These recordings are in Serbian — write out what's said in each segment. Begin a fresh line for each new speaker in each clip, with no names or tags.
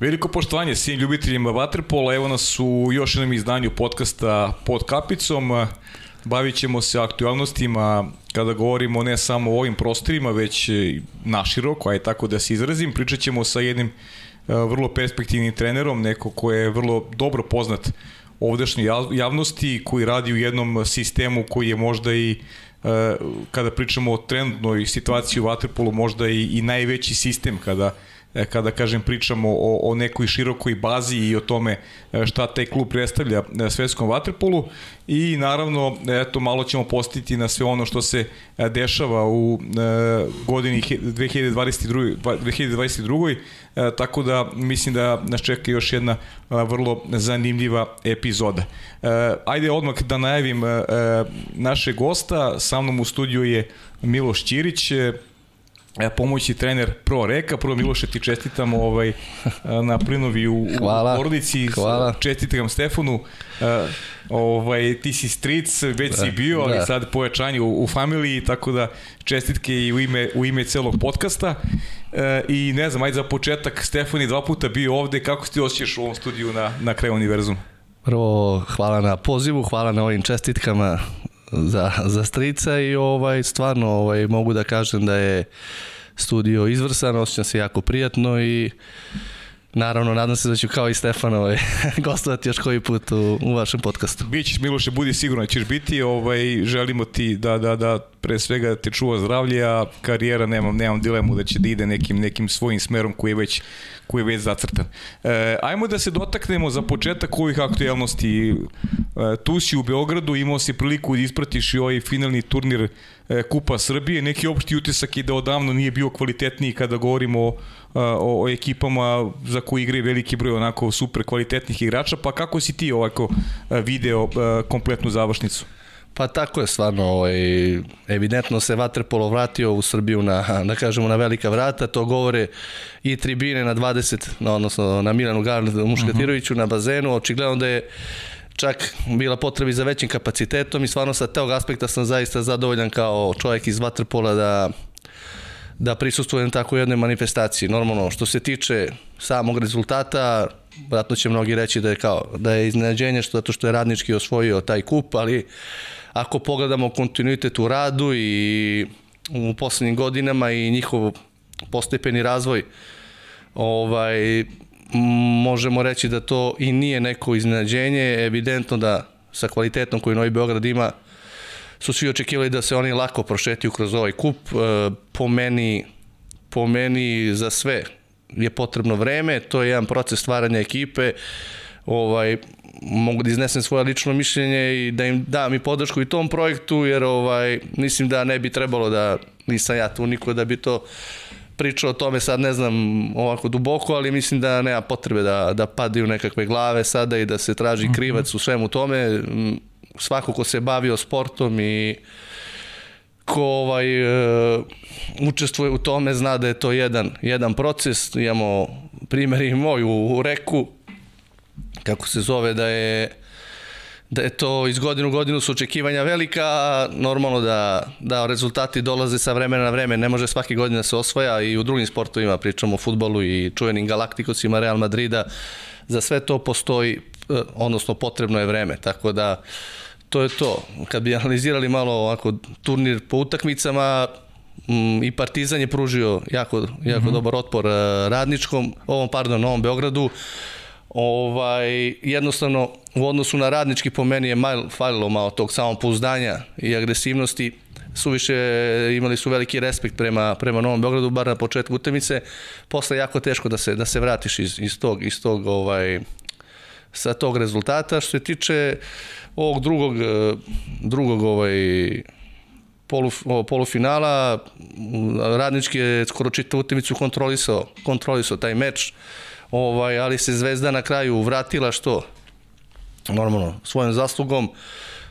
Veliko poštovanje svim ljubiteljima Waterpola, evo nas u još jednom izdanju podcasta pod kapicom. Bavit ćemo se aktualnostima kada govorimo ne samo o ovim prostorima, već naširoko, aj tako da se izrazim. Pričat ćemo sa jednim e, vrlo perspektivnim trenerom, neko ko je vrlo dobro poznat ovdašnjoj javnosti, koji radi u jednom sistemu koji je možda i e, kada pričamo o trenutnoj situaciji u Waterpolu, možda i, i najveći sistem kada kada kažem pričamo o, o nekoj širokoj bazi i o tome e, šta taj klub predstavlja e, svetskom vaterpolu. I naravno eto malo ćemo postiti na sve ono što se dešava u godini 2022 2022 tako da mislim da nas čeka još jedna vrlo zanimljiva epizoda. Ajde odmah da najavim naše gosta, sa mnom u studiju je Miloš Ćirić, E, pomoći trener Pro Reka. Prvo Miloše ti čestitam ovaj, na plinovi u, hvala, u porodici. Hvala. Čestitam Stefanu. E, ovaj, ti si stric, već si da, bio, ali da. sad pojačanje u, u familiji, tako da čestitke i u ime, u ime celog podcasta. E, I ne znam, ajde za početak, Stefan je dva puta bio ovde, kako ti osjećaš u ovom studiju na, na kraju univerzuma?
Prvo, hvala na pozivu, hvala na ovim čestitkama za, za strica i ovaj stvarno ovaj mogu da kažem da je studio izvrsan, osjećam se jako prijatno i Naravno, nadam se da ću kao i Stefan ovaj, gostovati još koji put u, u vašem podcastu.
Bićeš Miloše, budi sigurno da ćeš biti. Ovaj, želimo ti da, da, da pre svega te čuva zdravlje, a karijera nemam, nemam dilemu da će da ide nekim, nekim svojim smerom koji je već koji je već zacrtan. E, ajmo da se dotaknemo za početak ovih aktualnosti. E, tu si u Beogradu, imao si priliku da ispratiš i ovaj finalni turnir e, Kupa Srbije. Neki opšti utisak je da odavno nije bio kvalitetniji kada govorimo o, o, o ekipama za koje igre veliki broj onako super kvalitetnih igrača. Pa kako si ti ovako video kompletnu završnicu?
Pa tako je stvarno, ovaj, evidentno se Vaterpolo vratio u Srbiju na, da kažemo, na velika vrata, to govore i tribine na 20, na, odnosno na Milanu Garnu Muškatiroviću, uh -huh. na bazenu, očigledno da je čak bila potrebi za većim kapacitetom i stvarno sa tog aspekta sam zaista zadovoljan kao čovjek iz Vaterpola da da prisustujem tako jednoj manifestaciji. Normalno, što se tiče samog rezultata, vratno će mnogi reći da je kao da je iznenađenje što zato što je radnički osvojio taj kup, ali ako pogledamo kontinuitet u radu i u poslednjim godinama i njihov postepeni razvoj, ovaj, možemo reći da to i nije neko iznenađenje, evidentno da sa kvalitetom koji Novi Beograd ima, su svi očekivali da se oni lako prošetiju kroz ovaj kup. E, po meni, po meni za sve je potrebno vreme, to je jedan proces stvaranja ekipe, ovaj, mogu da iznesem svoje lično mišljenje i da im dam i podršku i tom projektu, jer ovaj, mislim da ne bi trebalo da, nisam ja tu niko da bi to pričao o tome sad ne znam ovako duboko, ali mislim da nema potrebe da, da padaju nekakve glave sada i da se traži mhm. krivac u svemu tome. Svako ko se bavio sportom i ko ovaj, uh, učestvuje u tome zna da je to jedan, jedan proces. Imamo primjer i moj u, u reku, kako se zove, da je da je to iz godinu u godinu su očekivanja velika, normalno da, da rezultati dolaze sa vremena na vreme, ne može svake godine da se osvaja i u drugim sportovima, pričamo o futbolu i čuvenim galaktikosima Real Madrida, za sve to postoji, eh, odnosno potrebno je vreme, tako da to je to. Kad bi analizirali malo ovako turnir po utakmicama, mm, i Partizan je pružio jako, jako mm -hmm. dobar otpor eh, radničkom, ovom, pardon, Novom Beogradu, ovaj, jednostavno u odnosu na radnički po meni je mal, falilo malo tog samopouzdanja i agresivnosti suviše imali su veliki respekt prema, prema Novom Beogradu, bar na početku utakmice. Posle je jako teško da se, da se vratiš iz, iz tog, iz tog ovaj, sa tog rezultata. Što se tiče ovog drugog, drugog ovaj, polu, polufinala, radnički je skoro čitavu utakmicu kontrolisao, kontrolisao taj meč. Ovaj, ali se Zvezda na kraju vratila što? Normalno svojom zaslugom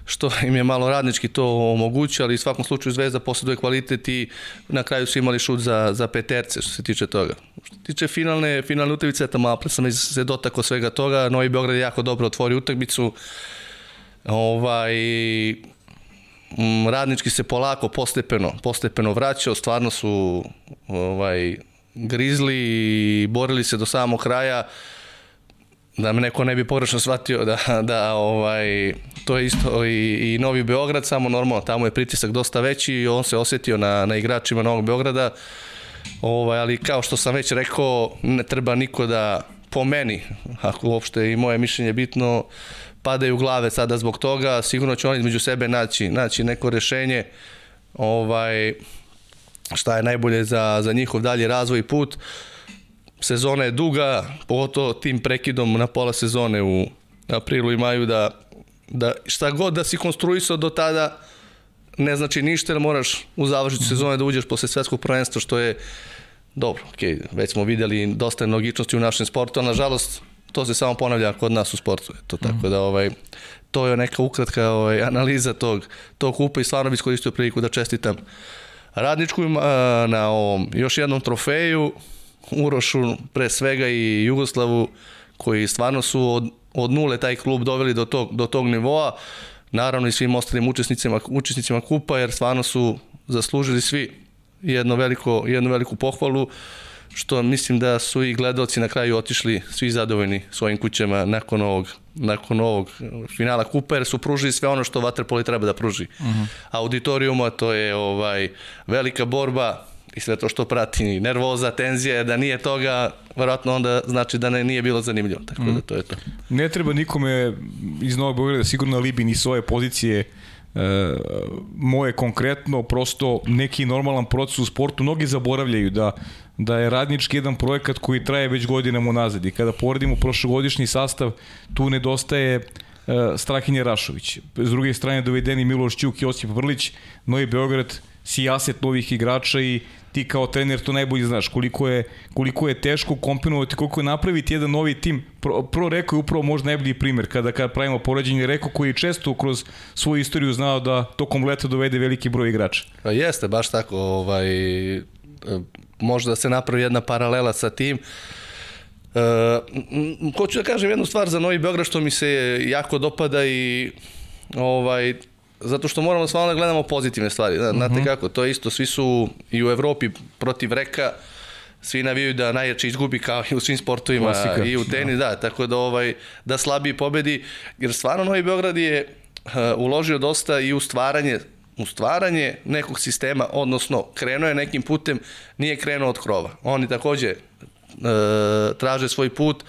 što im je malo radnički to omogućio, ali u svakom slučaju Zvezda posjeduje kvalitet i na kraju su imali šut za, za peterce što se tiče toga. Što se tiče finalne, finalne utakmice, eto malo sam se dotako svega toga, Novi Beograd je jako dobro otvorio utakmicu, ovaj, radnički se polako, postepeno, postepeno vraćao, stvarno su ovaj, grizli i borili se do samog kraja. Da me neko ne bi pogrešno shvatio da, da ovaj, to je isto i, i Novi Beograd, samo normalno, tamo je pritisak dosta veći i on se osetio na, na igračima Novog Beograda, ovaj, ali kao što sam već rekao, ne treba niko da po meni, ako uopšte i moje mišljenje bitno, padaju glave sada zbog toga, sigurno će oni između sebe naći, naći neko rešenje ovaj, šta je najbolje za, za njihov dalji razvoj i put. Sezona je duga, pogotovo tim prekidom na pola sezone u aprilu i maju da, da šta god da si konstruisao do tada ne znači ništa, jer moraš u završitu sezone da uđeš posle svetskog prvenstva, što je dobro, okay, već smo videli dosta nelogičnosti u našem sportu, ali nažalost to se samo ponavlja kod nas u sportu. To tako da ovaj to je neka ukratka ovaj analiza tog tog kupa i stvarno bih iskoristio priliku da čestitam Radničku na ovom još jednom trofeju Urošu pre svega i Jugoslavu koji stvarno su od, od nule taj klub doveli do tog, do tog nivoa naravno i svim ostalim učesnicima, učesnicima kupa jer stvarno su zaslužili svi jedno veliko, jednu veliku pohvalu uh, što mislim da su i gledalci na kraju otišli svi zadovoljni svojim kućama nakon ovog nakon ovog finala kupa jer su pružili sve ono što Waterpolo treba da pruži. Uh mhm. -huh. Auditorijuma to je ovaj velika borba i sve to što prati, nervoza, tenzija, da nije toga, verovatno onda znači da ne, nije bilo zanimljivo, tako mm. da mhm. to je to.
Ne treba nikome iz Novog Beograda sigurno libi ni svoje pozicije e, moje konkretno, prosto neki normalan proces u sportu, mnogi zaboravljaju da da je radnički jedan projekat koji traje već godinama unazad i kada poredimo prošlogodišnji sastav, tu nedostaje e, Strahinje Rašović. S druge strane dovedeni Miloš Ćuk i Osip Vrlić, Novi Beograd, sijaset novih igrača i ti kao trener to najbolje znaš koliko je, koliko je teško komponovati, koliko je napraviti jedan novi tim. Pro, pro Reko je upravo možda najbolji primer kada, kada pravimo poređenje Reko koji je često kroz svoju istoriju znao da tokom leta dovede veliki broj igrača.
Pa jeste, baš tako. Ovaj, možda se napravi jedna paralela sa tim. E, hoću da kažem jednu stvar za Novi Beograd što mi se jako dopada i ovaj zato što moramo stvarno da gledamo pozitivne stvari. Znate uh mhm. -huh. kako, to je isto, svi su i u Evropi protiv Reka, svi navijaju da najjači izgubi kao i u svim sportovima Klasika. i u tenis, da. da, tako da ovaj da slabiji pobedi, jer stvarno Novi Beograd je uh, uložio dosta i u stvaranje u stvaranje nekog sistema, odnosno krenuo je nekim putem, nije krenuo od krova. Oni takođe e, traže svoj put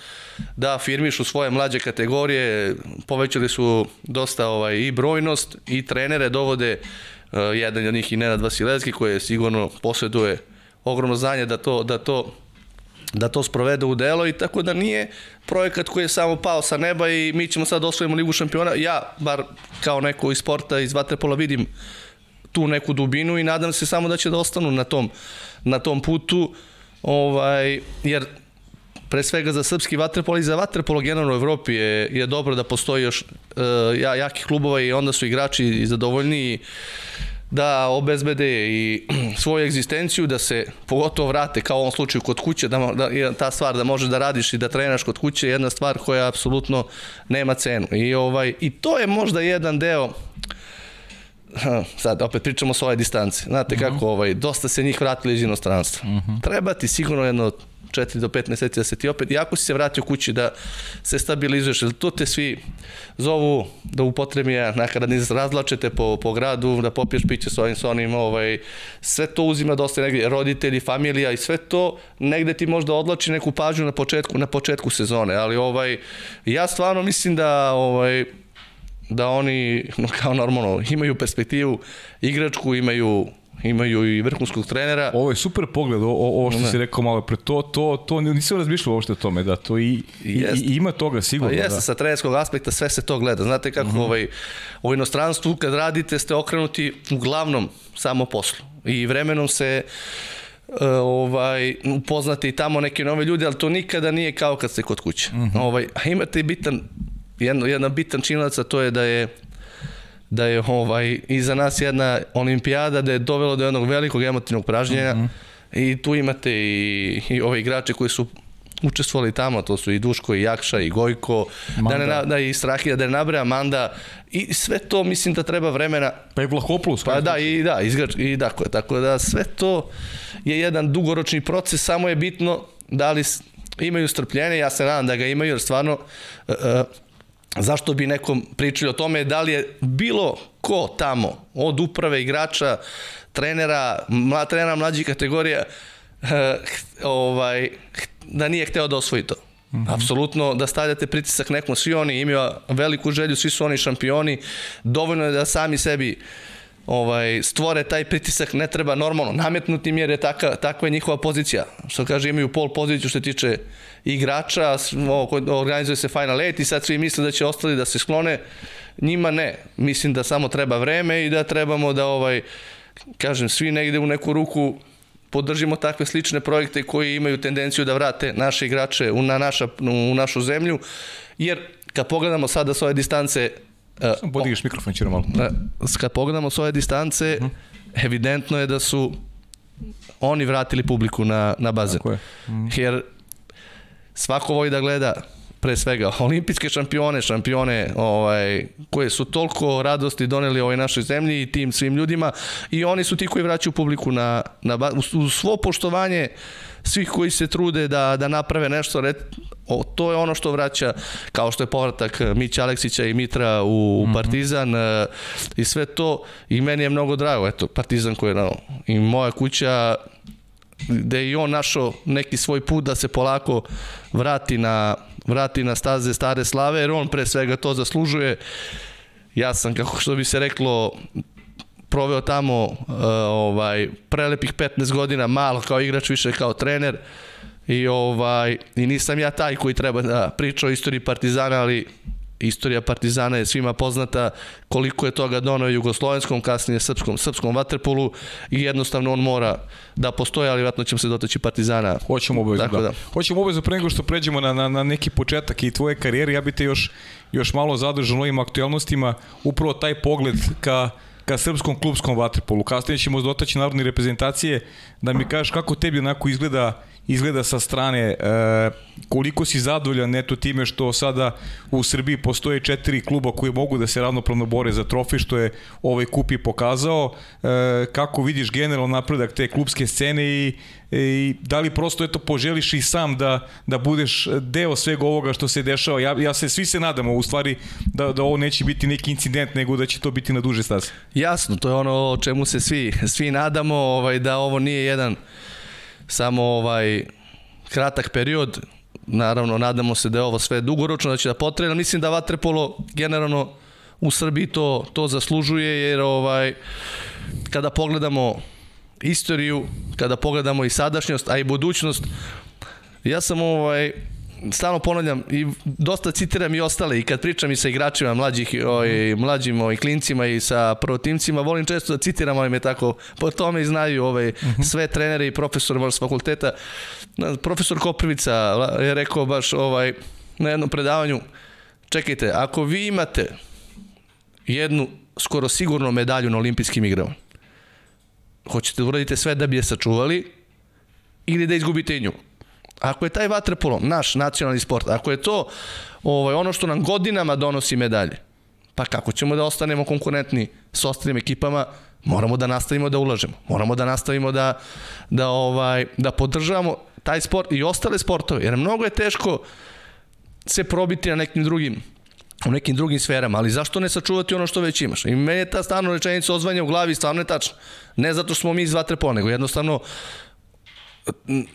da afirmišu svoje mlađe kategorije, povećali su dosta ovaj, i brojnost i trenere dovode e, jedan od njih i Nenad Vasilevski koji sigurno posjeduje ogromno znanje da to, da to da to sprovede u delo i tako da nije projekat koji je samo pao sa neba i mi ćemo sad da osvojimo ligu šampiona. Ja, bar kao neko iz sporta, iz Vatrepola vidim tu neku dubinu i nadam se samo da će da ostanu na tom, na tom putu, ovaj, jer pre svega za srpski vaterpolo i za vaterpolo generalno u Evropi je, je dobro da postoji još uh, jaki klubova i onda su igrači i zadovoljni da obezbede i svoju egzistenciju, da se pogotovo vrate kao u ovom slučaju kod kuće, da, da ta stvar da možeš da radiš i da trenaš kod kuće je jedna stvar koja apsolutno nema cenu. I, ovaj, I to je možda jedan deo sad opet pričamo s ove distance. Znate uh mhm. -huh. kako, ovaj, dosta se njih vratili iz inostranstva. Uh mhm. -huh. Treba ti sigurno jedno 4 do 5 meseci da se ti opet, jako si se vratio kući da se stabilizuješ, jer to te svi zovu da upotrebi nakaradni razlačete po, po gradu, da popiješ piće s ovim, s onim, ovaj, sve to uzima dosta negdje, roditelji, familija i sve to negde ti možda odlači neku pažnju na početku, na početku sezone, ali ovaj, ja stvarno mislim da ovaj, da oni kao normalno imaju perspektivu igračku, imaju imaju i vrhunskog trenera.
Ovo je super pogled, o, ovo što ne. si rekao malo pre, to, to, to nisam razmišljao uopšte o tome, da, to i, i, i ima toga sigurno.
Pa jeste,
da.
sa trenerskog aspekta sve se to gleda. Znate kako mhm. -huh. ovaj, u inostranstvu kad radite ste okrenuti uglavnom samo poslu i vremenom se uh, ovaj upoznate i tamo neke nove ljude, ali to nikada nije kao kad ste kod kuće. Mhm. -huh. ovaj, a imate bitan jedno, jedan bitan činjenica to je da je da je ovaj iza nas jedna olimpijada da je dovelo do jednog velikog emotivnog pražnjenja mm -hmm. i tu imate i, i ove igrače koji su učestvovali tamo, to su i Duško i Jakša i Gojko, Manda. da ne da i Strahija, da ne nabraja Manda i sve to mislim da treba vremena.
Pa i Vlahoplus.
Pa da, i da, izgrač, i tako je, tako da sve to je jedan dugoročni proces, samo je bitno da li imaju strpljenje, ja se nadam da ga imaju, jer stvarno uh, zašto bi nekom pričali o tome da li je bilo ko tamo, od uprave igrača, trenera, mla, trenera mlađih kategorija, uh, ovaj, da nije hteo da osvoji to. Mm -hmm. Apsolutno da stavljate pritisak nekom, svi oni imaju veliku želju, svi su oni šampioni, dovoljno je da sami sebi ovaj, stvore taj pritisak, ne treba normalno nametnuti im jer je taka, takva je njihova pozicija. Što kaže, imaju pol poziciju što se tiče igrača, organizuje se Final 8 i sad svi misle da će ostali da se sklone, njima ne. Mislim da samo treba vreme i da trebamo da ovaj, kažem, svi negde u neku ruku podržimo takve slične projekte koji imaju tendenciju da vrate naše igrače u, na naša, u našu zemlju, jer kad pogledamo sada s ove distance
Samo podigiš mikrofon, će malo.
Kad pogledamo s ove distance, uh mhm. -huh. evidentno je da su oni vratili publiku na, na bazen. Tako je. Uh. -huh. Jer svako voli da gleda pre svega olimpijske šampione, šampione ovaj, koje su toliko radosti doneli ovoj našoj zemlji i tim svim ljudima i oni su ti koji vraćaju publiku na, na u svo poštovanje svih koji se trude da, da naprave nešto, red, o, to je ono što vraća, kao što je povratak Mića Aleksića i Mitra u mm -hmm. Partizan e, i sve to i meni je mnogo drago, eto, Partizan koji je, no, i moja kuća gde je i on našao neki svoj put da se polako vrati na, vrati na staze stare slave, jer on pre svega to zaslužuje. Ja sam, kako što bi se reklo, proveo tamo uh, ovaj prelepih 15 godina malo kao igrač više kao trener i ovaj i nisam ja taj koji treba da priča o istoriji Partizana ali istorija Partizana je svima poznata koliko je toga donao jugoslovenskom, kasnije srpskom, srpskom vaterpolu i jednostavno on mora da postoji, ali vratno ćemo se dotaći Partizana.
Hoćemo obavezno, da. da. Hoćemo obavezno pre nego što pređemo na, na, na neki početak i tvoje karijere, ja bih te još, još malo zadržao ovim aktualnostima, upravo taj pogled ka ka srpskom klubskom vaterpolu. Kasnije ćemo dotaći narodne reprezentacije da mi kažeš kako tebi onako izgleda izgleda sa strane e, koliko si zadovoljan neto time što sada u Srbiji postoje četiri kluba koji mogu da se ravnopravno bore za trofej što je ovaj kup i pokazao. E, kako vidiš generalno napredak te klubske scene i, i da li prosto eto poželiš i sam da, da budeš deo svega ovoga što se dešava? Ja, ja se svi se nadamo u stvari da, da ovo neće biti neki incident nego da će to biti na duže staze.
Jasno to je ono o čemu se svi svi nadamo ovaj da ovo nije jedan samo ovaj kratak period, naravno nadamo se da je ovo sve dugoročno, da će da potreba, mislim da Vatrepolo generalno u Srbiji to, to zaslužuje, jer ovaj, kada pogledamo istoriju, kada pogledamo i sadašnjost, a i budućnost, ja sam ovaj, stalno ponavljam i dosta citiram i ostale i kad pričam i sa igračima mlađih oj, ovaj, mlađim ovaj, klincima i sa protimcima volim često da citiram ovaj me tako po tome i znaju ovaj, uh mhm. -huh. sve trenere i profesor s fakulteta profesor Koprivica je rekao baš ovaj na jednom predavanju čekajte ako vi imate jednu skoro sigurno medalju na olimpijskim igrama hoćete da uradite sve da bi je sačuvali ili da izgubite i nju Ako je taj vaterpolo naš nacionalni sport, ako je to ovaj, ono što nam godinama donosi medalje, pa kako ćemo da ostanemo konkurentni s ostalim ekipama, moramo da nastavimo da ulažemo. Moramo da nastavimo da, da, ovaj, da podržavamo taj sport i ostale sportove, jer mnogo je teško se probiti na nekim drugim u nekim drugim sferama, ali zašto ne sačuvati ono što već imaš? I meni je ta stvarno rečenica ozvanja u glavi stvarno je tačna. Ne zato što smo mi iz vaterpola, nego jednostavno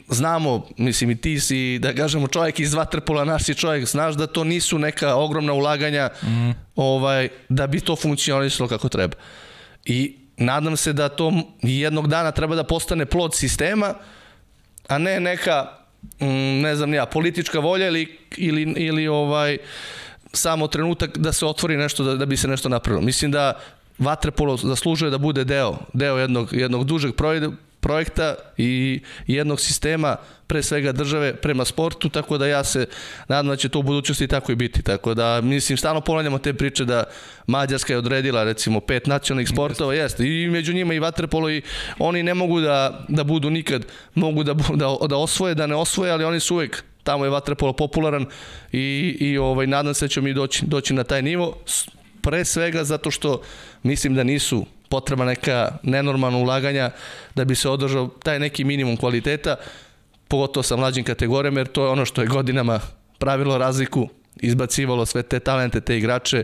znamo, mislim i ti si, da kažemo, čovjek iz Vatrpola, naš si čovjek, znaš da to nisu neka ogromna ulaganja mm. ovaj, da bi to funkcionisalo kako treba. I nadam se da to jednog dana treba da postane plod sistema, a ne neka, mm, ne znam ja, politička volja ili, ili, ili ovaj, samo trenutak da se otvori nešto, da, da bi se nešto napravilo. Mislim da Vatrepolo zaslužuje da bude deo, deo jednog, jednog dužeg projekta i jednog sistema, pre svega države, prema sportu, tako da ja se nadam da će to u budućnosti tako i biti. Tako da, mislim, stalno ponavljamo te priče da Mađarska je odredila, recimo, pet nacionalnih sportova, jeste, i među njima i vaterpolo i oni ne mogu da, da budu nikad, mogu da, da, da osvoje, da ne osvoje, ali oni su uvek tamo je vaterpolo popularan i, i ovaj, nadam se da ćemo mi doći, doći na taj nivo. Pre svega zato što mislim da nisu potreba neka nenormalna ulaganja da bi se održao taj neki minimum kvaliteta, pogotovo sa mlađim kategorijama, jer to je ono što je godinama pravilo razliku, izbacivalo sve te talente, te igrače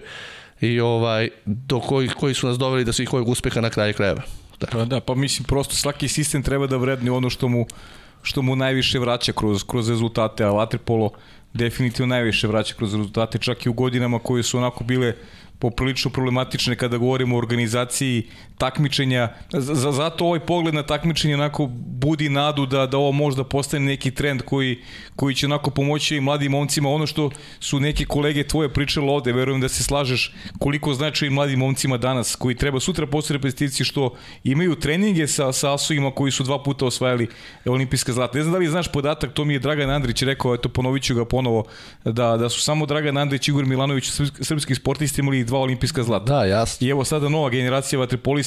i ovaj, do koji, koji su nas doveli da svih ovih uspeha na kraju krajeva.
Da. Pa da, pa mislim prosto svaki sistem treba da vredni ono što mu što mu najviše vraća kroz, kroz rezultate, a Vatripolo definitivno najviše vraća kroz rezultate, čak i u godinama koje su onako bile poprilično problematične kada govorimo o organizaciji takmičenja. Zato ovaj pogled na takmičenje onako budi nadu da, da ovo možda postane neki trend koji, koji će onako pomoći i mladim momcima. Ono što su neke kolege tvoje pričale ovde, verujem da se slažeš koliko znači i mladim momcima danas koji treba sutra postati repetitivci što imaju treninge sa, sa asovima koji su dva puta osvajali olimpijska zlata. Ne znam da li znaš podatak, to mi je Dragan Andrić rekao, eto ponovit ću ga ponovo, da, da su samo Dragan Andrić i Igor Milanović srpski sportisti imali dva olimpijska zlata.
Da, jasno.
I evo sada nova generacija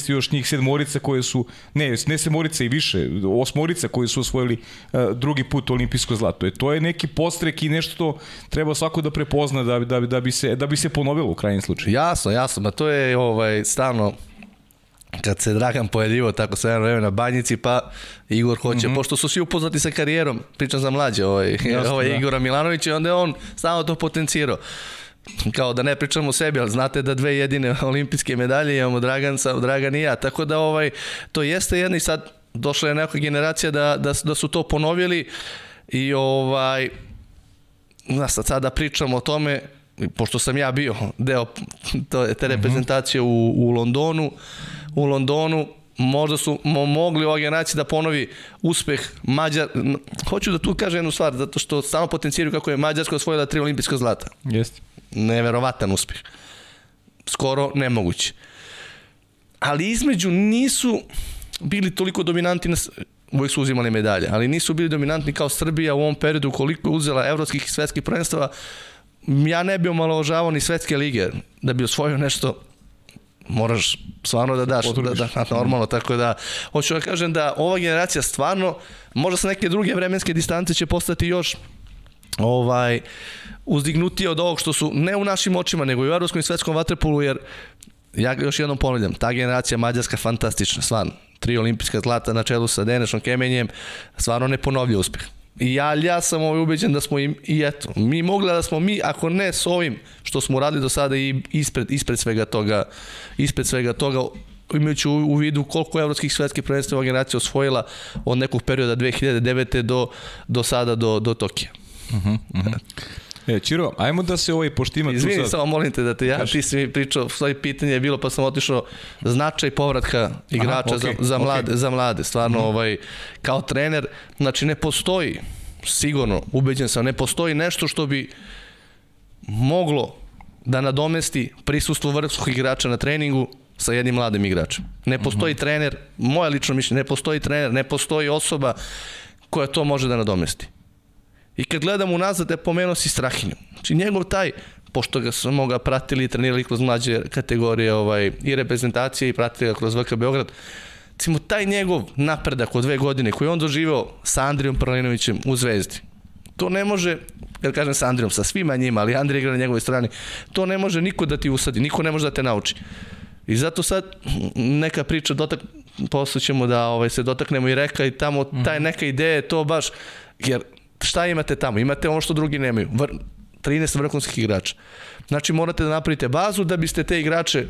vaterpolista još njih sedmorica koje su, ne, ne sedmorica i više, osmorica koji su osvojili uh, drugi put olimpijsko zlato. E, to je neki postrek i nešto treba svako da prepozna da, da, da, bi, se, da bi se ponovilo u krajnjem slučaju.
Jasno, jasno, ma to je ovaj, stavno kad se Dragan pojedivo tako sve vreme na banjici, pa Igor hoće, mm -hmm. pošto su svi upoznati sa karijerom, pričam za mlađe, ovaj, Jasno, ovaj da. Igora Milanović i onda je on stalno to potencirao kao da ne pričamo o sebi, ali znate da dve jedine olimpijske medalje imamo Dragan, Dragan i ja, tako da ovaj, to jeste jedna i sad došla je neka generacija da, da, da su to ponovili i ovaj, da sad sada pričamo o tome, pošto sam ja bio deo te reprezentacije u, u Londonu, u Londonu možda su mo mogli ova generacija da ponovi uspeh Mađar. Hoću da tu kažem jednu stvar, zato što samo potencijiraju kako je Mađarska osvojila tri olimpijska zlata.
Jeste
neverovatan uspeh. Skoro nemoguće. Ali između nisu bili toliko dominanti na, uvek su uzimali medalje, ali nisu bili dominantni kao Srbija u ovom periodu koliko je uzela evropskih i svetskih prvenstava. Ja ne bi omalovažavao ni svetske lige da bi osvojio nešto moraš stvarno da daš da, da, normalno, tako da hoću da kažem da ova generacija stvarno možda sa neke druge vremenske distance će postati još ovaj uzdignutije od ovog što su ne u našim očima, nego i u evropskom i svetskom vaterpolu, jer ja još jednom ponavljam, ta generacija mađarska fantastična, stvarno. Tri olimpijska zlata na čelu sa Denešom Kemenjem, stvarno ne ponovlja uspeh. I ja, ja sam ovaj ubeđen da smo im, i eto, mi mogli da smo mi, ako ne s ovim što smo radili do sada i ispred, ispred svega toga, ispred svega toga, imajući u, u vidu koliko evropskih svetskih prvenstva ova generacija osvojila od nekog perioda 2009. do, do sada, do, do Tokija. Uh -huh, uh -huh.
E, Čiro, ajmo da se ovaj, pošto ima
Izvini, tu sad... samo molim te da te ja, Kaži. ti si mi pričao, svoje pitanje je bilo, pa sam otišao značaj povratka igrača Aha, okay, za, za, mlade, okay. za mlade, stvarno, mm. ovaj, kao trener, znači ne postoji, sigurno, ubeđen sam, ne postoji nešto što bi moglo da nadomesti prisustvo vrhunskog igrača na treningu sa jednim mladim igračem. Ne postoji mm -hmm. trener, moje lično mišljenje, ne postoji trener, ne postoji osoba koja to može da nadomesti. I kad gledam unazad, je pomenuo si Strahinju. Znači njegov taj, pošto ga smo ga pratili i trenirali kroz mlađe kategorije ovaj, i reprezentacije i pratili ga kroz VK Beograd, recimo taj njegov napredak od dve godine koji on doživao sa Andrijom Pralinovićem u Zvezdi, to ne može, kad kažem sa Andrijom, sa svima njima, ali Andrija igra na njegovoj strani, to ne može niko da ti usadi, niko ne može da te nauči. I zato sad neka priča dotak, posle ćemo da ovaj, se dotaknemo i reka i tamo taj mhm. neka ideja je to baš, jer šta imate tamo? Imate ono što drugi nemaju. Vr 13 vrhunskih igrača. Znači morate da napravite bazu da biste te igrače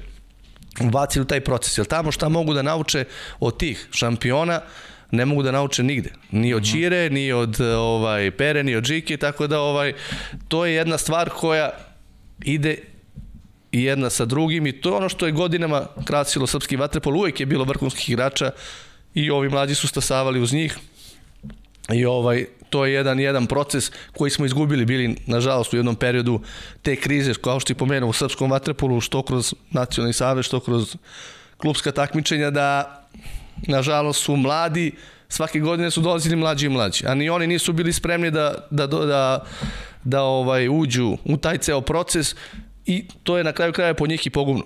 ubacili u taj proces. Jer tamo šta mogu da nauče od tih šampiona, ne mogu da nauče nigde. Ni od Čire, ni od ovaj, Pere, ni od Žike, tako da ovaj, to je jedna stvar koja ide i jedna sa drugim i to je ono što je godinama krasilo srpski vatrepol, uvek je bilo vrhunskih igrača i ovi mlađi su stasavali uz njih i ovaj to je jedan jedan proces koji smo izgubili bili nažalost u jednom periodu te krize kao što i pomenuo u srpskom vaterpolu što kroz nacionalni savez što kroz klubska takmičenja da nažalost su mladi svake godine su dolazili mlađi i mlađi a ni oni nisu bili spremni da da da, da ovaj uđu u taj ceo proces i to je na kraju kraja po njih i pogubno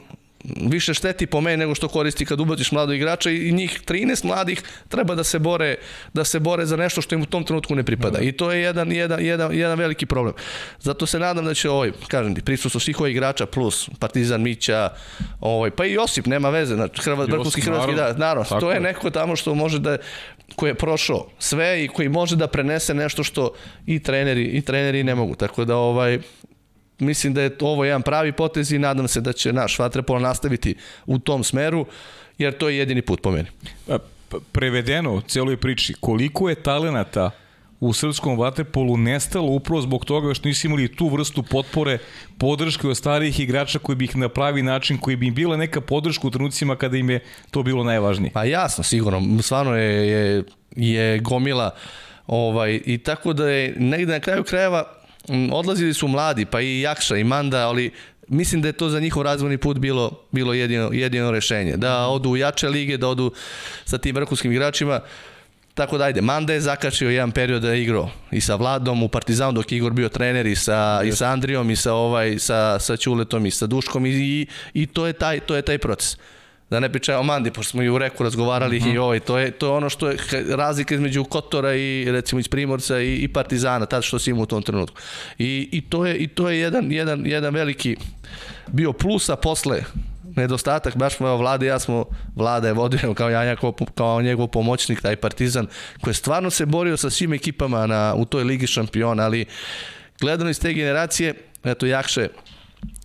više šteti po meni nego što koristi kad ubaciš mladog igrača i njih 13 mladih treba da se bore da se bore za nešto što im u tom trenutku ne pripada. I to je jedan, jedan, jedan, jedan veliki problem. Zato se nadam da će ovaj, kažem ti, prisustvo svih ovih igrača plus Partizan Mića, ovaj, pa i Josip, nema veze, znači Hrvat, vrhunski hrvatski da, naravno, to je neko tamo što može da koji je prošao sve i koji može da prenese nešto što i treneri i treneri ne mogu. Tako da ovaj mislim da je ovo jedan pravi potez i nadam se da će naš vaterpolo nastaviti u tom smeru, jer to je jedini put po meni.
Prevedeno u celoj priči, koliko je talenata u srpskom vaterpolu nestalo upravo zbog toga što nisu imali tu vrstu potpore, podrške od starijih igrača koji bi ih na pravi način, koji bi im bila neka podrška u trenucima kada im je to bilo najvažnije.
Pa jasno, sigurno. Stvarno je, je, je gomila ovaj, i tako da je negde na kraju krajeva odlazili su mladi, pa i Jakša i Manda, ali mislim da je to za njihov razvojni put bilo, bilo jedino, jedino rešenje. Da odu u jače lige, da odu sa tim vrhunskim igračima. Tako da ajde, Manda je zakačio jedan period da je igrao i sa Vladom u Partizanu dok je Igor bio trener i sa, i sa Andrijom i sa, ovaj, sa, sa Ćuletom i sa Duškom i, i, i to, je taj, to je taj proces da ne pričaju o Mandi, pošto smo i u Reku razgovarali uh -huh. i mhm. ovaj, to je, to je ono što je razlika između Kotora i recimo iz Primorca i, i Partizana, tad što si imao u tom trenutku. I, i to je, i to je jedan, jedan, jedan veliki bio plusa posle nedostatak, baš smo vlade, ja smo, vlada je vodio kao ja kao, kao njegov pomoćnik, taj Partizan, koji je stvarno se borio sa svim ekipama na, u toj Ligi šampiona, ali gledano iz te generacije, eto Jakše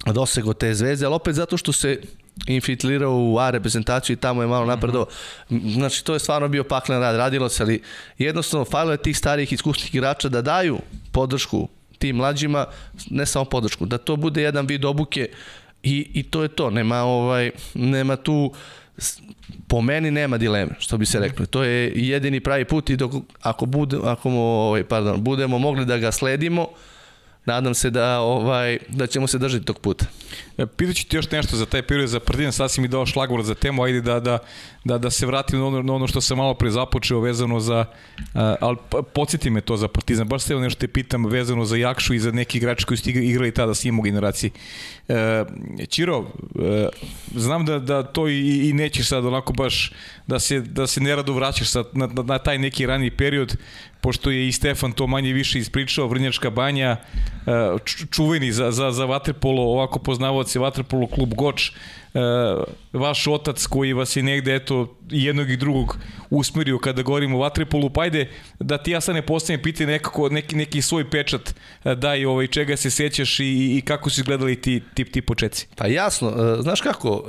dosego te zvezde, ali opet zato što se infiltrirao u A reprezentaciju i tamo je malo napredao. Znači, to je stvarno bio paklen rad, radilo se, ali jednostavno falilo je tih starijih iskusnih igrača da daju podršku tim mlađima, ne samo podršku, da to bude jedan vid obuke i, i to je to, nema, ovaj, nema tu po meni nema dileme, što bi se reklo. To je jedini pravi put i dok, ako, bude, ako mo, ovaj, pardon, budemo mogli da ga sledimo, nadam se da ovaj da ćemo se držati tog puta.
E, Pitaću ti još nešto za taj period za Partizan, sad si mi dao šlagvor za temu, ajde da, da, da, da se vratim na ono, na ono što sam malo pre započeo vezano za, uh, ali podsjeti me to za Partizan, baš se nešto te pitam vezano za Jakšu i za neki igrači koji su igrali tada s njim u generaciji. Uh, Čiro, uh, znam da, da to i, i nećeš sad onako baš da se, da se nerado vraćaš sad na, na, na taj neki rani period, pošto je i Stefan to manje više ispričao, Vrnjačka banja, čuveni za, za, za Vatrepolo, ovako poznavaoci Vatrepolo klub Goč, vaš otac koji vas je negde eto jednog i drugog usmerio kada govorimo o Vatrepolu, pa ajde da ti ja sad ne postavim pitanje nekako, neki, neki svoj pečat daj ovaj, čega se sećaš i, i kako su izgledali ti, ti, ti početci.
Pa jasno, znaš kako,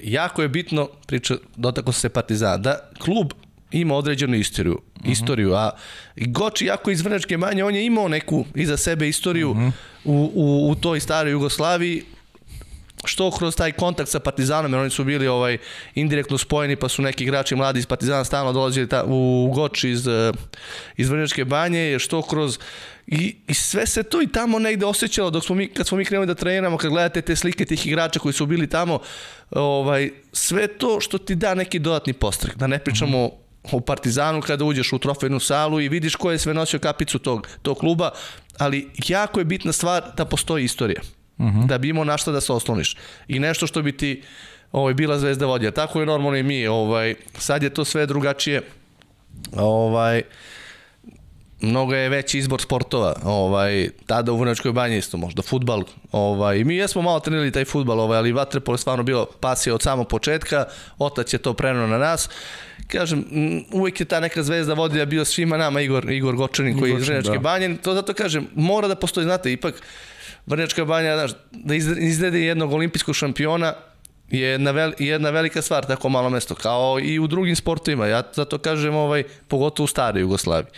jako je bitno, priča, dotako se Partizana, da klub ima određenu istoriju, uh mhm. -huh. istoriju, a Goči jako iz Vrnečke manje, on je imao neku iza sebe istoriju uh mhm. -huh. u, u, u toj staroj Jugoslaviji, što kroz taj kontakt sa Partizanom, jer oni su bili ovaj indirektno spojeni, pa su neki igrači mladi iz Partizana stalno dolazili ta, u Goč iz, eh, iz Vrnjačke banje, što kroz I, I sve se to i tamo negde osjećalo dok smo mi, kad smo mi krenuli da treniramo, kad gledate te slike tih igrača koji su bili tamo, ovaj, sve to što ti da neki dodatni postrek. Da ne pričamo mm -hmm u Partizanu kada uđeš u trofejnu salu i vidiš ko je sve nosio kapicu tog, tog kluba, ali jako je bitna stvar da postoji istorija. Uh mhm. -huh. Da bi imao na šta da se osloniš. I nešto što bi ti ovaj, bila zvezda vodija. Tako je normalno i mi. Ovaj, sad je to sve drugačije. Ovaj, mnogo je veći izbor sportova. Ovaj, tada u Vrnačkoj banji isto možda futbal. Ovaj, mi jesmo malo trenirali taj futbal, ovaj, ali vaterpolo je stvarno bilo pasija od samog početka. Otac je to prenuo na nas kažem, uvek je ta neka zvezda vodilja bio svima nama Igor, Igor Gočanin koji je iz Vrnjačke da. banje, to zato kažem, mora da postoji, znate, ipak Vrnjačka banja, znaš, da izglede jednog olimpijskog šampiona, je jedna, vel, jedna velika stvar, tako malo mesto, kao i u drugim sportovima, ja zato kažem, ovaj, pogotovo u staroj Jugoslaviji.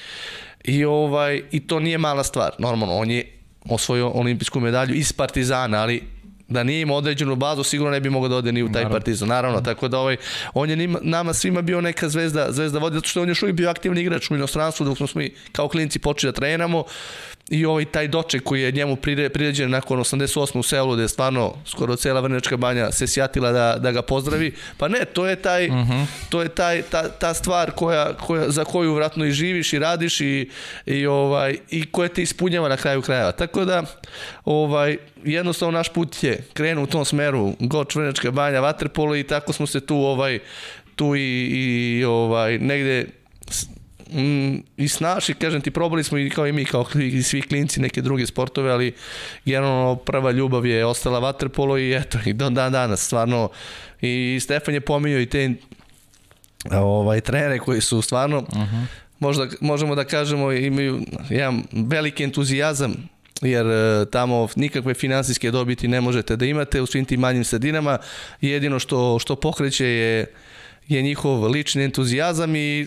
I, ovaj, I to nije mala stvar, normalno, on je osvojio olimpijsku medalju iz Partizana, ali da nije imao određenu bazu, sigurno ne bi mogao da ode ni u taj naravno. partizan. Naravno, tako da ovaj, on je nima, nama svima bio neka zvezda, zvezda vodi, zato što on je još uvijek bio aktivni igrač u inostranstvu, dok smo mi kao klinci počeli da trenamo i ovaj taj doček koji je njemu priređen nakon 88. u selu, da je stvarno skoro cela Vrnečka banja se sjatila da, da ga pozdravi. Pa ne, to je taj, uh
Mhm.
-huh. to je taj, ta, ta stvar koja, koja, za koju vratno i živiš i radiš i, i, ovaj, i koja te ispunjava na kraju krajeva. Tako da, ovaj, jednostavno naš put je krenu u tom smeru Goč, Vrnečka banja, Vaterpolo i tako smo se tu ovaj, tu i, i ovaj, negde mm, i snaši, kažem ti, probali smo i kao i mi, kao i svi klinci neke druge sportove, ali generalno prva ljubav je ostala vaterpolo i eto, i do dan danas, stvarno, i Stefan je pominjao i te ovaj, trenere koji su stvarno, uh -huh. možda, možemo da kažemo, imaju jedan veliki entuzijazam jer e, tamo nikakve finansijske dobiti ne možete da imate u svim tim manjim sredinama. Jedino što, što pokreće je, je njihov lični entuzijazam i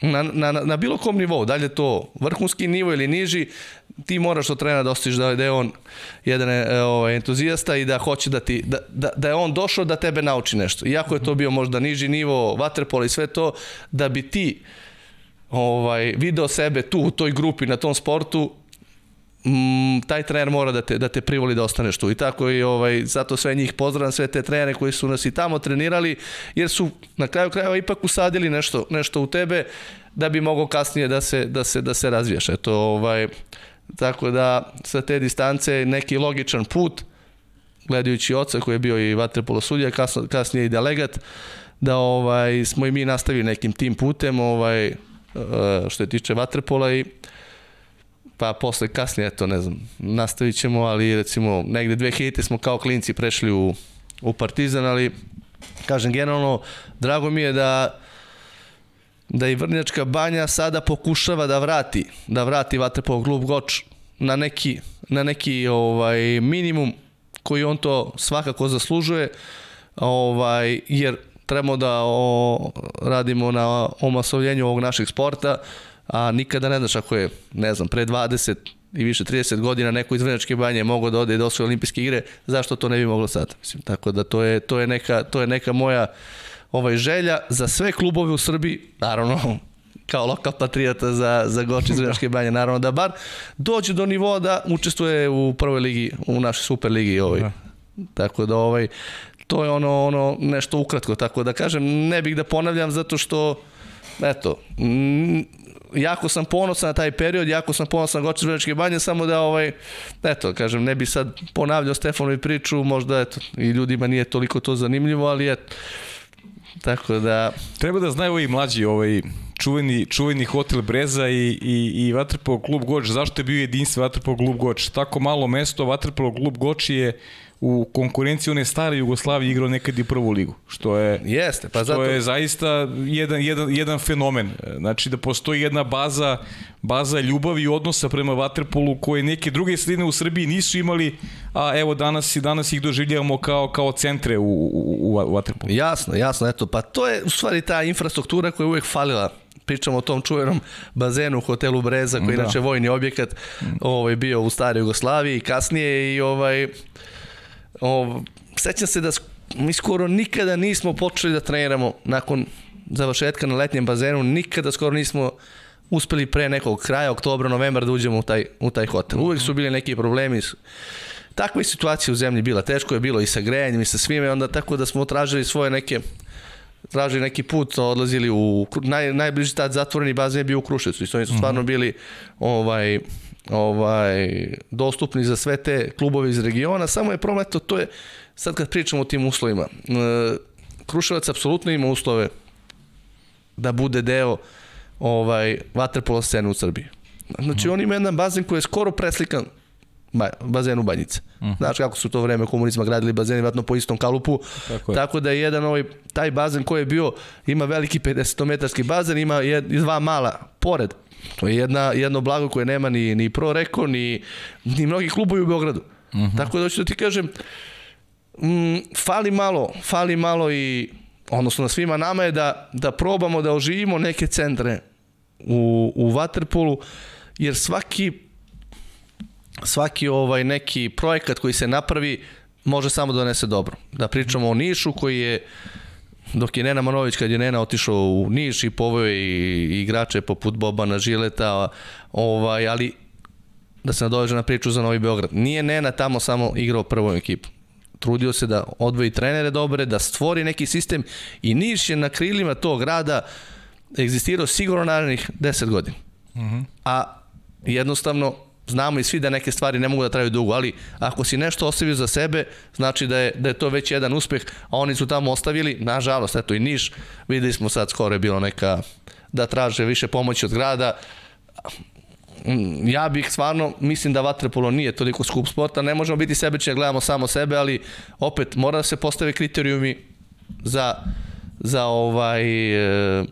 na, na, na bilo kom nivou, da li je to vrhunski nivo ili niži, ti moraš od trenera da ostiš da, da je on jedan e, ovaj, entuzijasta i da hoće da ti, da, da, da je on došao da tebe nauči nešto. Iako je to bio možda niži nivo, vaterpola i sve to, da bi ti ovaj, video sebe tu u toj grupi na tom sportu, mm, taj trener mora da te, da te privoli da ostaneš tu. I tako i ovaj, zato sve njih pozdravljam, sve te trenere koji su nas i tamo trenirali, jer su na kraju krajeva ipak usadili nešto, nešto u tebe da bi mogao kasnije da se, da se, da se razvijaš. Eto, ovaj, tako da sa te distance neki logičan put, gledajući oca koji je bio i vaterpolo sudija, kasno, kasnije i delegat, da ovaj smo i mi nastavili nekim tim putem, ovaj što je tiče vaterpola i pa posle kasnije, eto, ne znam, nastavit ćemo, ali recimo negde 2000 smo kao klinci prešli u, u Partizan, ali kažem, generalno, drago mi je da da i Vrnjačka banja sada pokušava da vrati, da vrati Vatrepov klub Goč na neki, na neki ovaj, minimum koji on to svakako zaslužuje, ovaj, jer trebamo da o, radimo na omasovljenju ovog našeg sporta, a nikada ne znaš ako je, ne znam, pre 20 i više 30 godina neko iz Vrnjačke banje mogao da ode i da osvoje olimpijske igre, zašto to ne bi moglo sad? Mislim, tako da to je, to je, neka, to je neka moja ovaj, želja za sve klubove u Srbiji, naravno kao lokal patriota za, za Goč iz Vrnjačke banje, naravno da bar dođe do nivoa da učestvuje u prvoj ligi, u našoj super ligi. Ovaj. Tako da ovaj, to je ono, ono nešto ukratko, tako da kažem, ne bih da ponavljam zato što eto, jako sam ponosan na taj period, jako sam ponosan na Goče Zvrničke banje, samo da ovaj, eto, kažem, ne bi sad ponavljao Stefanovi priču, možda eto, i ljudima nije toliko to zanimljivo, ali eto, tako da...
Treba da znaju ovi mlađi, ovaj, čuveni, čuveni hotel Breza i, i, i Vatrpolo klub Goč, zašto je bio jedinstven Vatrpolo klub Goč? Tako malo mesto, Vatrpolo klub Goč je u konkurenciji one stare Jugoslavije igrao nekad i prvu ligu, što je
Jeste, pa
što
zato...
je zaista jedan, jedan, jedan fenomen. Znači da postoji jedna baza baza ljubavi i odnosa prema vaterpolu koje neke druge sredine u Srbiji nisu imali, a evo danas i danas ih doživljavamo kao kao centre u, u, u vaterpolu.
Jasno, jasno, eto, pa to je u stvari ta infrastruktura koja je uvek falila pričamo o tom čuvenom bazenu u hotelu Breza koji je da. inače vojni objekat ovaj bio u staroj Jugoslaviji i kasnije i ovaj o, sećam se da mi skoro nikada nismo počeli da treniramo nakon završetka na letnjem bazenu, nikada skoro nismo uspeli pre nekog kraja, oktobra, novembra da uđemo u taj, u taj hotel. Uvek su bili neki problemi. Takva je situacija u zemlji bila. Teško je bilo i sa grejanjem i sa svime, onda tako da smo tražili svoje neke tražili neki put, odlazili u naj, najbliži tad zatvoreni bazen je bio u Kruševcu i su oni su stvarno bili ovaj ovaj dostupni za sve te klubove iz regiona, samo je problem eto to je sad kad pričamo o tim uslovima. E, Kruševac apsolutno ima uslove da bude deo ovaj vaterpolo scene u Srbiji. Znači on ima jedan bazen koji je skoro preslikan bazenu Banjice. -huh. Znaš kako su to vreme komunizma gradili bazene, vratno po istom kalupu. Tako, je. Tako da je jedan ovaj, taj bazen koji je bio, ima veliki 50 metarski bazen, ima jed, dva mala pored. To je jedna, jedno blago koje nema ni, ni Pro Reko, ni, ni mnogi klubovi u Beogradu. Uh -huh. Tako da hoću da ti kažem, m, fali malo, fali malo i odnosno na svima nama je da, da probamo da oživimo neke centre u, u Waterpolu, jer svaki svaki ovaj neki projekat koji se napravi može samo da donese dobro. Da pričamo o Nišu koji je dok je Nena Manović kad je Nena otišao u Niš i poveo i igrače poput Bobana Žileta ovaj ali da se nadoveže na priču za Novi Beograd. Nije Nena tamo samo igrao prvom ekipu. Trudio se da odvoji trenere dobre, da stvori neki sistem i Niš je na krilima tog rada egzistirao sigurno narednih 10 godina. Uh -huh. A jednostavno znamo i svi da neke stvari ne mogu da traju dugo, ali ako si nešto ostavio za sebe, znači da je, da je to već jedan uspeh, a oni su tamo ostavili, nažalost, eto i Niš, videli smo sad skoro je bilo neka, da traže više pomoći od grada, ja bih stvarno, mislim da vaterpolo nije toliko skup sporta, ne možemo biti sebični, gledamo samo sebe, ali opet mora da se postave kriterijumi za, za ovaj e,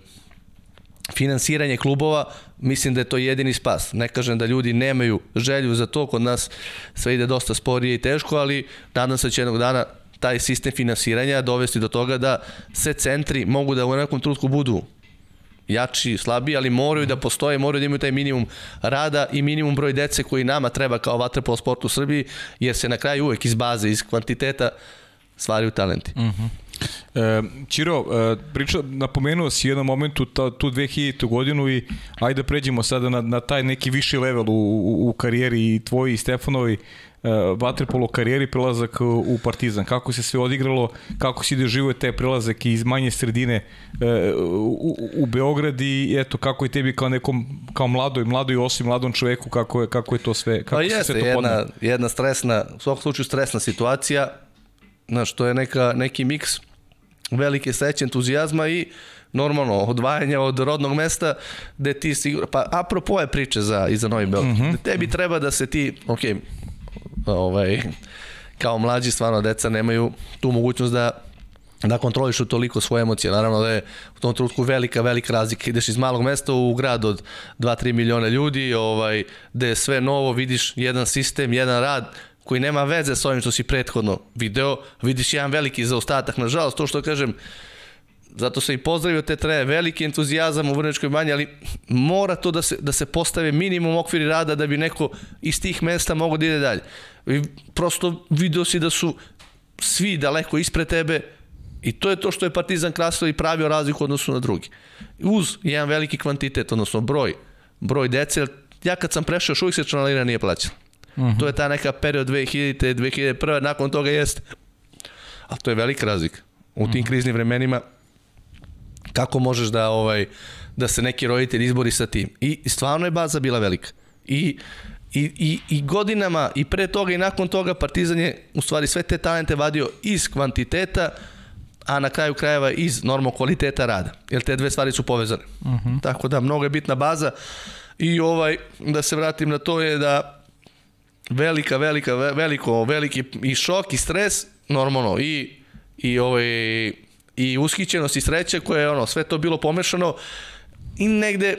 finansiranje klubova, mislim da je to jedini spas. Ne kažem da ljudi nemaju želju za to, kod nas sve ide dosta sporije i teško, ali nadam se da će jednog dana taj sistem finansiranja dovesti do toga da se centri mogu da u nekom trutku budu jači, slabiji, ali moraju da postoje, moraju da imaju taj minimum rada i minimum broj dece koji nama treba kao vaterpolo sport u Srbiji, jer se na kraju uvek iz baze, iz kvantiteta stvaraju talenti.
Mhm. -huh. E, Čiro, e, priča, napomenuo si jednom momentu ta, tu 2000. godinu i ajde pređemo sada na, na taj neki viši level u, u, u karijeri i tvoji i Stefanovi e, vaterpolo karijeri, prelazak u Partizan. Kako se sve odigralo, kako si doživio te prelazak iz manje sredine e, u, u Beograd i eto, kako je tebi kao nekom, kao mladoj, mladoj osim mladom čoveku, kako je, kako je to sve, kako
pa jeste, sve to jedna, jedna stresna, u svakom slučaju stresna situacija, znaš, to je neka, neki miks velike sreće, entuzijazma i normalno odvajanja od rodnog mesta gde ti sigurno, pa apropo je priče za, i za Novi Beograd, mm -hmm. tebi treba da se ti, ok, ovaj, kao mlađi stvarno deca nemaju tu mogućnost da da kontrolišu toliko svoje emocije. Naravno da je u tom trenutku velika, velika razlika. Ideš iz malog mesta u grad od 2-3 miliona ljudi, ovaj, gde je sve novo, vidiš jedan sistem, jedan rad, koji nema veze s ovim što si prethodno video, vidiš jedan veliki zaostatak. Nažalost, to što kažem, zato se i pozdravio te treje, veliki entuzijazam u Vrnečkoj banji, ali mora to da se, da se postave minimum okviri rada da bi neko iz tih mesta mogao da ide dalje. I prosto video si da su svi daleko ispred tebe i to je to što je Partizan krasio i pravio razliku odnosu na drugi. Uz jedan veliki kvantitet, odnosno broj, broj dece, ja kad sam prešao, još uvijek se članarina nije plaćala. -huh. To je ta neka period 2000. 2001. Nakon toga jeste. Ali to je velika razlika. U tim -huh. kriznim vremenima kako možeš da ovaj da se neki roditelj izbori sa tim. I stvarno je baza bila velika. I I, i, I godinama i pre toga i nakon toga Partizan je u stvari sve te talente vadio iz kvantiteta, a na kraju krajeva iz normal kvaliteta rada. Jer te dve stvari su povezane. Uh mhm. -huh. Tako da mnogo je bitna baza i ovaj da se vratim na to je da velika, velika, veliko, veliki i šok i stres, normalno, i, i, ovaj, i ushićenost i sreća koje je ono, sve to bilo pomešano i negde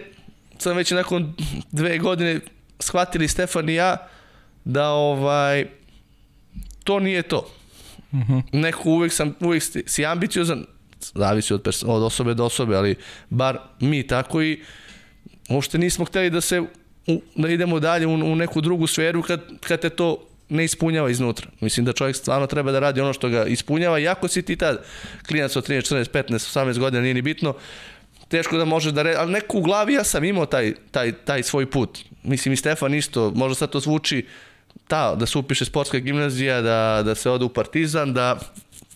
sam već nakon dve godine shvatili Stefan i ja da ovaj to nije to. Uh mhm. -huh. Neko uvek sam, uvek si ambiciozan, zavisi od, od osobe do osobe, ali bar mi tako i uopšte nismo hteli da se u, da idemo dalje u, u neku drugu sferu kad, kad te to ne ispunjava iznutra. Mislim da čovjek stvarno treba da radi ono što ga ispunjava, iako si ti tad klinac od 13, 14, 15, 18 godina, nije ni bitno, teško da možeš da re... ali neko u glavi ja sam imao taj, taj, taj svoj put. Mislim i Stefan isto, možda sad to zvuči ta, da se upiše sportska gimnazija, da, da se ode u Partizan, da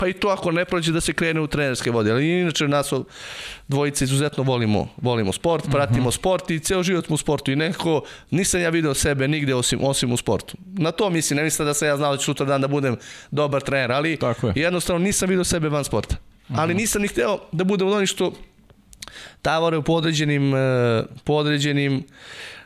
pa i to ako ne prođe da se krene u trenerske vode. Ali inače nas dvojice izuzetno volimo, volimo sport, mhm. pratimo uh -huh. sport i ceo život smo u sportu i nekako nisam ja video sebe nigde osim, osim u sportu. Na to mislim, ne mislim da sam ja znao da ću sutra dan da budem dobar trener, ali jednostavno nisam video sebe van sporta. Uh -huh. Ali mhm. nisam ni hteo da budem od onih što tavore po određenim, eh, po određenim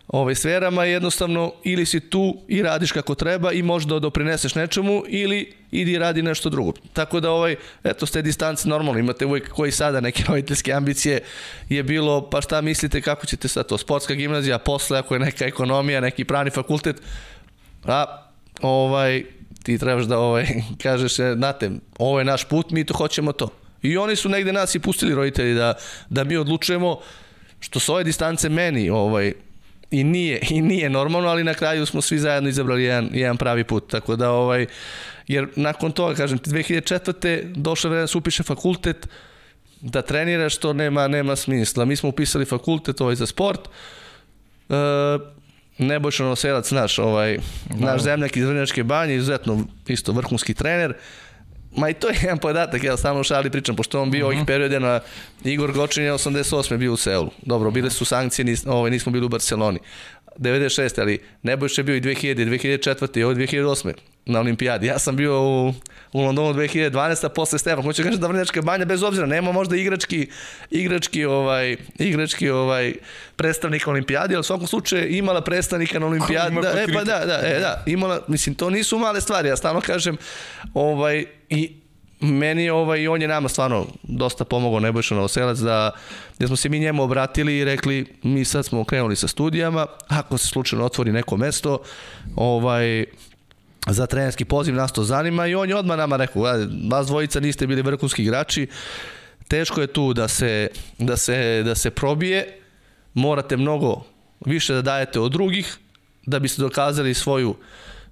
ovaj, sferama jednostavno ili si tu i radiš kako treba i možda doprineseš nečemu ili idi radi nešto drugo. Tako da ovaj, eto, s te distance normalno imate uvijek koji sada neke roditeljske ambicije je bilo, pa šta mislite kako ćete sad to, sportska gimnazija, posle ako je neka ekonomija, neki pravni fakultet, a ovaj, ti trebaš da ovaj, kažeš, znate, ovo je naš put, mi to hoćemo to. I oni su negde nas i pustili roditelji da, da mi odlučujemo što s ove distance meni ovaj, i nije, i nije normalno, ali na kraju smo svi zajedno izabrali jedan, jedan pravi put, tako da ovaj, jer nakon toga, kažem 2004. došlo vreme da se upiše fakultet, da treniraš, što nema, nema smisla. Mi smo upisali fakultet ovaj za sport, e, Nebojša Noselac, naš, ovaj, naš zemljak iz Vrnjačke banje, izuzetno isto vrhunski trener. Ma i to je jedan podatak, ja stalno u šali pričam, pošto on bio uh -huh. ovih mhm. perioda na Igor Gočin je 88. bio u Seulu. Dobro, bile su sankcije, nis, ovaj, nismo bili u Barceloni. 96. ali Nebojša je bio i 2000, 2004. i ovo 2008 na olimpijadi. Ja sam bio u, u Londonu 2012. a posle Stefan. Hoću kažem da Vrnjačka banja bez obzira nema možda igrački igrački ovaj igrački ovaj predstavnik olimpijadi, ali u svakom slučaju imala predstavnika na olimpijadi. Da, e, pa da, da, e, da, imala, mislim to nisu male stvari. Ja stalno kažem ovaj i meni ovaj, on je nama stvarno dosta pomogao Nebojša Novoselac da, da smo se mi njemu obratili i rekli mi sad smo krenuli sa studijama, ako se slučajno otvori neko mesto, ovaj, za trenerski poziv, nas to zanima. I on je odmah nama rekao, vas dvojica niste bili vrhunski igrači, teško je tu da se, da se, da se probije, morate mnogo više da dajete od drugih, da biste dokazali svoju,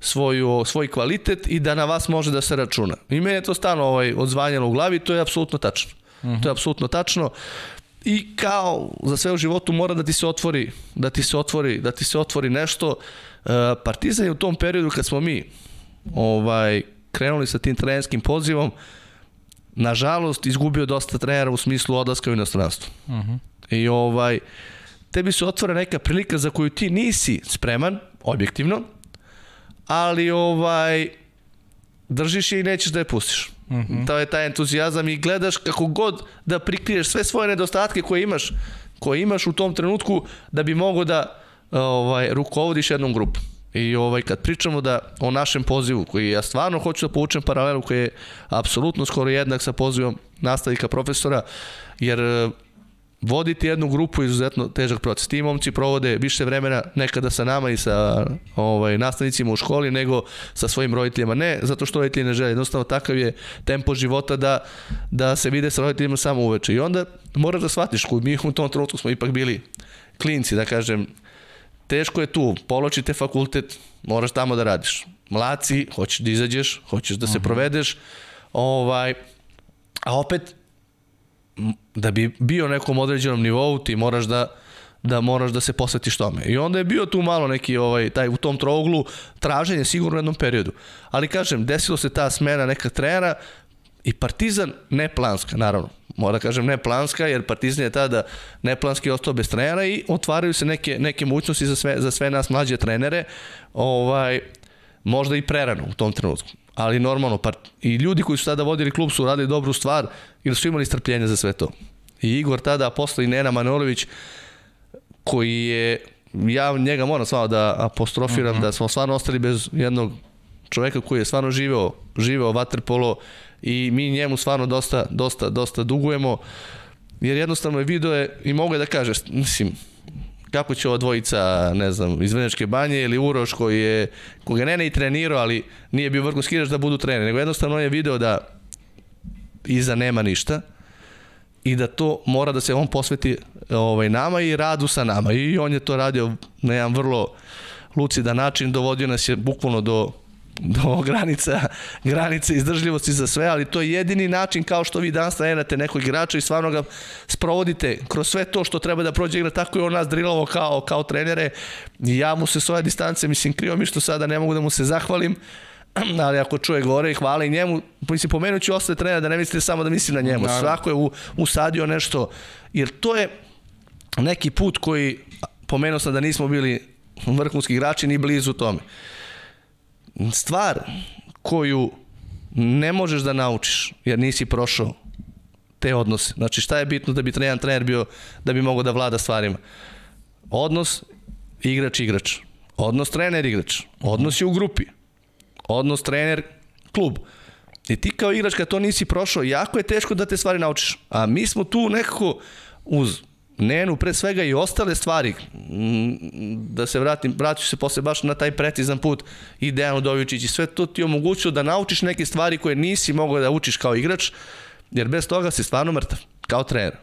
svoju, svoj kvalitet i da na vas može da se računa. I meni je to stano ovaj, odzvanjalo u glavi, to je apsolutno tačno. Uh -huh. To je apsolutno tačno. I kao za sve u životu mora da ti se otvori, da ti se otvori, da ti se otvori nešto. E, Partizan je u tom periodu kad smo mi ovaj, krenuli sa tim trenerskim pozivom, nažalost, izgubio dosta trenera u smislu odlaska u inostranstvo. Uh -huh. I ovaj, tebi se otvara neka prilika za koju ti nisi spreman, objektivno, ali ovaj, držiš je i nećeš da je pustiš. Mhm. -huh. To je taj entuzijazam i gledaš kako god da prikriješ sve svoje nedostatke koje imaš, koje imaš u tom trenutku da bi mogo da ovaj, rukovodiš jednom grupom. I ovaj, kad pričamo da o našem pozivu, koji ja stvarno hoću da povučem paralelu, koji je apsolutno skoro jednak sa pozivom nastavnika profesora, jer voditi jednu grupu je izuzetno težak proces. Ti momci provode više vremena nekada sa nama i sa ovaj, nastavnicima u školi nego sa svojim roditeljima. Ne zato što roditelji ne žele, jednostavno takav je tempo života da, da se vide sa roditeljima samo uveče. I onda moraš da shvatiš, mi u tom trenutku smo ipak bili klinci, da kažem, teško je tu, poločite fakultet, moraš tamo da radiš. Mlaci, hoćeš da izađeš, hoćeš da se mhm. provedeš, ovaj, a opet, da bi bio nekom određenom nivou, ti moraš da da moraš da se posvetiš tome. I onda je bio tu malo neki ovaj taj u tom trouglu traženje sigurno u jednom periodu. Ali kažem, desilo se ta smena neka trenera i Partizan ne planska, naravno mora kažem ne planska, jer Partizan je tada neplanski ostao bez trenera i otvaraju se neke, neke mogućnosti za sve, za sve nas mlađe trenere, ovaj, možda i prerano u tom trenutku. Ali normalno, part, i ljudi koji su tada vodili klub su radili dobru stvar ili su imali strpljenja za sve to. I Igor tada, a posle i Nena Manojlović, koji je, ja njega moram stvarno da apostrofiram, mhm. -huh. da smo stvarno ostali bez jednog čoveka koji je stvarno živeo, živeo vaterpolo i mi njemu stvarno dosta, dosta, dosta dugujemo, jer jednostavno je video je, i mogu da kažeš, mislim, kako će ova dvojica, ne znam, iz Vrnjačke banje ili Uroš koji je, koga ne ne i trenirao, ali nije bio vrhunski igrač da budu treneri, nego jednostavno je video da iza nema ništa i da to mora da se on posveti ovaj, nama i radu sa nama. I on je to radio na jedan vrlo lucidan način, dovodio nas je bukvalno do do granica, granice izdržljivosti za sve, ali to je jedini način kao što vi danas trenirate nekog igrača i stvarno ga sprovodite kroz sve to što treba da prođe igra, tako je on nas drilovo kao, kao trenere i ja mu se s ove distance, mislim, krio mi što sada ne mogu da mu se zahvalim, ali ako čuje gore i hvala i njemu, mislim, pomenuću ostale trenera da ne mislite samo da mislim na njemu, Naravno. svako je u, usadio nešto, jer to je neki put koji, pomenuo sam da nismo bili vrhunski igrači ni blizu tome stvar koju ne možeš da naučiš, jer nisi prošao te odnose. Znači šta je bitno da bi jedan trener bio, da bi mogao da vlada stvarima? Odnos igrač-igrač. Odnos trener-igrač. Odnos je u grupi. Odnos trener-klub. I ti kao igrač kad to nisi prošao, jako je teško da te stvari naučiš. A mi smo tu nekako uz Nenu, pre svega i ostale stvari, da se vratim, vraću se posle baš na taj precizan put i Dejan Udovičić i sve to ti omogućuje da naučiš neke stvari koje nisi mogao da učiš kao igrač, jer bez toga si stvarno mrtav, kao trener.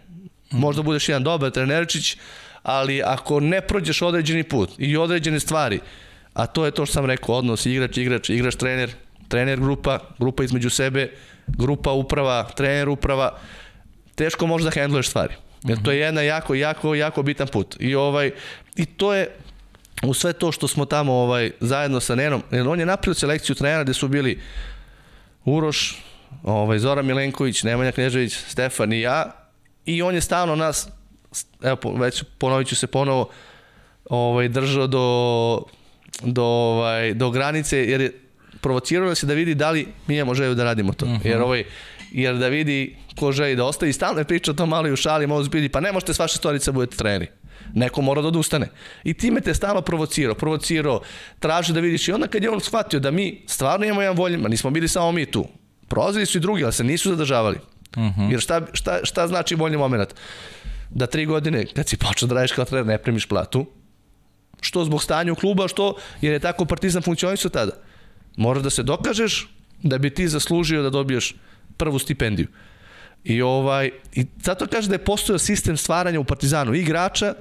Možda budeš jedan dobar trenerčić, ali ako ne prođeš određeni put i određene stvari, a to je to što sam rekao, odnos igrač, igrač, igrač, trener, trener grupa, grupa između sebe, grupa uprava, trener uprava, teško možeš da hendluješ stvari. Jer to je jedna jako, jako, jako bitan put. I ovaj, i to je u sve to što smo tamo ovaj, zajedno sa Nenom, jer on je napravio selekciju trenera gde su bili Uroš, ovaj, Zoran Milenković, Nemanja Knežević, Stefan i ja i on je stalno nas, evo već ponovit ću se ponovo, ovaj, držao do, do, ovaj, do granice, jer je provocirao nas je da vidi da li mi imamo želju da radimo to. Uh mhm. -huh. Jer ovaj, jer da vidi ko želi da ostavi. Stalno je pričao to malo i u šali, malo zbili, pa ne možete s vaše storice da budete treneri. Neko mora da odustane. I time te stalno provocirao, provocirao, traži da vidiš. I onda kad je on shvatio da mi stvarno imamo jedan voljima, nismo bili samo mi tu. Prolazili su i drugi, ali se nisu zadržavali. Uh mhm. -huh. Jer šta, šta, šta znači voljni moment? Da tri godine, kad si počeo da radiš kao trener, ne primiš platu, što zbog stanja u kluba, što jer je tako Partizan funkcionisao tada. Moraš da se dokažeš da bi ti zaslužio da dobiješ prvu stipendiju. I ovaj i zato kaže da je postojao sistem stvaranja u Partizanu igrača,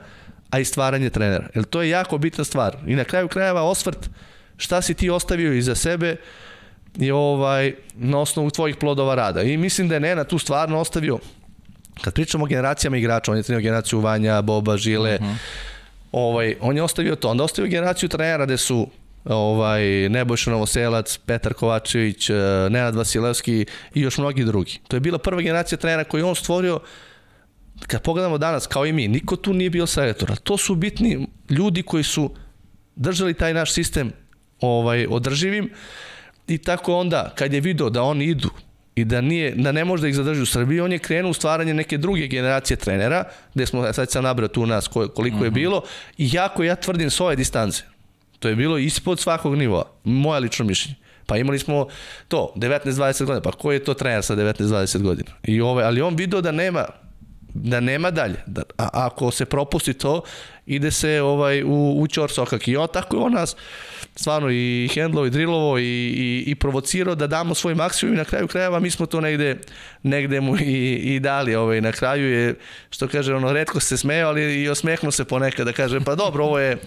a i stvaranje trenera. Jer to je jako bitna stvar. I na kraju krajeva osvrt šta si ti ostavio iza sebe i ovaj na osnovu tvojih plodova rada. I mislim da je Nena tu stvarno ostavio kad pričamo o generacijama igrača, on je trenio generaciju Vanja, Boba, Žile, uh mhm. -huh. ovaj, on je ostavio to. Onda ostavio generaciju trenera gde su ovaj, Nebojša Novoselac, Petar Kovačević, eh, Nenad Vasilevski i još mnogi drugi. To je bila prva generacija trenera koju on stvorio kad pogledamo danas, kao i mi, niko tu nije bio selektor, to su bitni ljudi koji su držali taj naš sistem ovaj održivim i tako onda, kad je video da oni idu i da, nije, da ne može da ih zadrži u Srbiji, on je krenuo u stvaranje neke druge generacije trenera, gde smo, sad sam nabrao tu nas koliko je mhm. bilo, i jako ja tvrdim s ove distance, To je bilo ispod svakog nivoa, moje lično mišljenje. Pa imali smo to, 19-20 godina, pa ko je to trener sa 19-20 godina? I ovaj, ali on video da nema da nema dalje. Da, a, ako se propusti to, ide se ovaj u, u čor sokak. I on tako je on nas stvarno i hendlovo i drilovo i, i, i provocirao da damo svoj maksimum i na kraju krajeva mi smo to negde, negde mu i, i dali. Ovaj, na kraju je, što kaže, ono, redko se smeo, ali i osmehnu se ponekad da kaže, pa dobro, ovo je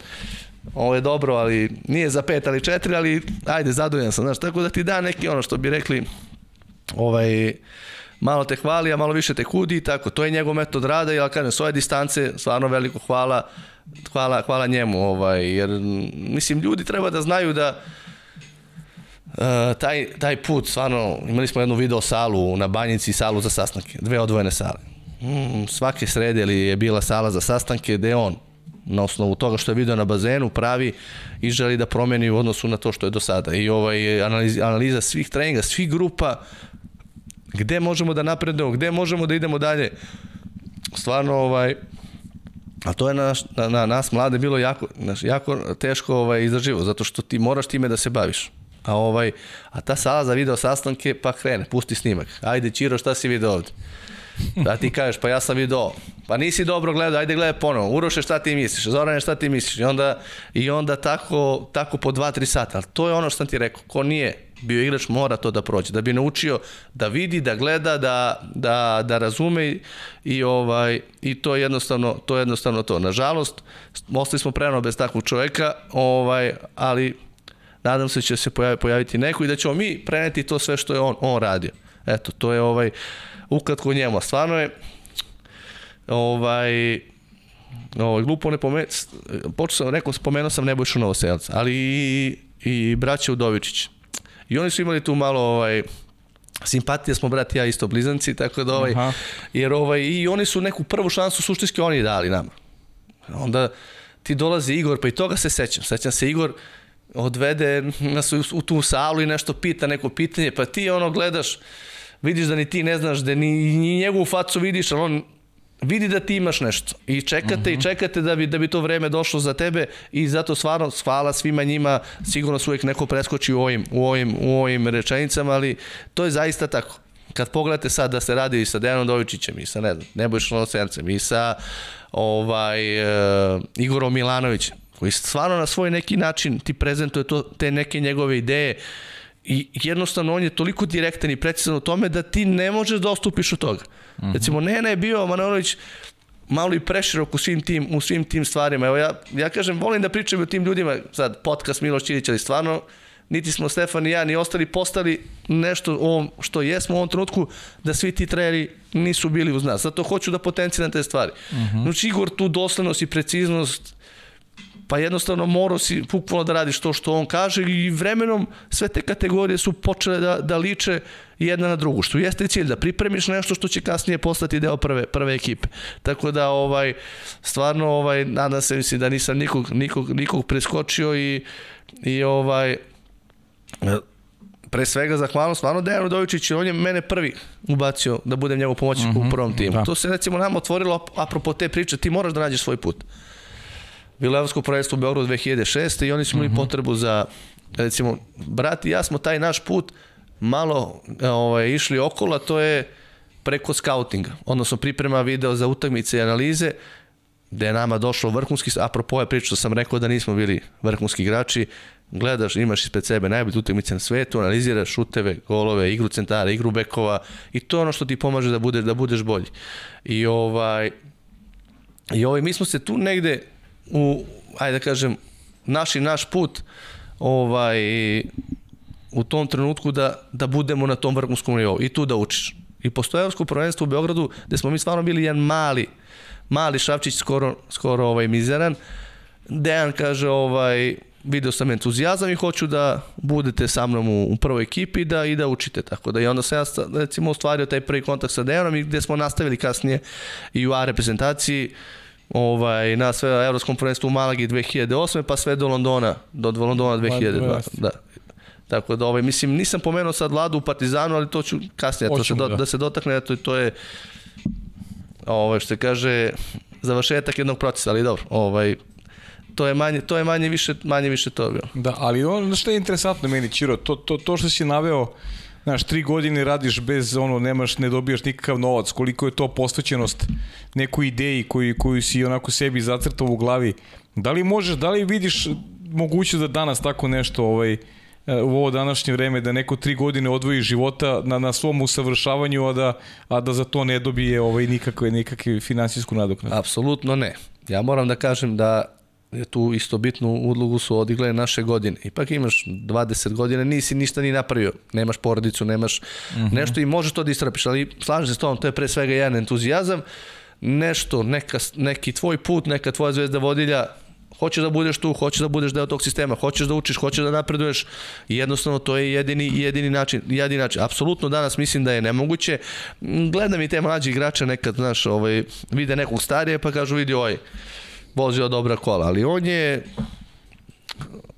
ovo je dobro, ali nije za pet, ali četiri, ali ajde, zadovoljan sam, znaš, tako da ti da neki ono što bi rekli, ovaj, malo te hvali, a malo više te kudi i tako, to je njegov metod rada i ja kažem, s ove distance, stvarno veliko hvala, hvala, hvala njemu, ovaj, jer, mislim, ljudi treba da znaju da Uh, taj, taj put, stvarno, imali smo jednu video salu na Banjici, salu za sastanke, dve odvojene sale. Mm, svake srede je bila sala za sastanke gde on na osnovu toga što je video na bazenu pravi i želi da promeni u odnosu na to što je do sada. I ovaj analiza, analiza svih treninga, svih grupa, gde možemo da napredujemo, gde možemo da idemo dalje. Stvarno, ovaj, a to je na, na, na nas mlade bilo jako, jako teško ovaj, izdrživo, zato što ti moraš time da se baviš. A ovaj a ta sala za video sastanke pa krene, pusti snimak. Ajde Ćiro, šta si video ovde? Da ti kažeš, pa ja sam video, pa nisi dobro gledao, ajde gledaj ponovo. Uroše, šta ti misliš? Zorane, šta ti misliš? I onda, i onda tako, tako po 2-3 sata. Ali to je ono što sam ti rekao. Ko nije bio igrač, mora to da prođe. Da bi naučio da vidi, da gleda, da, da, da razume i, ovaj, i to je jednostavno to. Je jednostavno to. Nažalost, ostali smo preno bez takvog čoveka, ovaj, ali nadam se da će se pojaviti, neko i da ćemo mi preneti to sve što je on, on radio. Eto, to je ovaj, ukratko njemu. Stvarno je ovaj ovaj glupo ne pomen počeo sam rekao spomenuo sam Nebojšu Novoselca, ali i i braća Udovičić. I oni su imali tu malo ovaj simpatija smo brat ja isto blizanci tako da ovaj Aha. jer ovaj i oni su neku prvu šansu suštinski oni dali nama. Onda ti dolazi Igor, pa i toga se sećam. Sećam se Igor odvede nas u, u tu salu i nešto pita neko pitanje, pa ti ono gledaš vidiš da ni ti ne znaš, da ni, ni njegovu facu vidiš, ali on vidi da ti imaš nešto i čekate uh -huh. i mhm. čekate da bi, da bi to vreme došlo za tebe i zato stvarno hvala svima njima, sigurno su uvijek neko preskoči u ovim, u ovim, u ovim rečenicama, ali to je zaista tako. Kad pogledate sad da se radi i sa Dejanom Dovičićem i sa ne znam, Nebojšom Losencem i sa ovaj, uh, Igorom Milanovićem, koji stvarno na svoj neki način ti prezentuje to, te neke njegove ideje, uh, I jednostavno on je toliko direktan i precizan u tome da ti ne možeš da ostupiš od toga. Mm -hmm. Recimo, Nena je bio Manojlović malo i preširok u svim tim, u svim tim stvarima. Evo ja, ja kažem, volim da pričam o tim ljudima, sad podcast Miloš Ćirić, ali stvarno niti smo Stefan i ja, ni ostali postali nešto ovom što jesmo u ovom trenutku, da svi ti treneri nisu bili uz nas. Zato hoću da potenciram te stvari. Mm -hmm. Znači, Igor tu doslednost i preciznost pa jednostavno morao si bukvalno da radiš to što on kaže i vremenom sve te kategorije su počele da, da liče jedna na drugu, što jeste cilj da pripremiš nešto što će kasnije postati deo prve, prve ekipe. Tako da ovaj stvarno ovaj nadam se mislim da nisam nikog, nikog, nikog preskočio i, i ovaj pre svega zahvalno stvarno Dejan Udovičić, on je mene prvi ubacio da budem njegov pomoćnik mm -hmm, u mhm, prvom timu. Da. To se recimo nam otvorilo apropo te priče, ti moraš da nađeš svoj put. Bilo evropsko prvenstvo u Beogradu 2006. i oni su imali mm -hmm. potrebu za, recimo, brat i ja smo taj naš put malo ovaj, išli okolo, to je preko skautinga, odnosno priprema video za utakmice i analize, gde je nama došlo vrhunski, apropo je priča sam rekao da nismo bili vrhunski igrači, gledaš, imaš ispred sebe najbolje utakmice na svetu, analiziraš šuteve, golove, igru centara, igru bekova i to je ono što ti pomaže da budeš da budeš bolji. I ovaj i ovaj mi smo se tu negde u ajde da kažem naši naš put ovaj u tom trenutku da, da budemo na tom vrhunskom nivou i tu da učiš. I postoje evropsko prvenstvo u Beogradu gde smo mi stvarno bili jedan mali mali šapčić skoro, skoro ovaj mizeran. Dejan kaže ovaj video sam entuzijazam i hoću da budete sa mnom u, u prvoj ekipi da, i da učite. Tako da i onda sam ja recimo ostvario taj prvi kontakt sa Dejanom i gde smo nastavili kasnije i u A reprezentaciji ovaj, na sve evropskom prvenstvu u Malagi 2008. pa sve do Londona, do Londona 2002. Da. Tako da, ovaj, mislim, nisam pomenuo sad Ladu u Partizanu, ali to ću kasnije, to se do, da. da se dotakne, to, to je ovaj, što se kaže, završetak jednog procesa, ali dobro, ovaj, to je manje to je manje više manje više to bilo.
Da, ali ono što je interesantno meni Ćiro, to to to što si naveo Znaš, tri godine radiš bez, ono, nemaš, ne dobijaš nikakav novac, koliko je to posvećenost nekoj ideji koju, koju si onako sebi zacrtao u glavi. Da li možeš, da li vidiš moguće da danas tako nešto, ovaj, u ovo današnje vreme da neko tri godine odvoji života na, na svom usavršavanju, a da, a da za to ne dobije ovaj, nikakve, nikakve finansijsku nadoknadu?
Apsolutno ne. Ja moram da kažem da tu isto bitnu ulogu su odigle naše godine. Ipak imaš 20 godina, nisi ništa ni napravio. Nemaš porodicu, nemaš mm -hmm. nešto i možeš to da istrapiš, ali slažem se s tom, to je pre svega jedan entuzijazam, nešto, neka, neki tvoj put, neka tvoja zvezda vodilja, hoćeš da budeš tu, hoćeš da budeš deo tog sistema, hoćeš da učiš, hoćeš da napreduješ jednostavno to je jedini, jedini način, jedini način. Apsolutno danas mislim da je nemoguće. Gledam i te mlađi igrače nekad, znaš, ovaj, vide nekog starije pa kažu vidi ovaj, vozio dobra kola, ali on je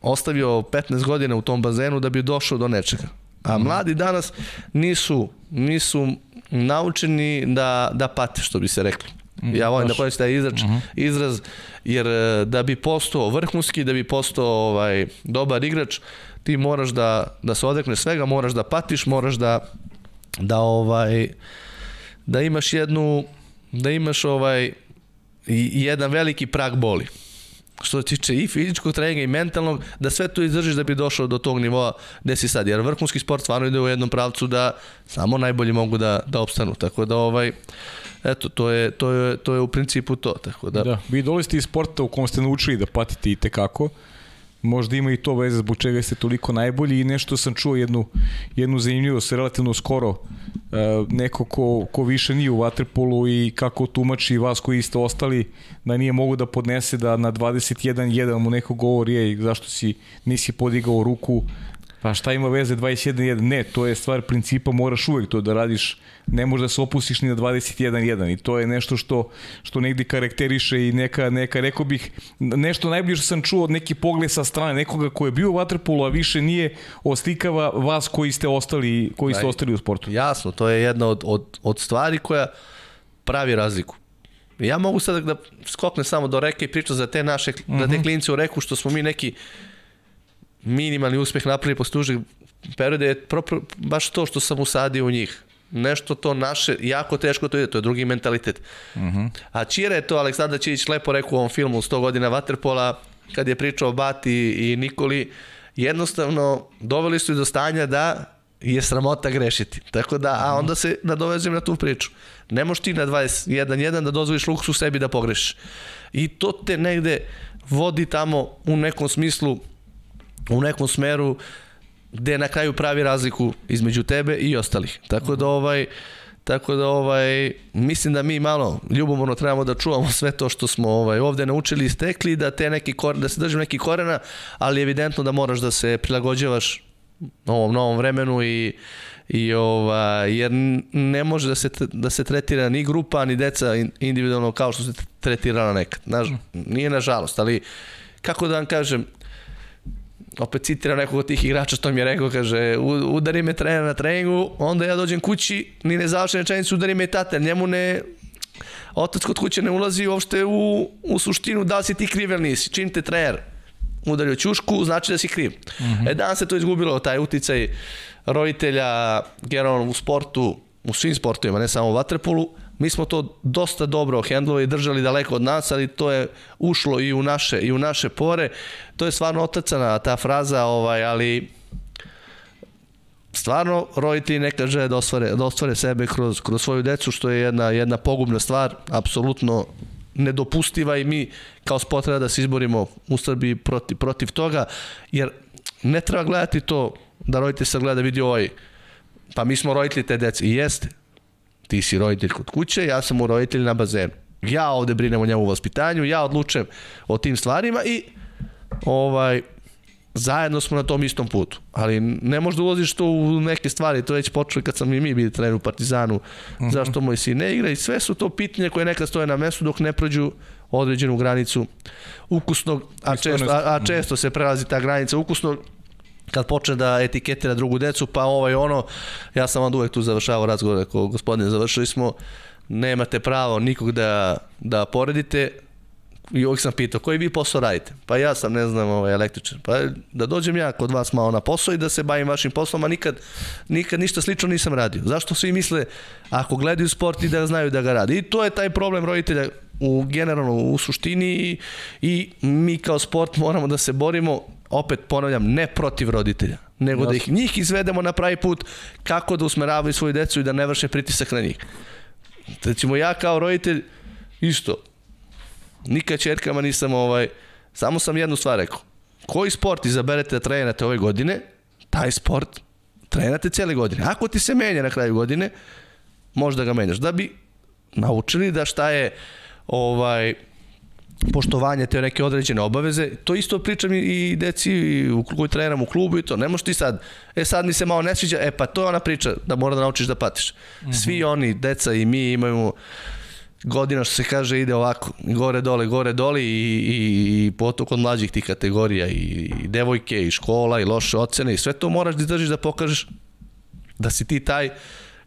ostavio 15 godina u tom bazenu da bi došao do nečega. A mhm. mladi danas nisu, nisu naučeni da, da pate, što bi se rekli. Mhm, ja volim da koristim taj izrač, uh mhm. -huh. izraz, jer e, da bi postao vrhunski, da bi postao ovaj, dobar igrač, ti moraš da, da se odrekneš svega, moraš da patiš, moraš da, da ovaj, da imaš jednu, da imaš ovaj, i jedan veliki prag boli što se tiče i fizičkog treninga i mentalnog, da sve to izdržiš da bi došao do tog nivoa gde si sad. Jer vrhunski sport stvarno ide u jednom pravcu da samo najbolji mogu da, da opstanu. Tako da ovaj, eto, to je, to je, to je u principu to. Tako da...
da. Vi dolazite iz sporta u kom ste naučili da patite i tekako. Možda ima i to veze zbog čega ste toliko najbolji i nešto sam čuo jednu, jednu zanimljivost relativno skoro uh, neko ko, ko više nije u Waterpolu i kako tumači vas koji ste ostali da nije mogu da podnese da na 21-1 mu neko govori ej, zašto si nisi podigao ruku Pa šta ima veze 21-1? Ne, to je stvar principa, moraš uvek to da radiš, ne možeš da se opustiš ni na 21-1 i to je nešto što, što negdje karakteriše i neka, neka, rekao bih, nešto najbliže sam čuo od neki pogled sa strane, nekoga ko je bio u Waterpolu, a više nije oslikava vas koji ste ostali, koji ste ostali u sportu.
Jasno, to je jedna od, od, od stvari koja pravi razliku. Ja mogu sad da skoknem samo do reke i pričam za te naše, uh -huh. za te mhm. klince u reku, što smo mi neki minimalni uspeh napravili posle dužeg perioda je propro, baš to što sam usadio u njih. Nešto to naše, jako teško to ide, to je drugi mentalitet. Uh mhm. -huh. A Čira je to, Aleksandar Čić lepo rekao u ovom filmu 100 godina Waterpola, kad je pričao o Bati i Nikoli, jednostavno doveli su do stanja da je sramota grešiti. Tako da, a onda se nadovezujem na tu priču. Ne možeš ti na 21.1 da dozvoliš luksu sebi da pogrešiš. I to te negde vodi tamo u nekom smislu u nekom smeru gde na kraju pravi razliku između tebe i ostalih. Tako da ovaj Tako da ovaj mislim da mi malo ljubomorno trebamo da čuvamo sve to što smo ovaj ovde naučili i stekli da te neki kor, da se držimo neki korena, ali evidentno da moraš da se prilagođavaš ovom novom vremenu i i ova jer ne može da se da se tretira ni grupa ni deca individualno kao što se tretirala nekad. Naž, nije nažalost, ali kako da vam kažem, opet citiram nekog od tih igrača što mi je rekao, kaže, udari me trener na treningu, onda ja dođem kući, ni ne završen rečenicu, udari me tata, njemu ne, otac kod kuće ne ulazi uopšte u, u suštinu da li si ti kriv ili nisi. Čim te trener udario ćušku, znači da si kriv. Mm -hmm. E, danas se to izgubilo, taj uticaj roditelja, generalno u sportu, u svim sportovima, ne samo u vaterpolu, mi smo to dosta dobro hendlovali i držali daleko od nas, ali to je ušlo i u naše i u naše pore. To je stvarno otacana ta fraza, ovaj, ali stvarno roditelji neka žele da ostvare, da ostvare sebe kroz, kroz svoju decu, što je jedna, jedna pogubna stvar, apsolutno nedopustiva i mi kao sport treba da se izborimo u Srbiji protiv, protiv toga, jer ne treba gledati to da roditelj sad gleda vidi ovaj, pa mi smo roditelji te dece. I jeste, ti si roditelj kod kuće, ja sam mu roditelj na bazenu. Ja ovde brinem o njemu vaspitanju, ja odlučujem o tim stvarima i ovaj zajedno smo na tom istom putu. Ali ne možda ulaziš to u neke stvari, to već počeli kad sam i mi bili trener u Partizanu, uh mhm. -huh. zašto moj sin ne igra i sve su to pitanja koje nekad stoje na mestu dok ne prođu određenu granicu ukusnog, a često, a, a često se prelazi ta granica ukusnog kad počne da etiketira drugu decu, pa ovaj ono, ja sam onda uvek tu završavao razgovor, ako gospodine završili smo, nemate pravo nikog da, da poredite, i uvijek sam pitao, koji vi posao radite? Pa ja sam, ne znam, ovaj, električar. Pa da dođem ja kod vas malo na posao i da se bavim vašim poslom, a nikad, nikad ništa slično nisam radio. Zašto svi misle, ako gledaju sport i da znaju da ga radi? I to je taj problem roditelja u generalno u suštini i, i mi kao sport moramo da se borimo opet ponavljam, ne protiv roditelja, nego Jasne. da ih njih izvedemo na pravi put kako da usmeravaju svoju decu i da ne vrše pritisak na njih. Recimo ja kao roditelj isto, nikad čerkama nisam ovaj, samo sam jednu stvar rekao. Koji sport izaberete da trenirate ove godine, taj sport trenirate cijele godine. Ako ti se menja na kraju godine, možda ga menjaš. Da bi naučili da šta je ovaj poštovanje te neke određene obaveze. To isto pričam i deci u koji treniram u klubu i to. Ne možeš ti sad, e sad mi se malo ne sviđa, e pa to je ona priča da mora da naučiš da patiš. -hmm. Svi oni, deca i mi imamo godina što se kaže ide ovako, gore dole, gore dole i, i, i potok od mlađih tih kategorija i, i devojke i škola i loše ocene i sve to moraš da izdržiš da pokažeš da si ti taj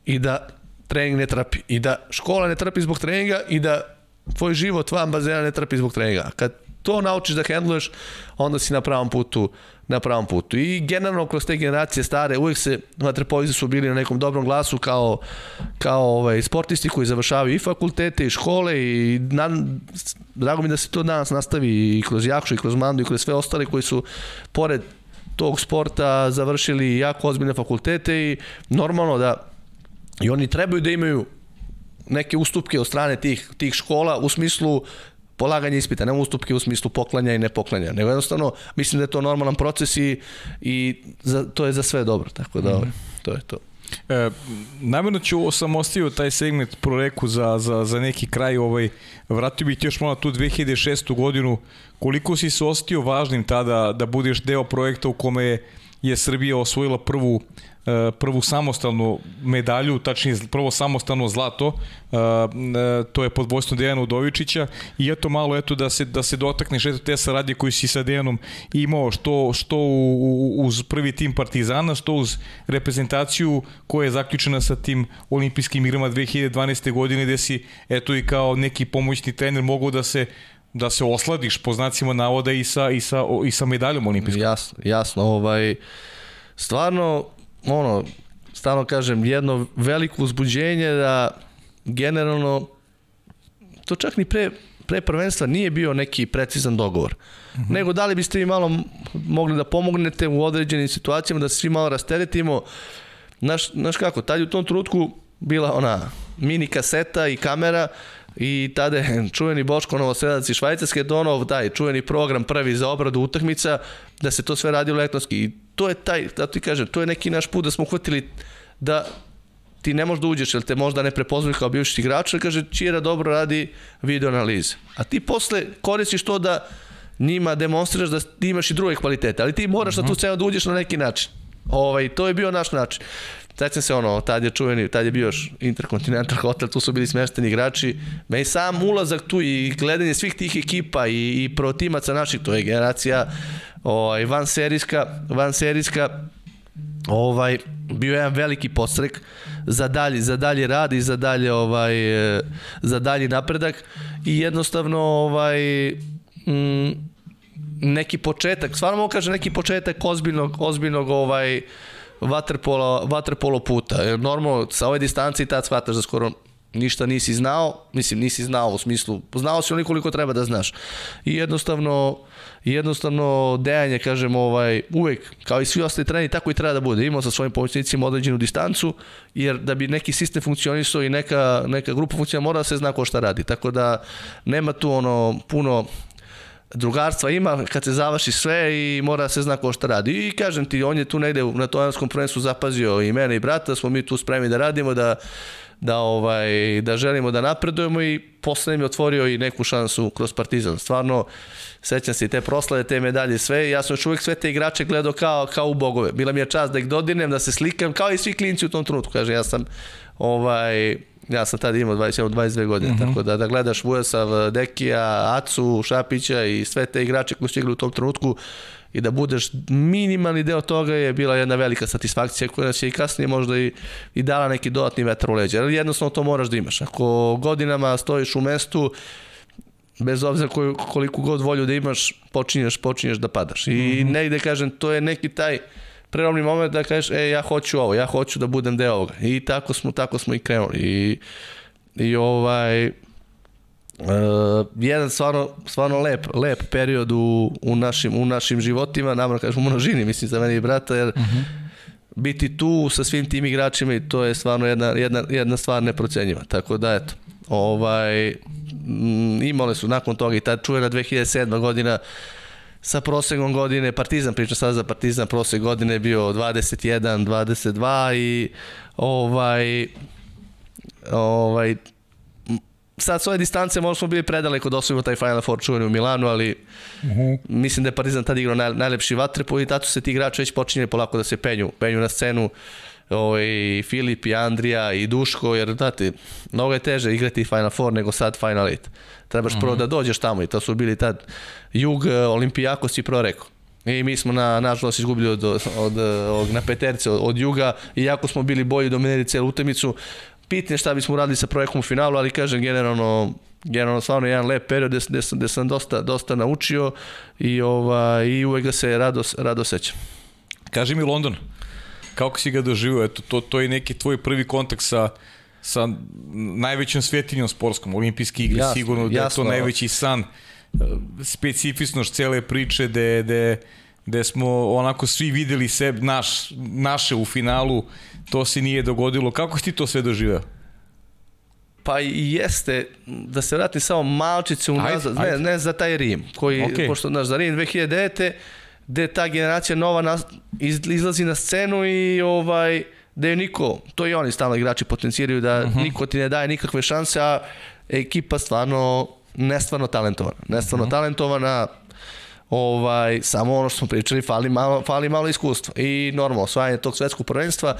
i da trening ne trapi i da škola ne trapi zbog treninga i da tvoj život van bazena ne trpi zbog treninga. Kad to naučiš da hendluješ, onda si na pravom putu na pravom putu. I generalno kroz te generacije stare uvek se vaterpolisti su bili na nekom dobrom glasu kao, kao ovaj, sportisti koji završavaju i fakultete i škole i na, drago mi da se to danas nastavi i kroz Jakšu i kroz Mandu i kroz sve ostale koji su pored tog sporta završili jako ozbiljne fakultete i normalno da i oni trebaju da imaju neke ustupke od strane tih, tih škola u smislu polaganja ispita, ne ustupke u smislu poklanja i nepoklanja, nego jednostavno mislim da je to normalan proces i, i za, to je za sve dobro, tako da mm -hmm. to je to.
E, namjerno ću sam ostavio taj segment proreku za, za, za neki kraj, ovaj, vratio bih još malo tu 2006. godinu, koliko si se ostio važnim tada da budeš deo projekta u kome je, je Srbija osvojila prvu prvu samostalnu medalju, tačnije prvo samostalno zlato, e, e, to je pod vojstvom Dejana Udovičića i eto malo eto da se da se dotakneš eto te saradnje koju si sa Dejanom imao što što uz prvi tim Partizana, što uz reprezentaciju koja je zaključena sa tim olimpijskim igrama 2012. godine gde si eto i kao neki pomoćni trener mogao da se da se osladiš po znacima navoda i sa, i sa, i sa medaljom olimpijskom.
Jasno, jasno. Ovaj, stvarno ono, stalno kažem, jedno veliko uzbuđenje da generalno to čak ni pre, pre prvenstva nije bio neki precizan dogovor. Mhm. -huh. Nego da li biste vi malo mogli da pomognete u određenim situacijama, da se svi malo rasteretimo. Znaš, znaš kako, tad je u tom trenutku bila ona mini kaseta i kamera i tada je čuveni Boško Novosedac i Švajcarske donov taj čuveni program prvi za obradu utakmica da se to sve radilo elektronski i to je taj, da ti kažem, to je neki naš put da smo uhvatili da ti ne možeš da uđeš, jer te možda ne prepoznaju kao bivši igrač, kaže Čira dobro radi video analize. A ti posle koristiš to da njima demonstriraš da ti imaš i druge kvalitete, ali ti moraš mm -hmm. na tu cenu da uđeš na neki način. Ovaj, to je bio naš način. Sećam se ono, tad je čuveni, tad je bio još Intercontinental Hotel, tu su bili smešteni igrači. Meni sam ulazak tu i gledanje svih tih ekipa i, i protimaca naših, to je generacija ovaj, van serijska, van serijska, ovaj, bio je jedan veliki postrek za dalji, za dalji rad i za dalje ovaj, za dalji napredak i jednostavno ovaj, mm, neki početak, stvarno mogu kažem neki početak ozbiljnog, ozbiljnog ovaj, vaterpola, vaterpolo puta. Jer normalno sa ove distancije tad shvataš da skoro ništa nisi znao, mislim nisi znao u smislu, znao si onoliko koliko treba da znaš. I jednostavno, jednostavno dejanje, kažem, ovaj, uvek, kao i svi ostali treni, tako i treba da bude. Imao sa svojim pomoćnicima određenu distancu, jer da bi neki sistem funkcionisao i neka, neka grupa funkcionira, mora da se zna ko šta radi. Tako da nema tu ono puno drugarstva ima kad se završi sve i mora se zna ko šta radi. I kažem ti, on je tu negde na tojanskom prvenstvu zapazio i mene i brata, smo mi tu spremni da radimo, da da ovaj da želimo da napredujemo i posle mi otvorio i neku šansu kroz Partizan. Stvarno sećam se i te proslave, te medalje, sve. Ja sam još uvek sve te igrače gledao kao kao u bogove. Bila mi je čast da ih dodinem, da se slikam kao i svi klinci u tom trenutku. Kaže ja sam ovaj ja sam tada imao 21, 22 godine, uh -huh. tako da da gledaš Vujasav, Dekija, Acu, Šapića i sve te igrače koji su igrali u tom trenutku i da budeš minimalni deo toga je bila jedna velika satisfakcija koja je i kasnije možda i, i dala neki dodatni vetar u leđa. Ali jednostavno to moraš da imaš. Ako godinama stojiš u mestu, bez obzira koju, koliko god volju da imaš, počinješ, počinješ da padaš. I mm -hmm. negde, kažem, to je neki taj prelomni moment da kažeš, e, ja hoću ovo, ja hoću da budem deo ovoga. I tako smo, tako smo i krenuli. I, i ovaj, Uh, jedan stvarno, stvarno lep, lep period u, u, našim, u našim životima, namro kažem u množini, mislim za mene i brata, jer uh mhm. -huh. biti tu sa svim tim igračima i to je stvarno jedna, jedna, jedna stvar neprocenjiva. Tako da, eto, ovaj, m, imale su nakon toga i ta čuvena 2007. godina sa prosekom godine, Partizan, pričam sada za Partizan, prosek godine je bio 21, 22 i ovaj, ovaj, sad s ove distance možda smo bili predaleko da osvojimo taj Final Four čuveni u Milanu, ali uh mhm. -huh. mislim da je Partizan tada igrao naj, najlepši vatrepo i tato se ti igrači već počinje polako da se penju, penju na scenu ovaj, Filip i Andrija i Duško, jer znate, mnogo je teže igrati Final Four nego sad Final 8. Trebaš prvo mhm. da dođeš tamo i to su bili tad Jug, Olimpijakos i Proreko. I mi smo na, nažalost izgubili od, od, od, od na peterce od, od Juga, iako smo bili bolji domineri celu utakmicu, pitanje šta bismo uradili sa projektom u finalu, ali kažem generalno generalno stvarno jedan lep period gde, gde, gde sam dosta, dosta naučio i, ova, i uvek ga se rado, rado sećam.
Kaži mi London, kako si ga doživio? Eto, to, to je neki tvoj prvi kontakt sa, sa najvećom svetinjom sportskom, olimpijski igre, jasno, sigurno da je to najveći san, specifičnost cele priče, da de, gde smo onako svi videli sebe, naš, naše u finalu, to se nije dogodilo. Kako si ti to sve doživeo?
Pa i jeste, da se vratim samo malčice unazad, ajde, ajde. ne, ne za taj Rim, koji, okay. pošto, znaš, za Rim 2009. gde ta generacija nova nas, iz, izlazi na scenu i ovaj, da je niko, to i oni stalno igrači potencijiraju, da uh mhm. -huh. niko ti ne daje nikakve šanse, a ekipa stvarno nestvarno talentovana. Nestvarno uh mhm. -huh. talentovana, ovaj, samo ono što smo pričali, fali malo, fali malo iskustva. I normalno, osvajanje tog svetskog prvenstva,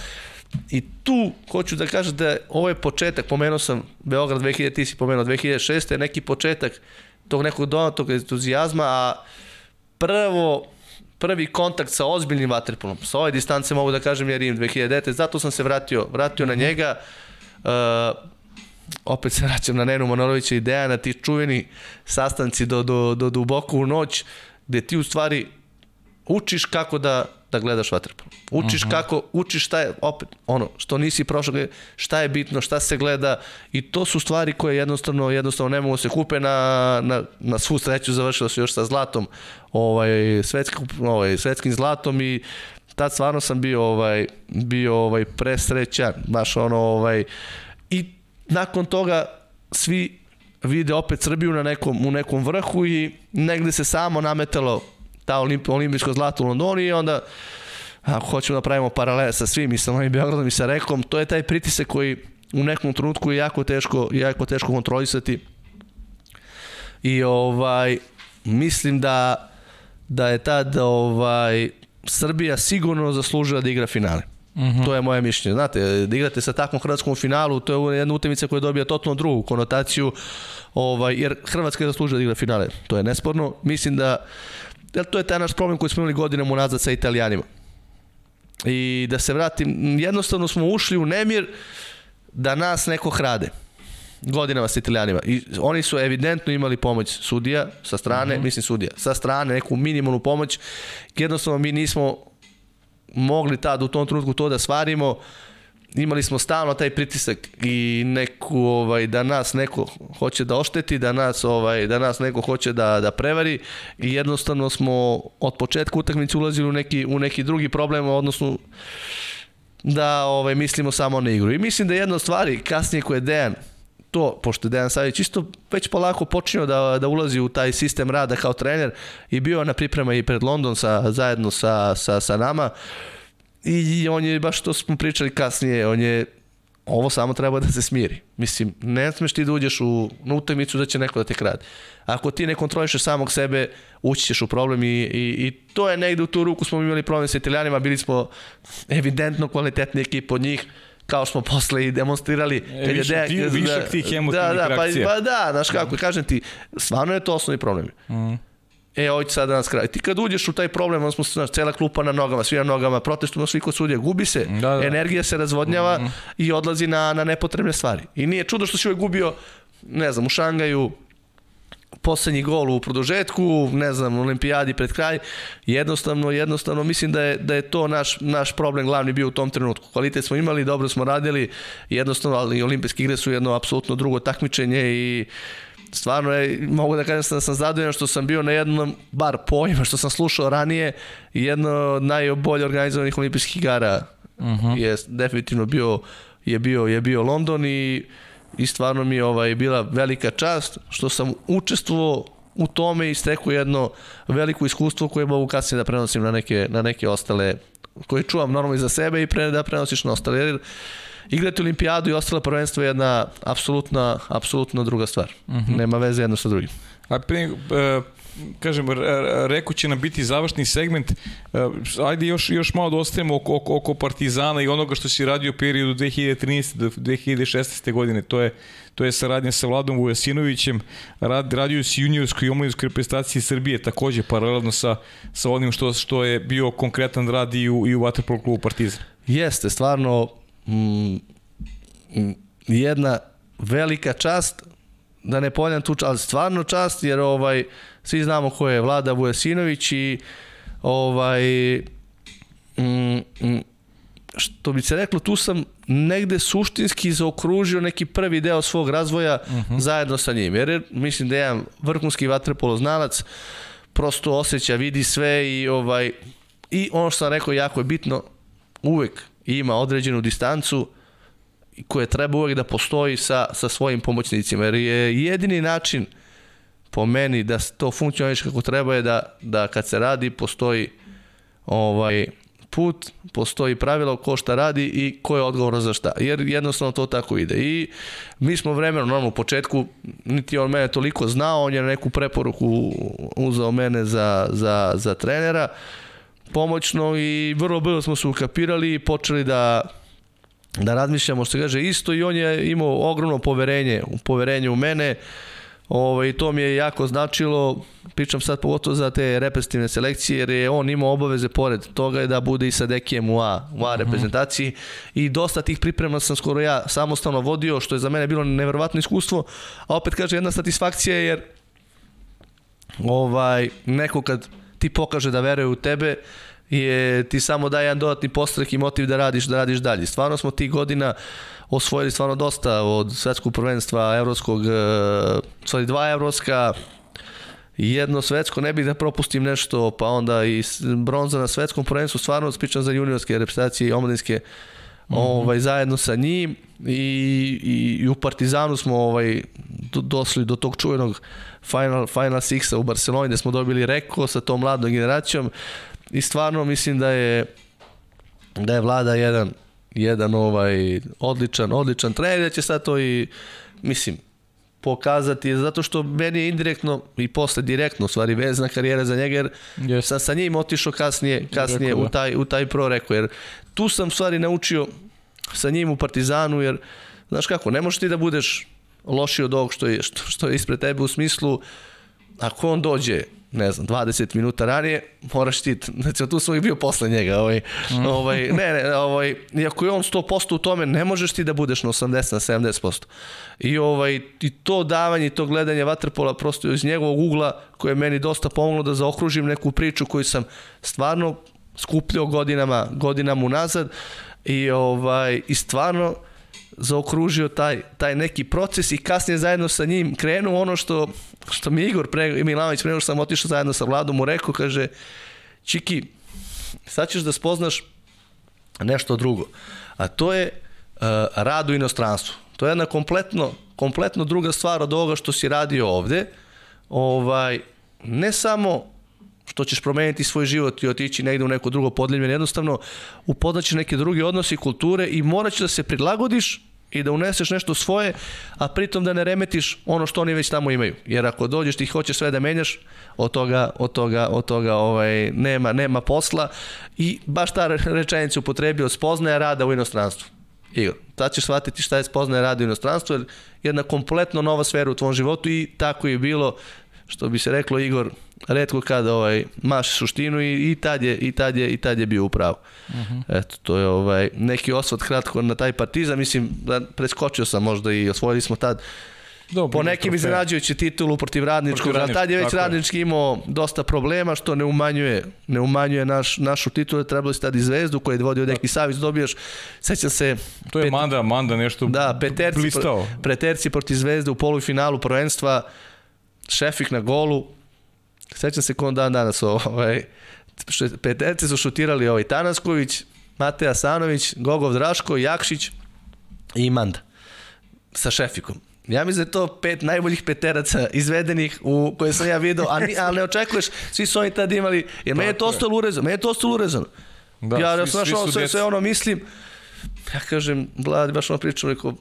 I tu hoću da kažem da ovo je početak, pomenuo sam Beograd 2000, ti si pomenuo 2006. je neki početak tog nekog donatog entuzijazma, a prvo prvi kontakt sa ozbiljnim vaterpolom. Sa ove distance mogu da kažem jer im 2009. Zato sam se vratio, vratio na njega. Uh, opet se vraćam na Nenu Manorovića i Dejana, ti čuveni sastanci do, do, do duboko u noć, gde ti u stvari učiš kako da da gledaš vaterpolo. Učiš uh mhm. -huh. kako, učiš šta je, opet, ono, što nisi prošao, šta je bitno, šta se gleda i to su stvari koje jednostavno, jednostavno ne mogu da se kupe na, na, na svu sreću, završilo se još sa zlatom, ovaj, svetskim, ovaj, svetskim zlatom i tad stvarno sam bio ovaj bio ovaj presrećan, baš ono ovaj i nakon toga svi vide opet Srbiju na nekom, u nekom vrhu i negde se samo nametalo ta olimp, olimpijsko zlato u Londoni i onda ako hoćemo da pravimo paralele sa svim i sa Novim Beogradom i sa Rekom, to je taj pritisak koji u nekom trenutku je jako teško, jako teško kontrolisati. I ovaj, mislim da, da je tad ovaj, Srbija sigurno zaslužila da igra finale. Mm -hmm. To je moje mišljenje. Znate, da igrate sa takvom hrvatskom finalu, to je jedna utakmica koja dobija totalno drugu konotaciju, ovaj, jer Hrvatska je zaslužila da igra finale. To je nesporno. Mislim da, jer to je taj naš problem koji smo imali godinama unazad sa Italijanima. I da se vratim, jednostavno smo ušli u nemir da nas neko hrade godinama sa Italijanima. I oni su evidentno imali pomoć sudija sa strane, mm -hmm. mislim sudija, sa strane neku minimalnu pomoć. Jednostavno mi nismo mogli tad u tom trenutku to da stvarimo. Imali smo stalno taj pritisak i neku ovaj da nas neko hoće da ošteti, da nas ovaj da nas neko hoće da da prevari i jednostavno smo od početka utakmice ulazili u neki u neki drugi problem odnosno da ovaj mislimo samo na igru. I mislim da jedna od stvari kasnije koje je Dejan to, pošto je Dejan Savić isto već polako počinio da, da ulazi u taj sistem rada kao trener i bio na priprema i pred London sa, zajedno sa, sa, sa nama i on je, baš to smo pričali kasnije, on je ovo samo treba da se smiri. Mislim, ne smeš ti da uđeš u, na utakmicu da će neko da te krade. Ako ti ne kontrolišeš samog sebe, ući ćeš u problem i, i, i to je negde u tu ruku smo imali problem sa Italijanima, bili smo evidentno kvalitetni ekip od njih, kao što smo posle i demonstrirali.
E, kad više, je de, višak da, tih emotivnih
da, da,
reakcija.
Pa, pa da, znaš kako, mm. kažem ti, stvarno je to osnovni problem. Mm. E, ovo će sad da nas kraj. Ti kad uđeš u taj problem, on smo znaš, cela klupa na nogama, svi na nogama, protestujemo svi kod sudija, gubi se, da, da. energija se razvodnjava mm. i odlazi na, na nepotrebne stvari. I nije čudo što si ovaj gubio, ne znam, u Šangaju, poslednji gol u produžetku, ne znam, olimpijadi pred kraj, jednostavno, jednostavno mislim da je, da je to naš, naš problem glavni bio u tom trenutku. Kvalitet smo imali, dobro smo radili, jednostavno, ali olimpijske igre su jedno apsolutno drugo takmičenje i stvarno je, mogu da kažem da sam zadovoljan što sam bio na jednom, bar pojma što sam slušao ranije, jedno od najbolje organizovanih olimpijskih igara uh mhm. -huh. je definitivno bio je bio je bio London i i stvarno mi je ovaj, bila velika čast što sam učestvovao u tome i stekao jedno veliko iskustvo koje mogu kasnije da prenosim na neke, na neke ostale, koje čuvam normalno i za sebe i pre, da prenosiš na ostale. Jer igrati olimpijadu i ostale prvenstvo je jedna apsolutna, apsolutno druga stvar. Mhm. -huh. Nema veze jedno sa drugim.
A pre, kažem, reko će nam biti završni segment. E, ajde još, još malo da ostavimo oko, oko, oko Partizana i onoga što si radio u periodu 2013. do 2016. godine. To je, to je saradnja sa Vladom Vujasinovićem. Rad, radio si juniorskoj i omladinskoj reprezentaciji Srbije takođe paralelno sa, sa onim što, što je bio konkretan rad i u, i u Waterpolo klubu Partizan.
Jeste, stvarno mm, mm jedna velika čast da ne ponjam tu čast, ali stvarno čast jer ovaj Svi znamo ko je Vlada Vujasinović i ovaj mm, mm, što bi se reklo, tu sam negde suštinski zaokružio neki prvi deo svog razvoja uh mhm. -huh. zajedno sa njim. Jer mislim da je jedan vrhunski vaterpolo znalac, prosto osjeća, vidi sve i ovaj i ono što sam rekao jako je bitno, uvek ima određenu distancu koja treba uvek da postoji sa, sa svojim pomoćnicima. Jer je jedini način po meni da to funkcioniše kako treba je da, da kad se radi postoji ovaj put, postoji pravilo ko šta radi i ko je odgovoran za šta. Jer jednostavno to tako ide. I mi smo vremeno, normalno u početku, niti on mene toliko znao, on je neku preporuku uzao mene za, za, za trenera pomoćno i vrlo brzo smo se ukapirali i počeli da da razmišljamo što kaže isto i on je imao ogromno poverenje, poverenje u mene Ovaj, to mi je jako značilo, pričam sad pogotovo za te reprezentativne selekcije, jer je on imao obaveze pored toga je da bude i sa Dekijem u A, u A mhm. reprezentaciji i dosta tih priprema sam skoro ja samostalno vodio, što je za mene bilo neverovatno iskustvo, a opet kaže jedna satisfakcija jer ovaj, neko kad ti pokaže da veruje u tebe, je ti samo daje jedan dodatni postrek i motiv da radiš, da radiš dalje. Stvarno smo tih godina uh, osvojili stvarno dosta od svetskog prvenstva, evropskog, e, stvari dva evropska, jedno svetsko, ne bih da propustim nešto, pa onda i bronza na svetskom prvenstvu, stvarno spičam za juniorske reprezentacije i omladinske, Mm -hmm. ovaj, zajedno sa njim i, i, i u Partizanu smo ovaj, do, došli do tog čuvenog Final, Final Sixa u Barceloni gde smo dobili Reko sa tom mladom generacijom i stvarno mislim da je da je vlada jedan jedan ovaj odličan, odličan trener, da će sad to i mislim pokazati, zato što meni je indirektno i posle direktno u stvari vezna karijera za njega, jer yes. sam sa njim otišao kasnije, kasnije u, taj, u taj pro reko, jer tu sam u stvari naučio sa njim u Partizanu, jer znaš kako, ne možeš ti da budeš loši od ovog što je, što, što je ispred tebe u smislu ako on dođe ne znam, 20 minuta ranije, moraš ti, znači tu sam bio posle njega, ovaj, mm. ovaj, ne, ne, ovaj, iako je on 100% u tome, ne možeš ti da budeš na 80 na 70%. I, ovaj, i to davanje, i to gledanje Vatrpola prosto iz njegovog ugla, koje je meni dosta pomoglo da zaokružim neku priču koju sam stvarno skupljao godinama, godinama unazad i, ovaj, i stvarno zaokružio taj, taj neki proces i kasnije zajedno sa njim krenuo ono što, što mi Igor pre, Milanović pre sam otišao zajedno sa Vladom mu rekao, kaže Čiki, sad ćeš da spoznaš nešto drugo, a to je uh, rad u inostranstvu. To je jedna kompletno, kompletno druga stvar od ovoga što si radio ovde. Ovaj, ne samo što ćeš promeniti svoj život i otići negde u neko drugo podljenje, jednostavno upoznaćeš neke druge odnose i kulture i morat da se prilagodiš i da uneseš nešto svoje, a pritom da ne remetiš ono što oni već tamo imaju. Jer ako dođeš ti hoćeš sve da menjaš, od toga, od toga, od toga ovaj, nema, nema posla i baš ta rečenica upotrebio spoznaja rada u inostranstvu. Igor, tad ćeš shvatiti šta je spoznaje rada u inostranstvu, jer jedna kompletno nova sfera u tvom životu i tako je bilo, što bi se reklo Igor, redko kada ovaj maš suštinu i, i tad je i tad je i tad je bio upravo. Uh mhm. -huh. Eto to je ovaj neki osvrt kratko na taj Partizan, mislim da preskočio sam možda i osvojili smo tad Dobro, po nekim iznenađujući titulu protiv radničkog, a tad je već radnički imao dosta problema što ne umanjuje ne umanjuje naš, našu titulu, trebalo se tad i zvezdu koji je vodio da. neki savić, dobiješ, sećam se...
To je pet, Manda, Manda nešto
da, peterci, blistao. Preterci protiv zvezde u polufinalu prvenstva, Šefik na golu, Sećam se kon dan danas ovaj, peterci su šutirali ovaj Tanasković, Mateja Sanović, Gogov Draško, Jakšić i Manda sa Šefikom. Ja mislim da je to pet najboljih peteraca izvedenih u koje sam ja video, a, ali ne očekuješ, svi su oni tad imali, jer meni je to ostalo urezano, meni je to ostalo urezano. Da, ja, ja sam našao sve, sve ono mislim, ja kažem, Vladi, baš ono pričam, rekao,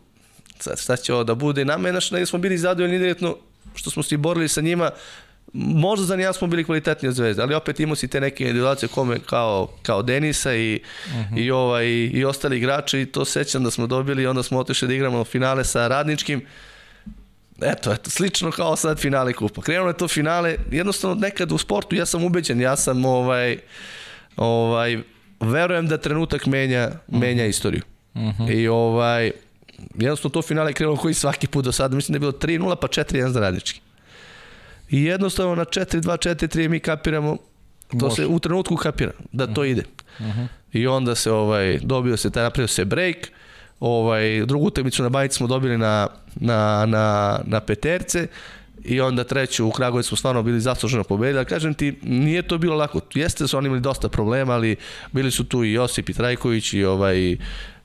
sad šta će ovo da bude, nama je naš, negdje smo bili zadovoljni indirektno, što smo se borili sa njima, možda za nijan smo bili kvalitetni od Zvezde, ali opet imao si te neke individuacije kome kao, kao Denisa i, uh mhm. -huh. i, ovaj, i ostali igrači i to sećam da smo dobili i onda smo otišli da igramo finale sa Radničkim Eto, eto, slično kao sad finale kupa. Krenulo je to finale, jednostavno nekad u sportu ja sam ubeđen, ja sam ovaj, ovaj, verujem da trenutak menja, menja mhm. istoriju. Uh mhm. -huh. I ovaj, jednostavno to finale krenulo koji svaki put do sada, mislim da je bilo 3-0 pa 4-1 za radnički. I jednostavno na 4-2, 4-3 mi kapiramo, to Može. se u trenutku kapira, da to ide. Uh -huh. I onda se ovaj, dobio se, taj napravio se break, ovaj, drugu utakmicu na Bajici smo dobili na, na, na, na peterce, i onda treću u Kragujevcu smo stvarno bili zasluženo pobedili, kažem ti, nije to bilo lako. Jeste da su oni imali dosta problema, ali bili su tu i Josip i Trajković i ovaj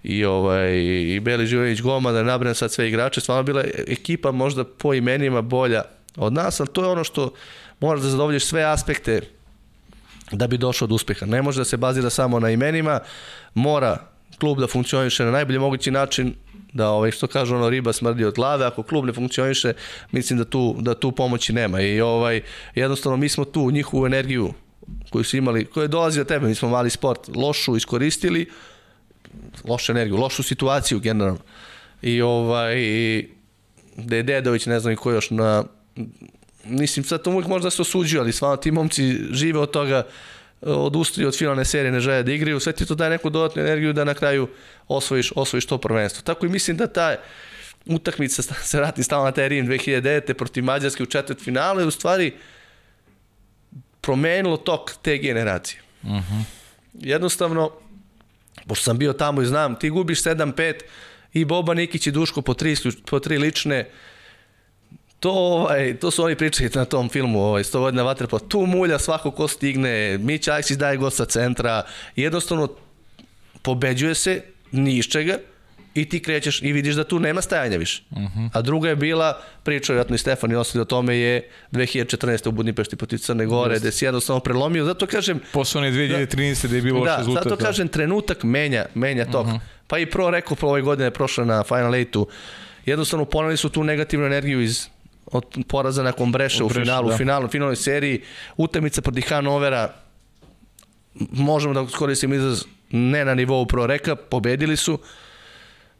i ovaj i Beli Živović Goma da nabrem sad sve igrače, stvarno bila ekipa možda po imenima bolja od nas, ali to je ono što moraš da zadovoljiš sve aspekte da bi došao do uspeha. Ne može da se bazira samo na imenima, mora klub da funkcioniše na najbolji mogući način, da ovaj što kaže ono riba smrdi od glave, ako klub ne funkcioniše, mislim da tu da tu pomoći nema i ovaj jednostavno mi smo tu njihovu energiju koju su imali, koja je od tebe, mi smo mali sport, lošu iskoristili, lošu energiju, lošu situaciju generalno. I ovaj da je Dedović, ne znam i ko još na mislim sad to uvijek možda se osuđuje, ali stvarno ti momci žive od toga, odustaju od finalne serije, ne žele da igraju, sve ti to daje neku dodatnu energiju da na kraju osvojiš, osvojiš to prvenstvo. Tako i mislim da ta utakmica se vrati stalno na taj Rim 2009. protiv Mađarske u četvrt finale, u stvari promenilo tok te generacije. Uh mhm. -huh. Jednostavno, pošto sam bio tamo i znam, ti gubiš 7-5 i Boba Nikić i Duško po tri, po tri lične, To, ovaj, to su oni pričali na tom filmu, ovaj, 100 godina vaterpola. Tu mulja svako ko stigne, Mić Aleksić daje go sa centra. Jednostavno, pobeđuje se ni iz čega i ti krećeš i vidiš da tu nema stajanja više. Uh -huh. A druga je bila, pričao vjerojatno i Stefan i ostali o tome je 2014. u Budnimpešti protiv Crne Gore, gde si jednostavno prelomio, zato kažem...
Posle 2013. Da, gde je bilo
da,
rezultat.
zato kažem, trenutak menja, menja tok. Uh -huh. Pa i pro rekao, pro ove godine prošle na Final 8-u, jednostavno poneli su tu negativnu energiju iz od poraza nakon Breša u, Breša, finalu, da. u finalu, u finalnoj seriji, utakmica protiv Hanovera, možemo da koristimo izraz ne na nivou pro reka, pobedili su,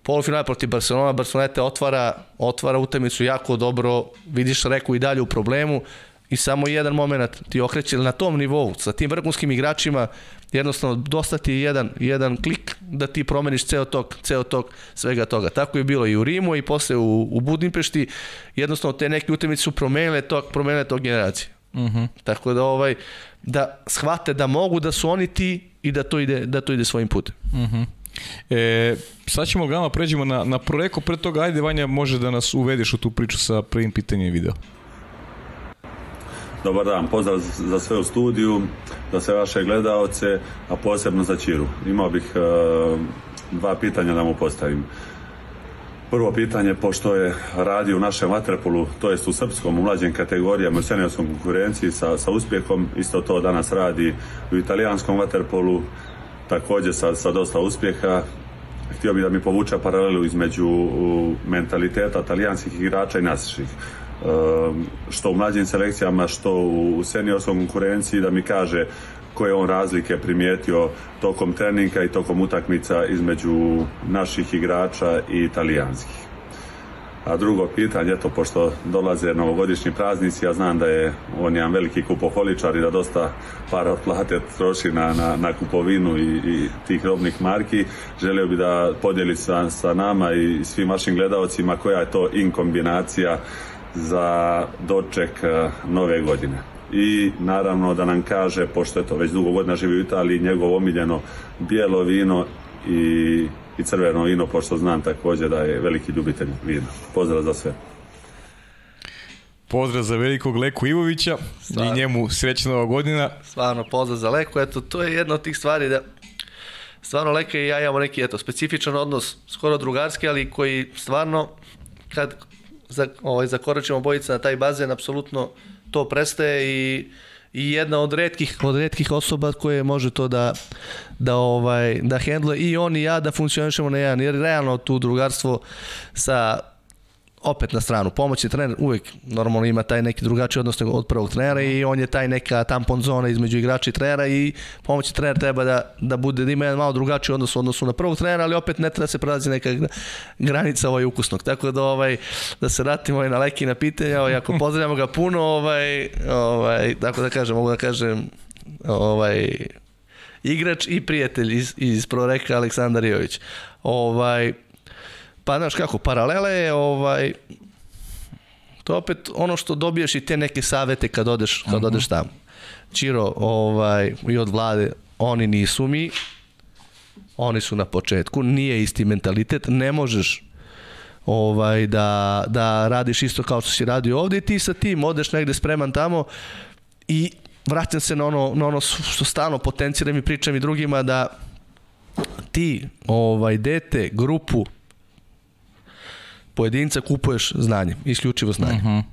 polufinale protiv Barcelona, Barcelona te otvara, otvara utakmicu jako dobro, vidiš Reku i dalje u problemu i samo jedan moment ti okreće na tom nivou, sa tim vrhunskim igračima, jednostavno dosta ti je jedan, jedan klik da ti promeniš ceo tok, ceo tok svega toga. Tako je bilo i u Rimu i posle u, u Budimpešti, jednostavno te neke utakmice su promenile tog, promenile tog generacije. Uh mhm. -huh. Tako da ovaj da shvate da mogu da su oni ti i da to ide da to ide svojim putem. Uh mhm. -huh.
E, sad ćemo gama pređemo na, na proreko, pre toga ajde Vanja može da nas uvediš u tu priču sa prvim pitanjem i video.
Dobar dan, pozdrav za sve u studiju, za sve vaše gledaoce, a posebno za Čiru. Imao bih uh, dva pitanja da mu postavim. Prvo pitanje, pošto je radio u našem vaterpolu, to jest u srpskom, u mlađim kategorijama, u seniorskom konkurenciji sa, sa uspjehom, isto to danas radi u italijanskom vaterpolu, takođe sa, sa dosta uspjeha. Htio bih da mi povuča paralelu između mentaliteta talijanskih igrača i naših. Ehm, što u mlađim selekcijama, što u seniorskom konkurenciji, da mi kaže koje on razlike primijetio tokom treninga i tokom utakmica između naših igrača i italijanskih. A drugo pitanje, eto, pošto dolaze novogodišnji praznici, ja znam da je on jedan veliki kupoholičar i da dosta para od plate troši na, na, na kupovinu i, i tih robnih marki, želio bi da podijeli sa, sa nama i svim vašim gledalcima koja je to in kombinacija za doček e, nove godine. I naravno da nam kaže, pošto je to već dugo godina živi u Italiji, njegovo omiljeno bijelo vino i, i crveno vino, pošto znam takođe da je veliki ljubitelj vina. Pozdrav za sve.
Pozdrav za velikog Leku Ivovića Stvarno. i njemu srećna nova godina.
Stvarno, pozdrav za Leku. Eto, to je jedna od tih stvari da stvarno Leka i ja imamo neki eto, specifičan odnos, skoro drugarski, ali koji stvarno kad za, ovaj, zakoračimo bojica na taj bazen, apsolutno to prestaje i i jedna od retkih od retkih osoba koje može to da da ovaj da hendle i on i ja da funkcionišemo na jedan jer realno tu drugarstvo sa opet na stranu. Pomoćni trener uvek normalno ima taj neki drugačiji odnos od prvog trenera i on je taj neka tampon zona između igrača i trenera i pomoćni trener treba da, da bude da ima jedan malo drugačiji odnos u odnosu na prvog trenera, ali opet ne treba da se prelazi neka granica ovaj ukusnog. Tako da ovaj da se vratimo ovaj na leki na pitanja, ovaj ako pozdravljamo ga puno, ovaj ovaj tako da kažem, mogu da kažem ovaj igrač i prijatelj iz iz Proreka Aleksandar Jović. Ovaj Pa znaš kako, paralela je ovaj, to opet ono što dobiješ i te neke savete kad odeš, kad uh -huh. odeš tamo. Čiro ovaj, i od vlade, oni nisu mi, oni su na početku, nije isti mentalitet, ne možeš ovaj da, da radiš isto kao što si radio ovde i ti sa tim odeš negde spreman tamo i vraćam se na ono, na ono što stalno potenciram i pričam i drugima da ti ovaj dete, grupu pojedinca kupuješ znanje, isključivo znanje. Uh mhm. -huh.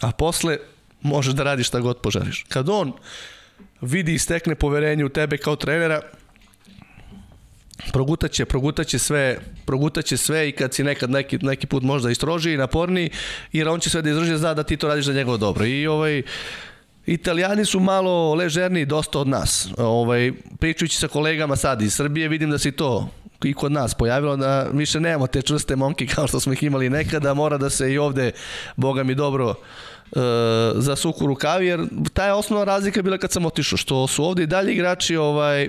A posle možeš da radiš šta god požariš. Kad on vidi i stekne poverenje u tebe kao trenera, progutaće, progutaće sve, progutaće sve i kad si nekad neki, neki put možda istroži i naporni, jer on će sve da izdrži zna da ti to radiš za njegovo dobro. I ovaj, Italijani su malo ležerniji dosta od nas. Ovaj, pričajući sa kolegama sad iz Srbije, vidim da se to i kod nas pojavilo da više nemamo te čvrste momke kao što smo ih imali nekada, mora da se i ovde, boga mi dobro, e, za suku rukavi, jer ta je osnovna razlika bila kad sam otišao, što su ovde i dalje igrači, ovaj,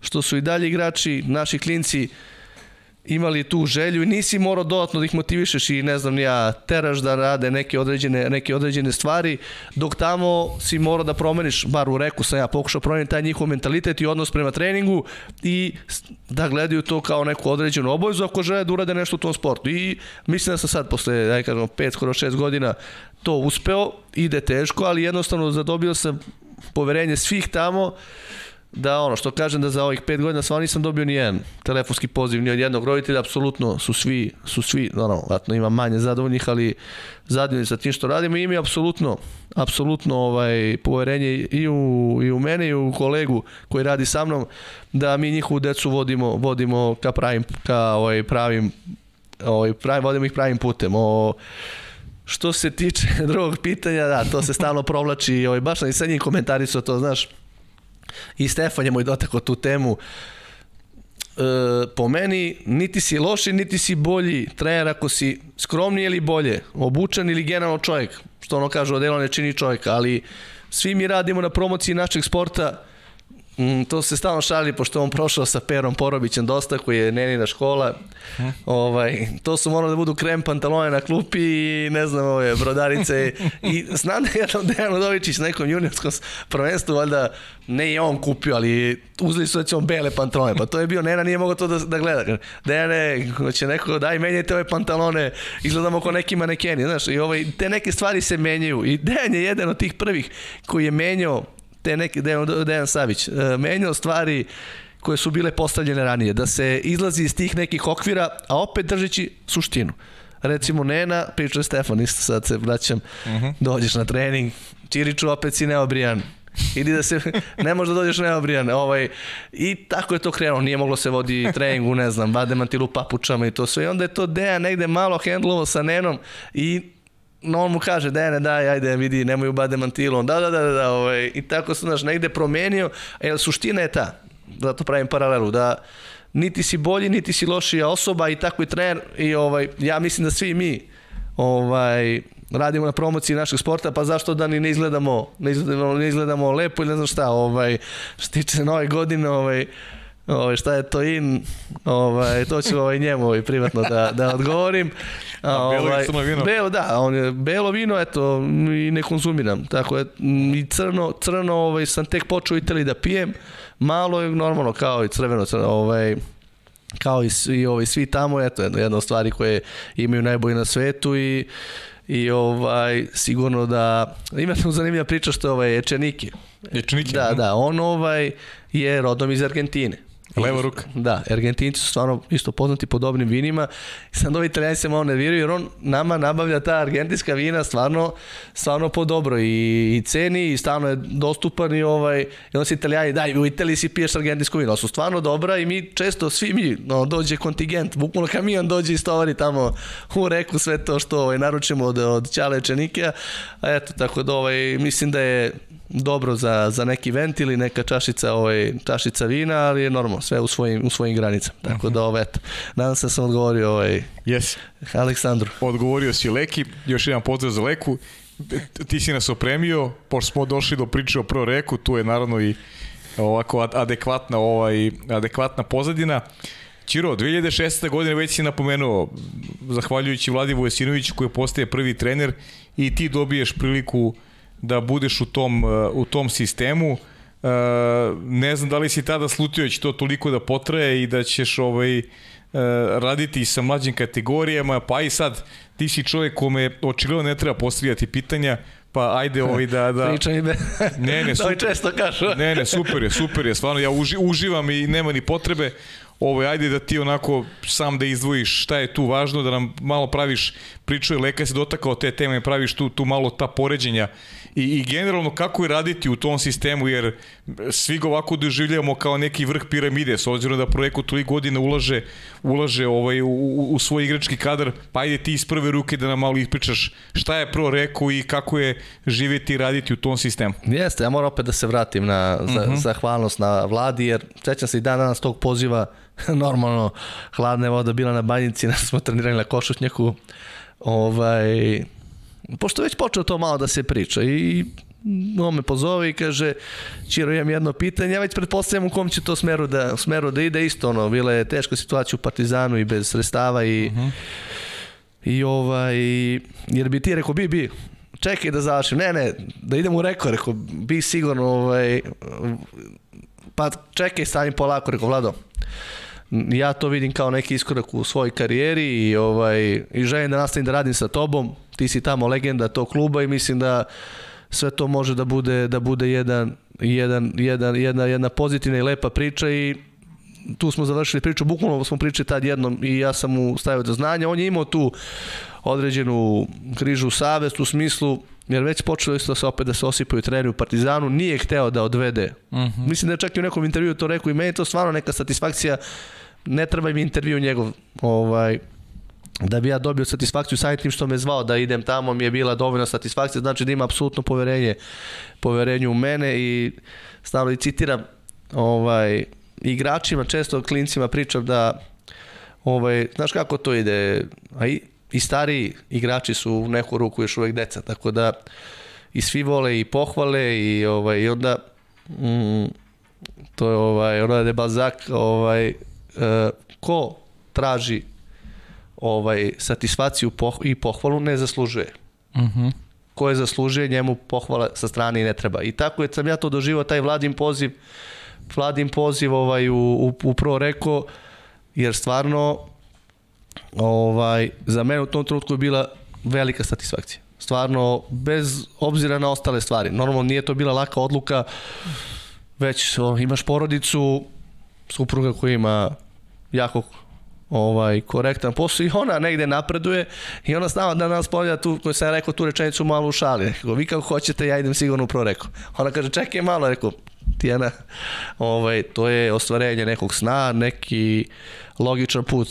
što su i dalje igrači, naši klinci, imali tu želju i nisi morao dodatno da ih motivišeš i ne znam ja teraš da rade neke određene, neke određene stvari dok tamo si morao da promeniš bar u reku sam ja pokušao promeniti taj njihov mentalitet i odnos prema treningu i da gledaju to kao neku određenu obavezu ako žele da urade nešto u tom sportu. I mislim da sam sad posle da kažem 5 skoro 6 godina to uspeo. Ide teško ali jednostavno zadobio sam poverenje svih tamo da ono što kažem da za ovih pet godina stvarno nisam dobio ni jedan telefonski poziv ni od jednog roditelja, apsolutno su svi, su svi, ono, vratno ima manje zadovoljnih, ali zadovoljni sa tim što radimo i mi apsolutno, apsolutno ovaj, poverenje i u, i u mene i u kolegu koji radi sa mnom, da mi njihovu decu vodimo, vodimo ka pravim, ka ovaj, pravim, ovaj, pravim, vodimo ih pravim putem. O, što se tiče drugog pitanja, da, to se stalno provlači, ovaj, baš sam i sa njim komentarisao to, znaš, i Stefan je moj dotakao tu temu. E, po meni, niti si loši, niti si bolji trener ako si skromniji ili bolje, obučan ili generalno čovjek, što ono kaže, odelo ne čini čovjeka, ali svi mi radimo na promociji našeg sporta, Mm, to se stalno šali, pošto on prošao sa Perom Porobićem dosta, koji je nenina škola. Hm? Ovaj, to su morali da budu krem pantalone na klupi i ne znam, ove brodarice. I znam da je Dejan Udovičić na nekom juniorskom prvenstvu, valjda ne je on kupio, ali uzeli su recimo bele pantalone. Pa to je bio, Nena nije mogao to da, da gleda. Dejane, će neko, daj menjajte ove pantalone, izgledamo kao neki manekeni. Znaš, i ovaj, te neke stvari se menjaju. I Dejan je jedan od tih prvih koji je menjao te neke, Dejan, Dejan Savić, e, menjao stvari koje su bile postavljene ranije, da se izlazi iz tih nekih okvira, a opet držeći suštinu. Recimo Nena, priča Stefan, isto sad se vraćam, uh mhm. -huh. dođeš na trening, Čiriču opet si neobrijan, idi da se, ne možda dođeš neobrijan, ovaj, i tako je to krenuo, nije moglo se vodi treningu, ne znam, bademantilu papučama i to sve, i onda je to Dejan negde malo hendlovo sa Nenom i no on mu kaže, Dejane, daj, ajde, vidi, nemoj ubade mantilom, da, da, da, da, ovaj, i tako sam, znaš, negde promenio, jer suština je ta, zato pravim paralelu, da niti si bolji, niti si lošija osoba i tako i trener i ovaj, ja mislim da svi mi ovaj, radimo na promociji našeg sporta, pa zašto da ni ne izgledamo, ne izgledamo, ne izgledamo lepo ili ne znam šta, ovaj, što tiče nove godine, ovaj, ovaj, šta je to in, ovaj, to ću ovaj, njemu ovaj, privatno da, da odgovorim.
A, ovaj, belo vino?
Belo, da, on je, belo vino, eto, i ne konzumiram. Tako je, i crno, crno ovaj, sam tek počeo u Italiji da pijem, malo je normalno kao i crveno, crno, ovaj, kao i svi, ovaj, svi tamo, eto, jedna, od stvari koje imaju najbolji na svetu i i ovaj sigurno da ima tu zanimljiva priča što je ovaj Ečeniki.
Ečeniki.
Da, da, on ovaj je rodom iz Argentine.
Leva ruka.
Da, Argentinci su stvarno isto poznati po dobrim vinima. Sad ovi italijani se malo nerviraju jer on nama nabavlja ta argentinska vina stvarno, stvarno po dobro i, i ceni i stvarno je dostupan i ovaj, i onda se italijani, daj, u Italiji si piješ argentinsko vino, su stvarno dobra i mi često, svi mi, no, dođe kontingent, bukvalno kamion dođe i stovari tamo u reku sve to što ovaj, naručimo od, od Ćale Čenikija, a eto, tako da ovaj, mislim da je dobro za, za neki vent ili neka čašica, ovaj, čašica vina, ali je normalno, sve u svojim, u svojim granicama. Tako da, ovaj, eto, nadam se da sam odgovorio ovaj,
yes.
Aleksandru.
Odgovorio si Leki, još jedan pozdrav za Leku. Ti si nas opremio, pošto smo došli do priče o Pro Reku, tu je naravno i ovako adekvatna, ovaj, adekvatna pozadina. Čiro, 2016. godine već si napomenuo, zahvaljujući Vladi Vojsinoviću koji postaje prvi trener i ti dobiješ priliku uh, da budeš u tom, uh, u tom sistemu. Uh, ne znam da li si tada slutio da će to toliko da potraje i da ćeš ovaj, uh, raditi sa mlađim kategorijama, pa i sad ti si čovjek kome očigledno ne treba postavljati pitanja, pa ajde ovaj da... da...
Priča mi be.
Ne, ne, super.
Da često kažu.
ne, ne, super je, super je, stvarno, ja uži, uživam i nema ni potrebe ovo, ajde da ti onako sam da izdvojiš šta je tu važno, da nam malo praviš priču, Leka se dotakao te teme, praviš tu, tu malo ta poređenja i, i generalno kako je raditi u tom sistemu, jer svi ga ovako doživljamo kao neki vrh piramide, s obzirom da projeku toliko godina ulaže, ulaže ovaj, u, u, u svoj igrački kadar, pa ajde ti iz prve ruke da nam malo ispričaš šta je pro reku i kako je živjeti i raditi u tom sistemu.
Jeste, ja moram opet da se vratim na za, uh mhm. -huh. zahvalnost na vladi, jer sećam se i dan danas tog poziva normalno hladna je voda bila na banjici, nas smo trenirali na košutnjaku, ovaj, pošto već počeo to malo da se priča i on me pozove i kaže Čiro imam jedno pitanje, ja već pretpostavljam u kom će to smeru da, smeru da ide isto ono, bila je teška situacija u Partizanu i bez sredstava i uh mhm. -huh. i ovaj jer bi ti rekao bi bi čekaj da završim, ne ne da idem u rekao, rekao bi sigurno ovaj pa čekaj stavim polako, rekao Vlado ja to vidim kao neki iskorak u svojoj karijeri i, ovaj, i želim da nastavim da radim sa tobom. Ti si tamo legenda tog kluba i mislim da sve to može da bude da bude jedan jedan, jedan, jedna, jedna pozitivna i lepa priča i tu smo završili priču, bukvalno smo pričali tad jednom i ja sam mu stavio do znanja, on je imao tu određenu križu savest u smislu jer već počelo isto da se opet da se osipaju treneri u Partizanu, nije hteo da odvede.
Mhm.
-huh. Mislim da je čak i u nekom intervju to rekao i meni je to stvarno neka satisfakcija, ne treba mi intervju njegov, ovaj, da bi ja dobio satisfakciju samim tim što me zvao da idem tamo mi je bila dovoljna satisfakcija, znači da ima apsolutno poverenje, poverenje u mene i stalno i citiram ovaj, igračima, često klincima pričam da ovaj, znaš kako to ide, a i, i stariji igrači su u neku ruku još uvek deca, tako da i svi vole i pohvale i, ovaj, i onda mm, to je ovaj, ono je Balzak ovaj, uh, ko traži ovaj satisfakciju poh i pohvalu ne zaslužuje.
Uh -huh.
Ko je zaslužuje, njemu pohvala sa strane i ne treba. I tako je sam ja to doživao, taj vladin poziv, vladin poziv ovaj, u, u, u pro reko, jer stvarno ovaj, za mene u tom trenutku je bila velika satisfakcija. Stvarno, bez obzira na ostale stvari. Normalno nije to bila laka odluka, već o, imaš porodicu, supruga koja ima jako ovaj, korektan posao i ona negde napreduje i ona znala da nas polja tu, koju sam rekao tu rečenicu malo u šali. Rekao, vi kako hoćete, ja idem sigurno u pro rekao. Ona kaže, čekaj malo, rekao, Tijana, ovaj, to je ostvarenje nekog sna, neki logičan put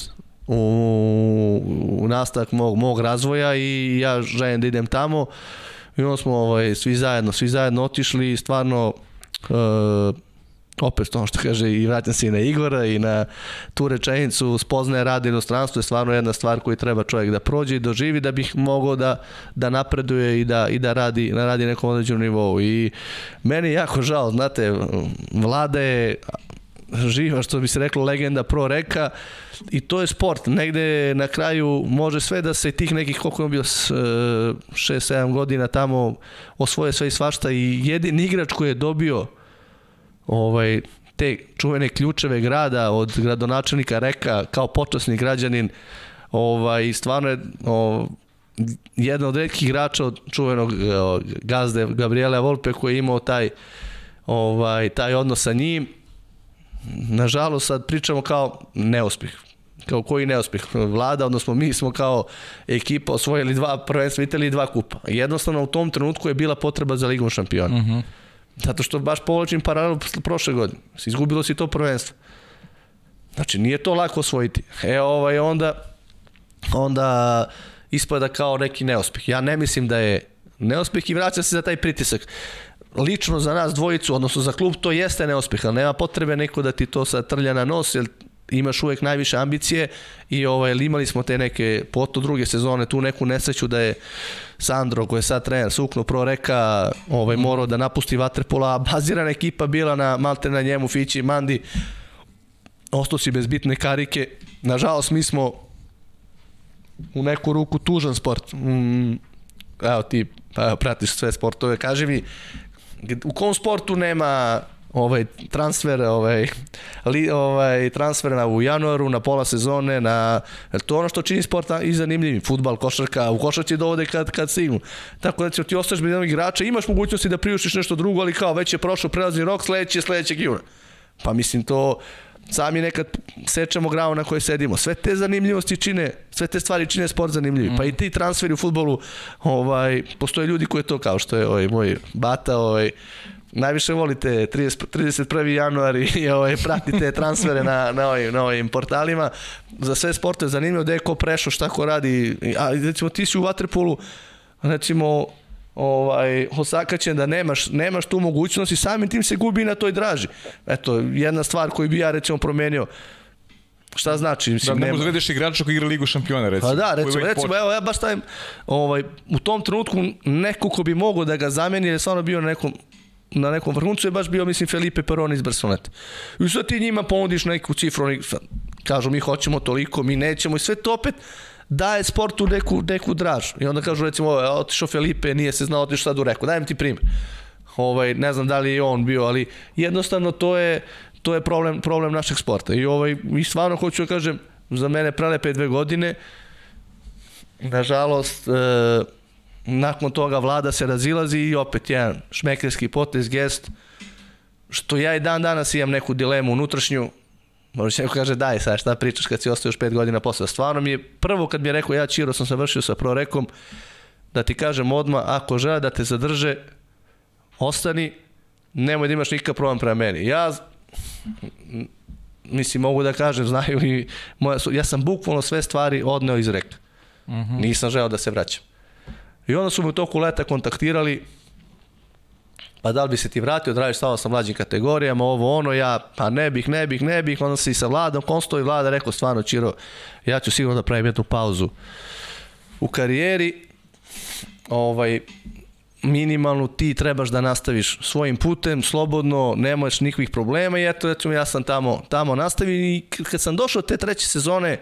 u, u nastavak mog, mog razvoja i ja želim da idem tamo. I onda smo ovaj, svi zajedno, svi zajedno otišli i stvarno uh, opet to što kaže i vraćam se i na Igora i na tu rečenicu spoznaje rad inostranstvo je stvarno jedna stvar koju treba čovjek da prođe i doživi da bih mogao da, da napreduje i da, i da radi, da radi nekom određenom nivou. I meni je jako žao, znate, vlada je živa, što bi se reklo, legenda pro reka i to je sport. Negde na kraju može sve da se tih nekih, koliko je bio 6-7 godina tamo osvoje sve i svašta. I jedin igrač koji je dobio ovaj, te čuvene ključeve grada od gradonačelnika Reka kao počasni građanin ovaj, stvarno je o, jedan od redkih igrača od čuvenog o, gazde Gabriela Volpe koji je imao taj ovaj, taj odnos sa njim. Nažalost sad pričamo kao neuspeh kao koji neuspeh vlada, odnosno mi smo kao ekipa osvojili dva prvenstva Italije i dva kupa. Jednostavno u tom trenutku je bila potreba za ligom šampiona. Uh -huh. Zato što baš povlačim paralelu prošle godine. Izgubilo si to prvenstvo. Znači, nije to lako osvojiti. E, ovaj, onda, onda ispada kao neki neuspeh. Ja ne mislim da je neuspeh i vraća se za taj pritisak. Lično za nas dvojicu, odnosno za klub, to jeste neuspeh, ali nema potrebe neko da ti to sad trlja na nos, jer imaš uvek najviše ambicije i ovaj, imali smo te neke poto druge sezone, tu neku nesreću da je Sandro, koji je sad trener, sukno pro reka, ovaj, morao da napusti Vatrpola, a bazirana ekipa bila na malte na njemu, Fići i Mandi, ostao si bez bitne karike. Nažalost, mi smo u neku ruku tužan sport. Mm, evo ti, pa pratiš sve sportove, kaži mi, u kom sportu nema ovaj transfer ovaj li, ovaj transfer na u januaru na pola sezone na to ono što čini sport i zanimljivim fudbal košarka u košarci dovode kad kad stignu tako da će ti ostaješ bez jednog igrača imaš mogućnosti da priuštiš nešto drugo ali kao već je prošao prelazni rok sledeći sledećeg juna pa mislim to sami nekad sečemo gravu na kojoj sedimo. Sve te zanimljivosti čine, sve te stvari čine sport zanimljivi. Mm. Pa i ti transferi u futbolu, ovaj, postoje ljudi koji to kao što je ovaj, moj bata, ovaj, najviše volite 30, 31. januar i ovaj, pratite transfere na, na, ovim, na ovim portalima. Za sve sportove zanimljivo gde je ko prešao, šta ko radi. A recimo ti si u Waterpolu, recimo ovaj, osakaćen da nemaš, nemaš tu mogućnost i samim tim se gubi na toj draži. Eto, jedna stvar koju bi ja recimo promenio, šta znači?
Mislim, da, ne možda vidiš igrača koji igra Ligu šampiona, recimo.
Pa da, recimo, recimo evo, ja baš stavim, ovaj, u tom trenutku neko ko bi mogao da ga zameni, je stvarno bio na nekom na nekom vrhuncu je baš bio, mislim, Felipe Peroni iz Barceloneta. I sad ti njima ponudiš neku cifru, oni kažu mi hoćemo toliko, mi nećemo i sve to opet daje sportu neku, neku draž. I onda kažu recimo, otišao Felipe, nije se znao otišao sad u reku. Dajem ti primjer. Ovaj, ne znam da li je on bio, ali jednostavno to je, to je problem, problem našeg sporta. I, ovaj, i stvarno hoću da kažem, za mene prelepe dve godine, nažalost, e, nakon toga vlada se razilazi i opet jedan šmekerski potez, gest, što ja i dan danas imam neku dilemu unutrašnju, Možda neko kaže daj sad šta pričaš kad si ostao još pet godina posle. Stvarno mi je prvo kad mi je rekao ja Čiro sam završio sa prorekom da ti kažem odmah ako žele da te zadrže ostani nemoj da imaš nikakav problem prema meni. Ja mislim mogu da kažem znaju i moja, ja sam bukvalno sve stvari odneo iz reka. Uh -huh. Nisam želeo da se vraćam. I onda su me u toku leta kontaktirali pa da li bi se ti vratio, draviš stalo sa mlađim kategorijama, ovo ono, ja, pa ne bih, ne bih, ne bih, onda se i sa Vladom konsto i Vlada rekao stvarno, Čiro, ja ću sigurno da pravim jednu pauzu u karijeri, ovaj, minimalno ti trebaš da nastaviš svojim putem, slobodno, nemaš nikakvih problema. I eto, recimo ja sam tamo, tamo nastavio i kad sam došao te treće sezone,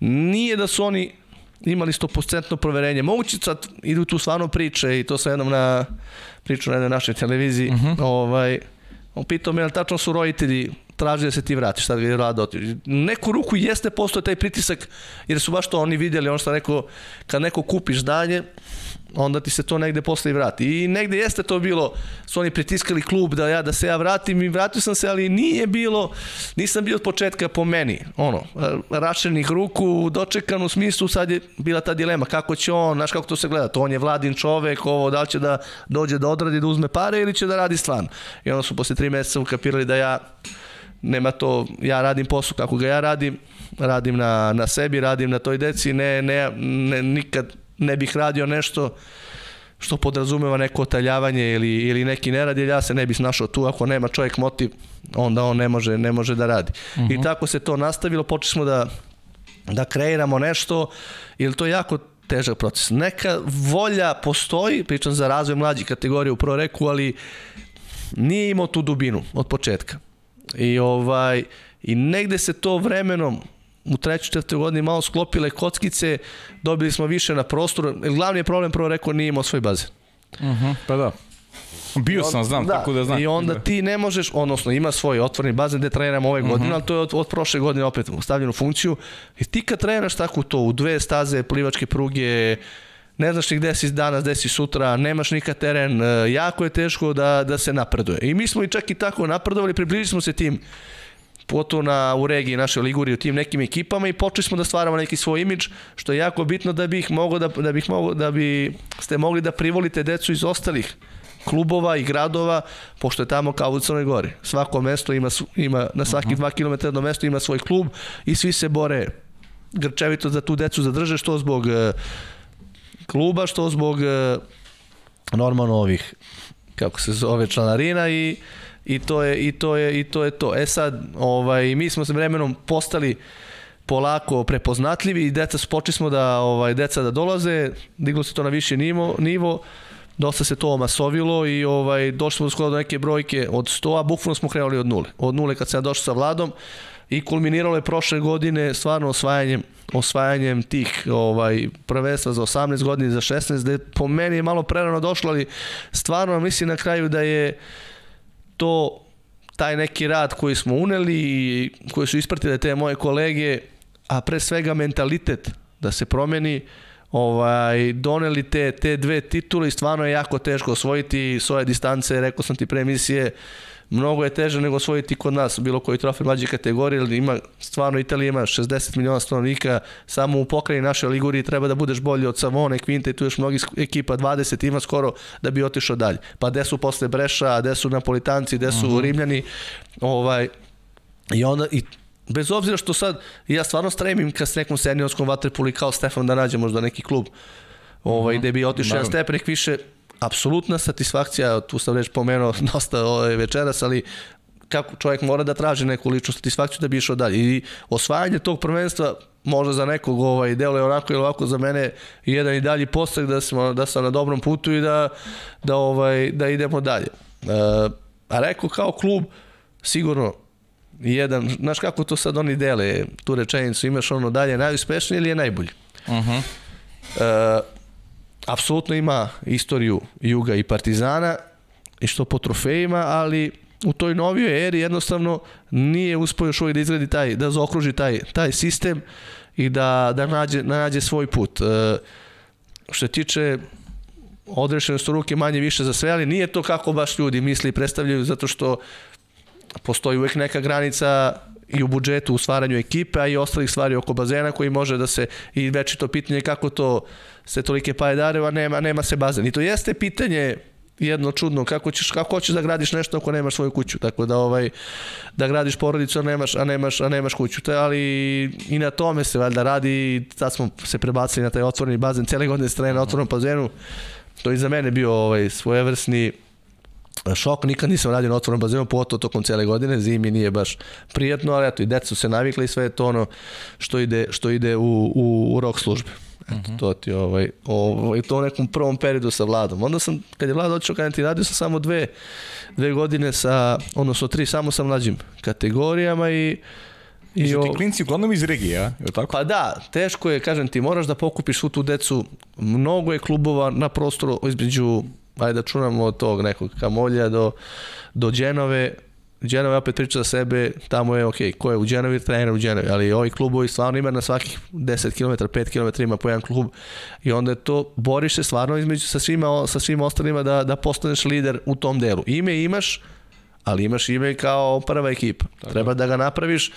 nije da su oni imali 100% proverenje. Moguće sad idu tu stvarno priče i to sam jednom na priču na jednoj našoj televiziji. Uh mhm. -huh. ovaj, on pitao me, tačno su roditelji traži da se ti vratiš, sad je rado otiš. Neku ruku jeste postoje taj pritisak, jer su baš to oni vidjeli, ono što rekao, kad neko kupiš zdanje, onda ti se to negde posle i vrati. I negde jeste to bilo, su oni pritiskali klub da ja da se ja vratim i vratio sam se, ali nije bilo, nisam bio od početka po meni, ono, rašenih ruku, dočekan u smislu, sad je bila ta dilema, kako će on, znaš kako to se gleda, to on je vladin čovek, ovo, da li će da dođe da odradi, da uzme pare ili će da radi stvarno. I onda su posle tri meseca ukapirali da ja nema to, ja radim posao kako ga ja radim, radim na, na sebi, radim na toj deci, ne, ne, ne, nikad ne bih radio nešto što podrazumeva neko otaljavanje ili, ili neki nerad, jer ja se ne bih našao tu, ako nema čovjek motiv, onda on ne može, ne može da radi. Uh -huh. I mhm. tako se to nastavilo, počeli smo da, da kreiramo nešto, ili to je jako težak proces. Neka volja postoji, pričam za razvoj mlađih kategorija u proreku, ali nije imao tu dubinu od početka. I ovaj i negde se to vremenom u trećoj, četvrtoj godini malo sklopile kockice, dobili smo više na prostoru. Glavni je problem, prvo rekao, nije imao svoj bazen.
Uh mhm, -huh, pa da. Bio sam, znam, da, tako da znam.
I onda da. ti ne možeš, odnosno ima svoj otvorni bazen gde treniramo ove godine, uh mhm. -huh. ali to je od, od prošle godine opet stavljeno u funkciju. I ti kad treniraš tako to, u dve staze, plivačke pruge, ne znaš ni gde si danas, gde si sutra, nemaš nikad teren, e, jako je teško da, da se napreduje. I mi smo i čak i tako napredovali, približili smo se tim pogotovo na, u regiji naše Liguri u tim nekim ekipama i počeli smo da stvaramo neki svoj imidž, što je jako bitno da bih mogao da, da bih mogao da bi ste mogli da privolite decu iz ostalih klubova i gradova, pošto je tamo kao u Crnoj Gori. Svako mesto ima, ima na svaki 2 km do mesto ima svoj klub i svi se bore grčevito za tu decu zadrže, što zbog uh, kluba, što zbog e, normalno ovih kako se zove članarina i i to je i to je i to je to. E sad, ovaj mi smo se vremenom postali polako prepoznatljivi i deca počeli smo da ovaj deca da dolaze, diglo se to na više nivo, nivo dosta se to omasovilo i ovaj došli smo skoro do neke brojke od 100, a bukvalno smo krenuli od nule. Od nule kad sam došao sa Vladom i kulminiralo je prošle godine stvarno osvajanjem osvajanjem tih ovaj prvenstva za 18 godina za 16 da je po meni je malo prerano došlo ali stvarno mislim na kraju da je to taj neki rad koji smo uneli i koji su ispratile te moje kolege a pre svega mentalitet da se promeni ovaj, doneli te, te dve titule i stvarno je jako teško osvojiti svoje distance, rekao sam ti pre emisije, mnogo je teže nego osvojiti kod nas bilo koji trofej mlađe kategorije, ali ima, stvarno Italija ima 60 miliona stanovnika, samo u pokrajini naše Ligurije treba da budeš bolji od Savone, Kvinte, tu još mnogi ekipa 20 ima skoro da bi otišao dalje. Pa gde su posle Breša, gde su Napolitanci, gde su uh mhm. -huh. Rimljani, ovaj, i onda, i bez obzira što sad, ja stvarno stremim ka s nekom seniorskom vaterpolu i kao Stefan da nađe možda neki klub ovaj, -huh. gde bi otišao jedan stepenik više, apsolutna satisfakcija, tu sam već pomenuo dosta ovaj večeras, ali kako čovjek mora da traži neku ličnu satisfakciju da bi išao dalje. I osvajanje tog prvenstva možda za nekog ovaj, deluje onako ili ovako, za mene jedan i dalji postak da, smo, da sam na dobrom putu i da, da, ovaj, da idemo dalje. E, a rekao kao klub, sigurno jedan, znaš kako to sad oni dele, tu rečenicu, imaš ono dalje najuspešniji ili je najbolji? Uh -huh. e, apsolutno ima istoriju Juga i Partizana i što po trofejima, ali u toj novijoj eri jednostavno nije uspio još uvijek da izgradi taj, da zaokruži taj, taj sistem i da, da, nađe, da nađe svoj put. E, što se tiče odrešene su ruke manje više za sve, ali nije to kako baš ljudi misli i predstavljaju, zato što postoji uvek neka granica i u budžetu u stvaranju ekipe, a i ostalih stvari oko bazena koji može da se i večito pitanje kako to se tolike paje dare, a nema, nema se bazen. I to jeste pitanje jedno čudno kako ćeš kako hoćeš da gradiš nešto ako nemaš svoju kuću? Tako da ovaj da gradiš porodicu a nemaš a nemaš a nemaš kuću. To ali i na tome se valjda radi sad smo se prebacili na taj otvoreni bazen cele godine strane na otvorenom bazenu. To je za mene bio ovaj svojevrsni šok, nikad nisam radio na otvorenom bazenu, pogotovo tokom cele godine, zimi nije baš prijetno, ali eto i deca su se navikli i sve je to ono što ide, što ide u, u, u rok službe. Eto, -huh. to ti ovaj, ovaj, to u nekom prvom periodu sa Vladom. Onda sam, kad je Vlad otišao kada ti radio sam samo dve, dve godine sa, odnosno tri, samo sa mlađim kategorijama i
I su ti klinci uglavnom iz regije, a? je tako?
Pa da, teško je, kažem ti, moraš da pokupiš svu tu decu. Mnogo je klubova na prostoru između, ajde da čunamo od tog nekog Kamolja do, do Dženove, Dženova opet priča za sebe, tamo je ok, ko je u Dženovi, trener u Dženovi, ali ovi klubovi stvarno ima na svakih 10 km, 5 km ima po jedan klub i onda je to, boriš se stvarno između sa svima, sa svima ostalima da, da postaneš lider u tom delu. Ime imaš, ali imaš ime kao prva ekipa. Tako. Treba da ga napraviš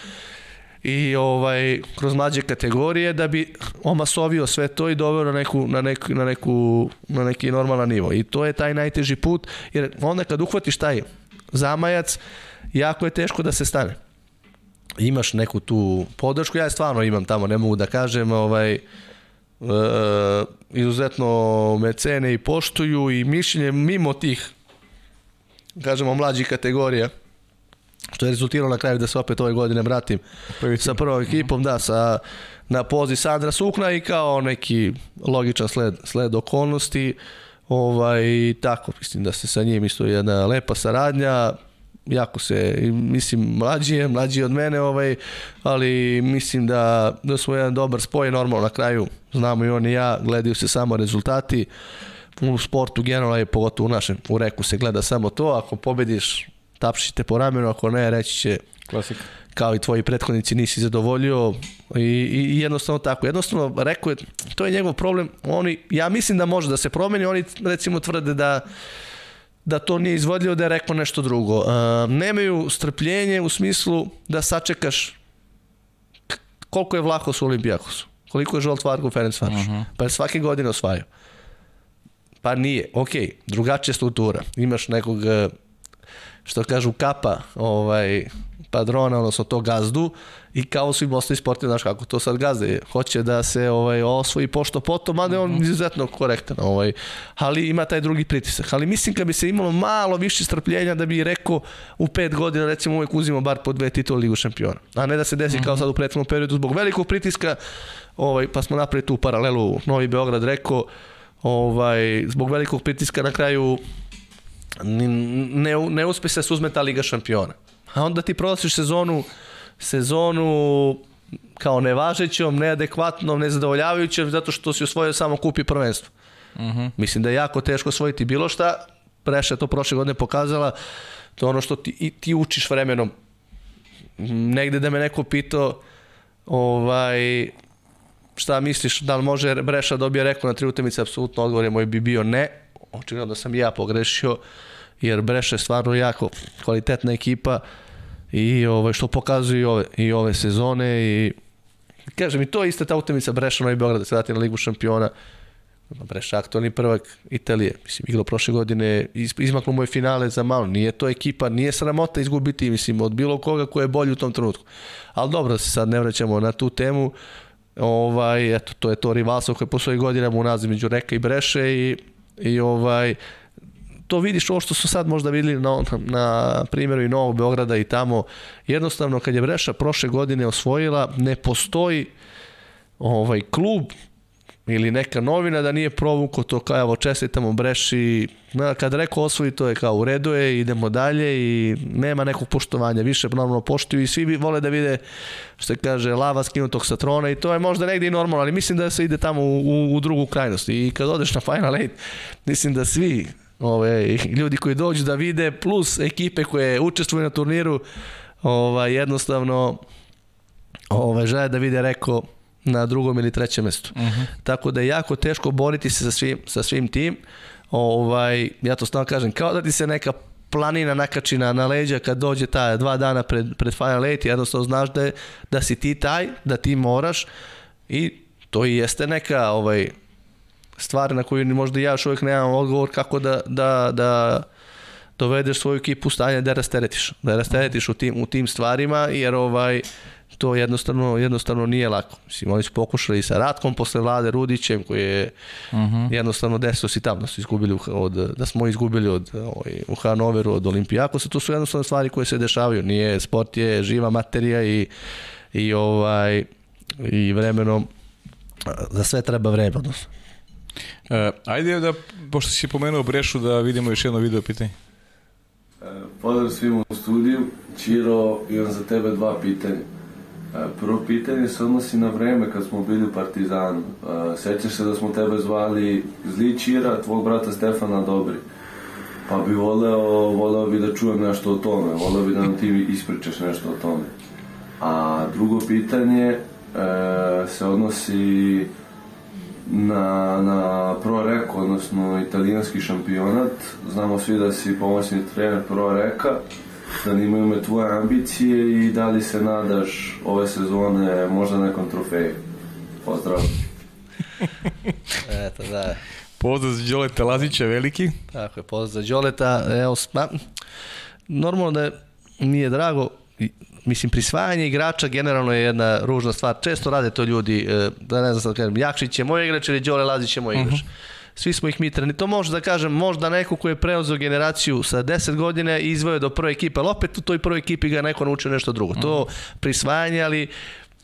i ovaj kroz mlađe kategorije da bi omasovio sve to i doveo na neku na neku na neku na neki normalan nivo. I to je taj najteži put jer onda kad uhvatiš taj zamajac jako je teško da se stane. Imaš neku tu podršku, ja je stvarno imam tamo, ne mogu da kažem, ovaj, e, izuzetno me cene i poštuju i mišljenje mimo tih, kažemo, mlađih kategorija, što je rezultiralo na kraju da se opet ove godine vratim Prvi sa prvom ekipom, da, sa, na poziv Sandra Sukna i kao neki logičan sled, sled okolnosti, ovaj, tako, mislim da se sa njim isto jedna lepa saradnja, jako se, mislim, mlađi je, mlađi je od mene, ovaj, ali mislim da, da smo jedan dobar spoj, normalno na kraju, znamo i on i ja, gledaju se samo rezultati, u sportu generalno je pogotovo u našem, u reku se gleda samo to, ako pobediš, tapšite po ramenu, ako ne, reći će
Klasika.
kao i tvoji prethodnici nisi zadovoljio i, i jednostavno tako. Jednostavno, rekao je, to je njegov problem, oni, ja mislim da može da se promeni, oni recimo tvrde da da to nije izvodljivo, da je rekao nešto drugo. Uh, nemaju strpljenje u smislu da sačekaš koliko je Vlahos u Olimpijakosu, koliko je Žolt Vargo Ferenc Varoš, uh -huh. pa je svake godine osvajao. Pa nije, ok, drugačija struktura. Imaš nekog, što kažu kapa, ovaj, padrona, odnosno to gazdu i kao svim ostalim sportima, znaš kako to sad gazde, hoće da se ovaj, osvoji pošto potom, mada je on mhm. izuzetno korektan, ovaj, ali ima taj drugi pritisak. Ali mislim kad bi se imalo malo više strpljenja da bi rekao u pet godina recimo uvek uzimo bar po dve titule Ligu šampiona, a ne da se desi kao mhm. sad u prethodnom periodu zbog velikog pritiska, ovaj, pa smo napravili tu paralelu Novi Beograd rekao, ovaj, zbog velikog pritiska na kraju ne, ne, uspe se da se uzme ta Liga šampiona a onda ti prolasiš sezonu sezonu kao nevažećom, neadekvatnom, nezadovoljavajućom, zato što si osvojio samo kupi prvenstvo. Uh mhm. -huh. Mislim da je jako teško osvojiti bilo šta, Preša to prošle godine pokazala, to je ono što ti, i ti učiš vremenom. Negde da me neko pitao, ovaj, šta misliš, da li može Breša dobije rekao na tri utemice, apsolutno odgovor je moj bi bio ne, očigledno da sam ja pogrešio, jer Breša je stvarno jako kvalitetna ekipa i ovaj, što pokazuju i ove, i ove sezone i kažem i to je ista ta utemica Breša Novi Beograd da se vrati na Ligu šampiona. Breša aktualni prvak Italije. Mislim igrao prošle godine izmaklo mu je finale za malo. Nije to ekipa nije sramota izgubiti mislim od bilo koga ko je bolji u tom trenutku. Ali dobro se sad ne vraćamo na tu temu. Ovaj eto to je to rivalstvo koje postoji godinama u naziv među Reka i Breše i i ovaj to vidiš ovo što su sad možda videli na, na primjeru i Novog Beograda i tamo. Jednostavno, kad je Breša prošle godine osvojila, ne postoji ovaj klub ili neka novina da nije provuko to kao evo čestitamo Breši. Na, kad rekao osvoji to je kao u redu je idemo dalje i nema nekog poštovanja. Više normalno poštuju i svi vole da vide što kaže lava skinutog sa trona i to je možda negde i normalno ali mislim da se ide tamo u, u, u drugu krajnost. I kad odeš na Final Eight mislim da svi ove, ljudi koji dođu da vide, plus ekipe koje učestvuju na turniru, ovaj, jednostavno ovaj, žele da vide reko na drugom ili trećem mestu. Uh mhm. -huh. Tako da je jako teško boriti se sa svim, sa svim tim. Ovaj, ja to stalno kažem, kao da ti se neka planina nakači na, na leđa kad dođe ta dva dana pred, pred Final Eight, jednostavno znaš da, je, da si ti taj, da ti moraš i to i jeste neka ovaj, stvar na koju možda ja još uvijek nemam odgovor kako da, da, da dovedeš svoju ekipu u stanje da rasteretiš. Da rasteretiš u tim, u tim stvarima, jer ovaj, to jednostavno, jednostavno nije lako. Mislim, oni su pokušali sa Ratkom posle vlade Rudićem, koji je uh
Mhm.
-huh. jednostavno desio si tamo da su izgubili od, da smo izgubili od, ovaj, u Hanoveru od Olimpijakosa. To su jednostavno stvari koje se dešavaju. Nije, sport je živa materija i, i, ovaj, i vremenom za sve treba vreme, odnosno.
E, ajde da, pošto si pomenuo Brešu, da vidimo još jedno video pitanje.
Pozdrav svima u studiju. Čiro, imam za tebe dva pitanja. Prvo pitanje se odnosi na vreme kad smo bili u Partizanu. Sećaš se da smo tebe zvali Zli Čira, tvog brata Stefana Dobri. Pa bi voleo, voleo bi da čujem nešto o tome, voleo bi da nam ti ispričaš nešto o tome. A drugo pitanje e, se odnosi na, na Pro Reko, odnosno italijanski šampionat. Znamo svi da si pomoćni trener Pro Reka. Zanimaju me tvoje ambicije i da li se nadaš ove sezone možda nekom trofeju. Pozdrav.
Eto, da.
Pozdrav za Đoleta Lazića, veliki.
Tako je, pozdrav za Đoleta. Evo, sma, normalno da je, nije drago, mislim, prisvajanje igrača generalno je jedna ružna stvar. Često rade to ljudi, e, da ne znam sad da kažem, Jakšić je moj igrač ili Đole Lazić je moj igrač. Uh -huh. Svi smo ih mi treni. To može da kažem, možda neko ko je preuzeo generaciju sa 10 godina i izvoje do prve ekipe, ali opet u toj prvoj ekipi ga neko naučio nešto drugo. To prisvajanje, ali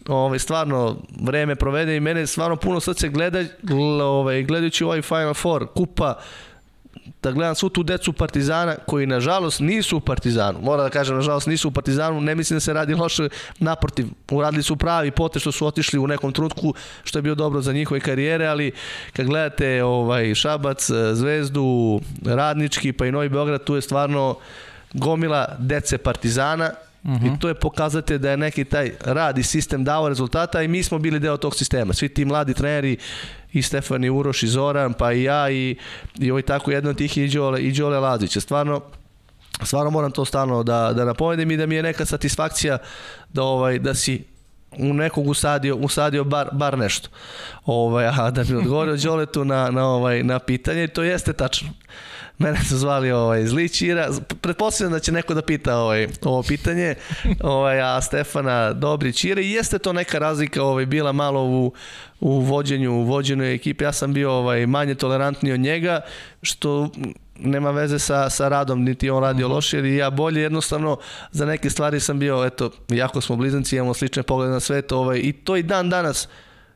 ovaj, stvarno vreme provede i mene stvarno puno srce gleda, ovaj, gledajući ovaj Final Four, kupa, da gledam svu tu decu Partizana koji nažalost nisu u Partizanu. Moram da kažem nažalost nisu u Partizanu, ne mislim da se radi loše, naprotiv, uradili su pravi pote što su otišli u nekom trutku što je bio dobro za njihove karijere, ali kad gledate ovaj Šabac, Zvezdu, Radnički pa i Novi Beograd, tu je stvarno gomila dece Partizana Uh -huh. I to je pokazatelj da je neki taj rad i sistem dao rezultata i mi smo bili deo tog sistema. Svi ti mladi treneri i Stefan i Uroš i Zoran, pa i ja i, i ovaj tako jedan od tih i Đole, i Đole Lazića. Stvarno, stvarno moram to stalno da, da napomenem i da mi je neka satisfakcija da, ovaj, da si u nekog usadio, usadio bar, bar nešto. Ovaj, a da mi odgovorio Đoletu na, na, ovaj, na pitanje, to jeste tačno. Mene su zvali ovaj, zli Čira. Pretpostavljam da će neko da pita ovaj, ovo pitanje, ovaj, a Stefana dobri Čira. I jeste to neka razlika ovaj, bila malo u, u vođenju, u vođenju ekipe. Ja sam bio ovaj, manje tolerantniji od njega, što nema veze sa, sa radom, niti on radio loše, ili ja bolje, jednostavno za neke stvari sam bio, eto, jako smo blizanci, imamo slične poglede na svet, ovaj, i to i dan danas,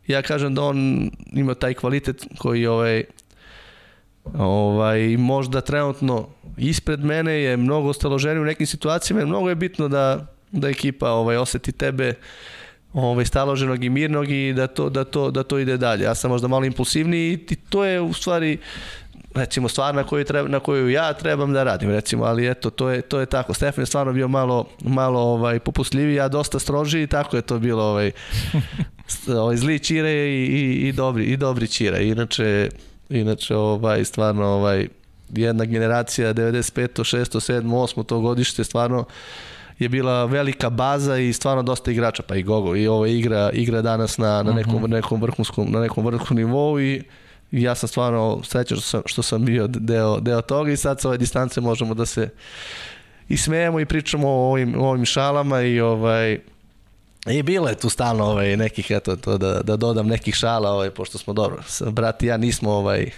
ja kažem da on ima taj kvalitet koji ovaj, ovaj, možda trenutno ispred mene je mnogo staloženiji u nekim situacijama, mnogo je bitno da, da ekipa ovaj, oseti tebe ovaj, staloženog i mirnog i da to, da, to, da to ide dalje. Ja sam možda malo impulsivniji i to je u stvari recimo stvar na koju, treba, na koju ja trebam da radim recimo, ali eto to je to je tako. Stefan je stvarno bio malo malo ovaj popustljiviji, ja dosta strožiji, tako je to bilo ovaj ovaj zli Čire i, i, i dobri i dobri Čira. Inače inače ovaj stvarno ovaj jedna generacija 95. 6. 7. 8. to godište stvarno je bila velika baza i stvarno dosta igrača, pa i Gogo i ovo igra igra danas na na nekom nekom vrhunskom na nekom vrhunskom nivou i i ja sam stvarno srećan što sam, što sam bio deo, deo toga i sad sa ove distance možemo da se i smejemo i pričamo o ovim, o ovim šalama i ovaj I bilo je tu stalno ovaj, nekih, eto, to da, da dodam nekih šala, ovaj, pošto smo dobro, brat i ja nismo, ovaj,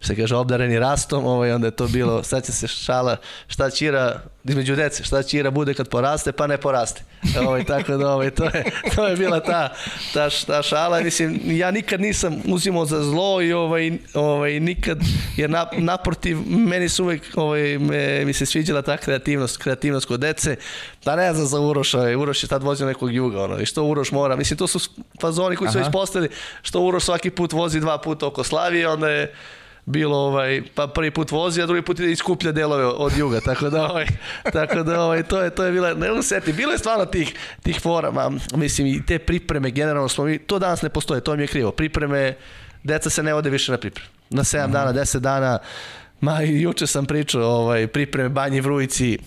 se kaže, obdareni rastom, ovaj, onda je to bilo, sad će se šala, šta čira, između dece, šta čira bude kad poraste, pa ne poraste. Ovaj, tako da, ovaj, to, je, to je bila ta, ta, ta šala, mislim, ja nikad nisam uzimao za zlo i ovaj, ovaj, nikad, jer na, naprotiv, meni su uvek, ovaj, me, mi se sviđala ta kreativnost, kreativnost kod dece, da ne znam za Uroša, ovaj, Uroš je tad vozio nekog juga, ono, i što Uroš mora, mislim, to su fazoni koji su već postali, što Uroš svaki put vozi dva puta oko Slavije, onda je bilo ovaj pa prvi put vozi a drugi put ide iskuplja delove od juga tako da ovaj tako da ovaj to je to je bila ne seti bilo je stvarno tih tih forama mislim i te pripreme generalno smo mi to danas ne postoje to mi je krivo pripreme deca se ne ode više na pripreme na 7 mm -hmm. dana 10 dana Ma i juče sam pričao, ovaj, pripreme Banji Vrujici,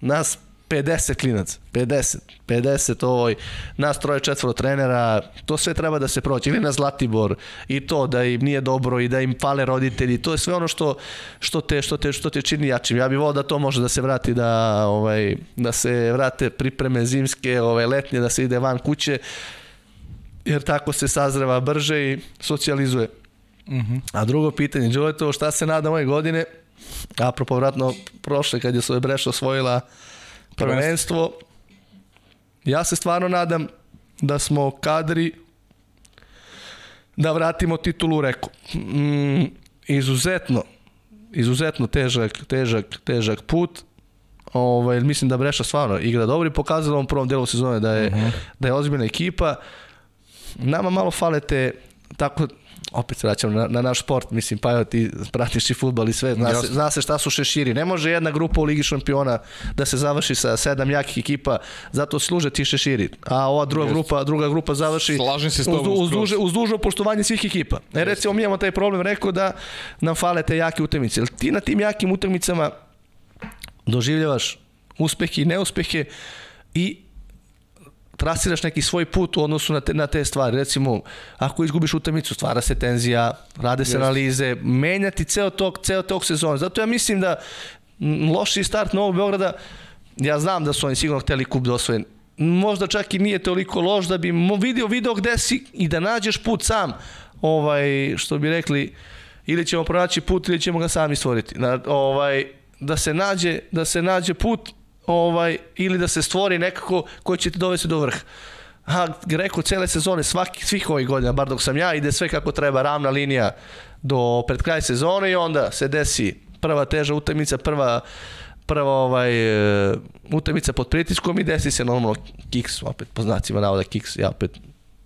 nas 50 klinac, 50, 50 ovoj, nas troje četvoro trenera, to sve treba da se proći, ili na Zlatibor, i to da im nije dobro i da im fale roditelji, to je sve ono što, što, te, što, te, što te čini jačim. Ja bih volao da to može da se vrati, da, ovaj, da se vrate pripreme zimske, ovaj, letnje, da se ide van kuće, jer tako se sazreva brže i socijalizuje. Uh -huh. A drugo pitanje, Đoletovo, šta se nada ove godine? Apropo, vratno, prošle kad je svoje Breša osvojila prvenstvo. Ja se stvarno nadam da smo kadri da vratimo titulu u Reku. Mm, izuzetno, izuzetno težak, težak, težak put. Ovaj, mislim da Breša stvarno igra dobro i pokazala u prvom delu sezone da je, uh -huh. da je ozbiljna ekipa. Nama malo fale te tako opet se vraćam na, na naš sport, mislim, pa evo ti pratiš i futbal i sve, zna se, zna se šta su šeširi. Ne može jedna grupa u Ligi šampiona da se završi sa sedam jakih ekipa, zato služe ti šeširi. A ova druga Just. grupa, druga grupa završi
Slažem se s
uz, uz, duže, uz dužo poštovanje svih ekipa. E, recimo, mi imamo taj problem, rekao da nam fale te jake utakmice. Ti na tim jakim utakmicama doživljavaš uspehe i neuspehe i trasiraš neki svoj put u odnosu na te, na te stvari. Recimo, ako izgubiš utakmicu, stvara se tenzija, rade se Just. analize, menjati ceo tog, ceo tog sezona. Zato ja mislim da loši start Novog Beograda, ja znam da su oni sigurno hteli kup da osvojen, možda čak i nije toliko loš da bi vidio video gde si i da nađeš put sam, ovaj, što bi rekli, ili ćemo pronaći put ili ćemo ga sami stvoriti. Na, ovaj, da se nađe, da se nađe put ovaj, ili da se stvori nekako koji će te dovesti do vrha. A Greko cele sezone, svaki, svih ovih godina, bar dok sam ja, ide sve kako treba, ravna linija do pred kraj sezone i onda se desi prva teža utakmica, prva prva ovaj, uh, utakmica pod pritiskom i desi se normalno kiks, opet po znacima navoda kiks, ja opet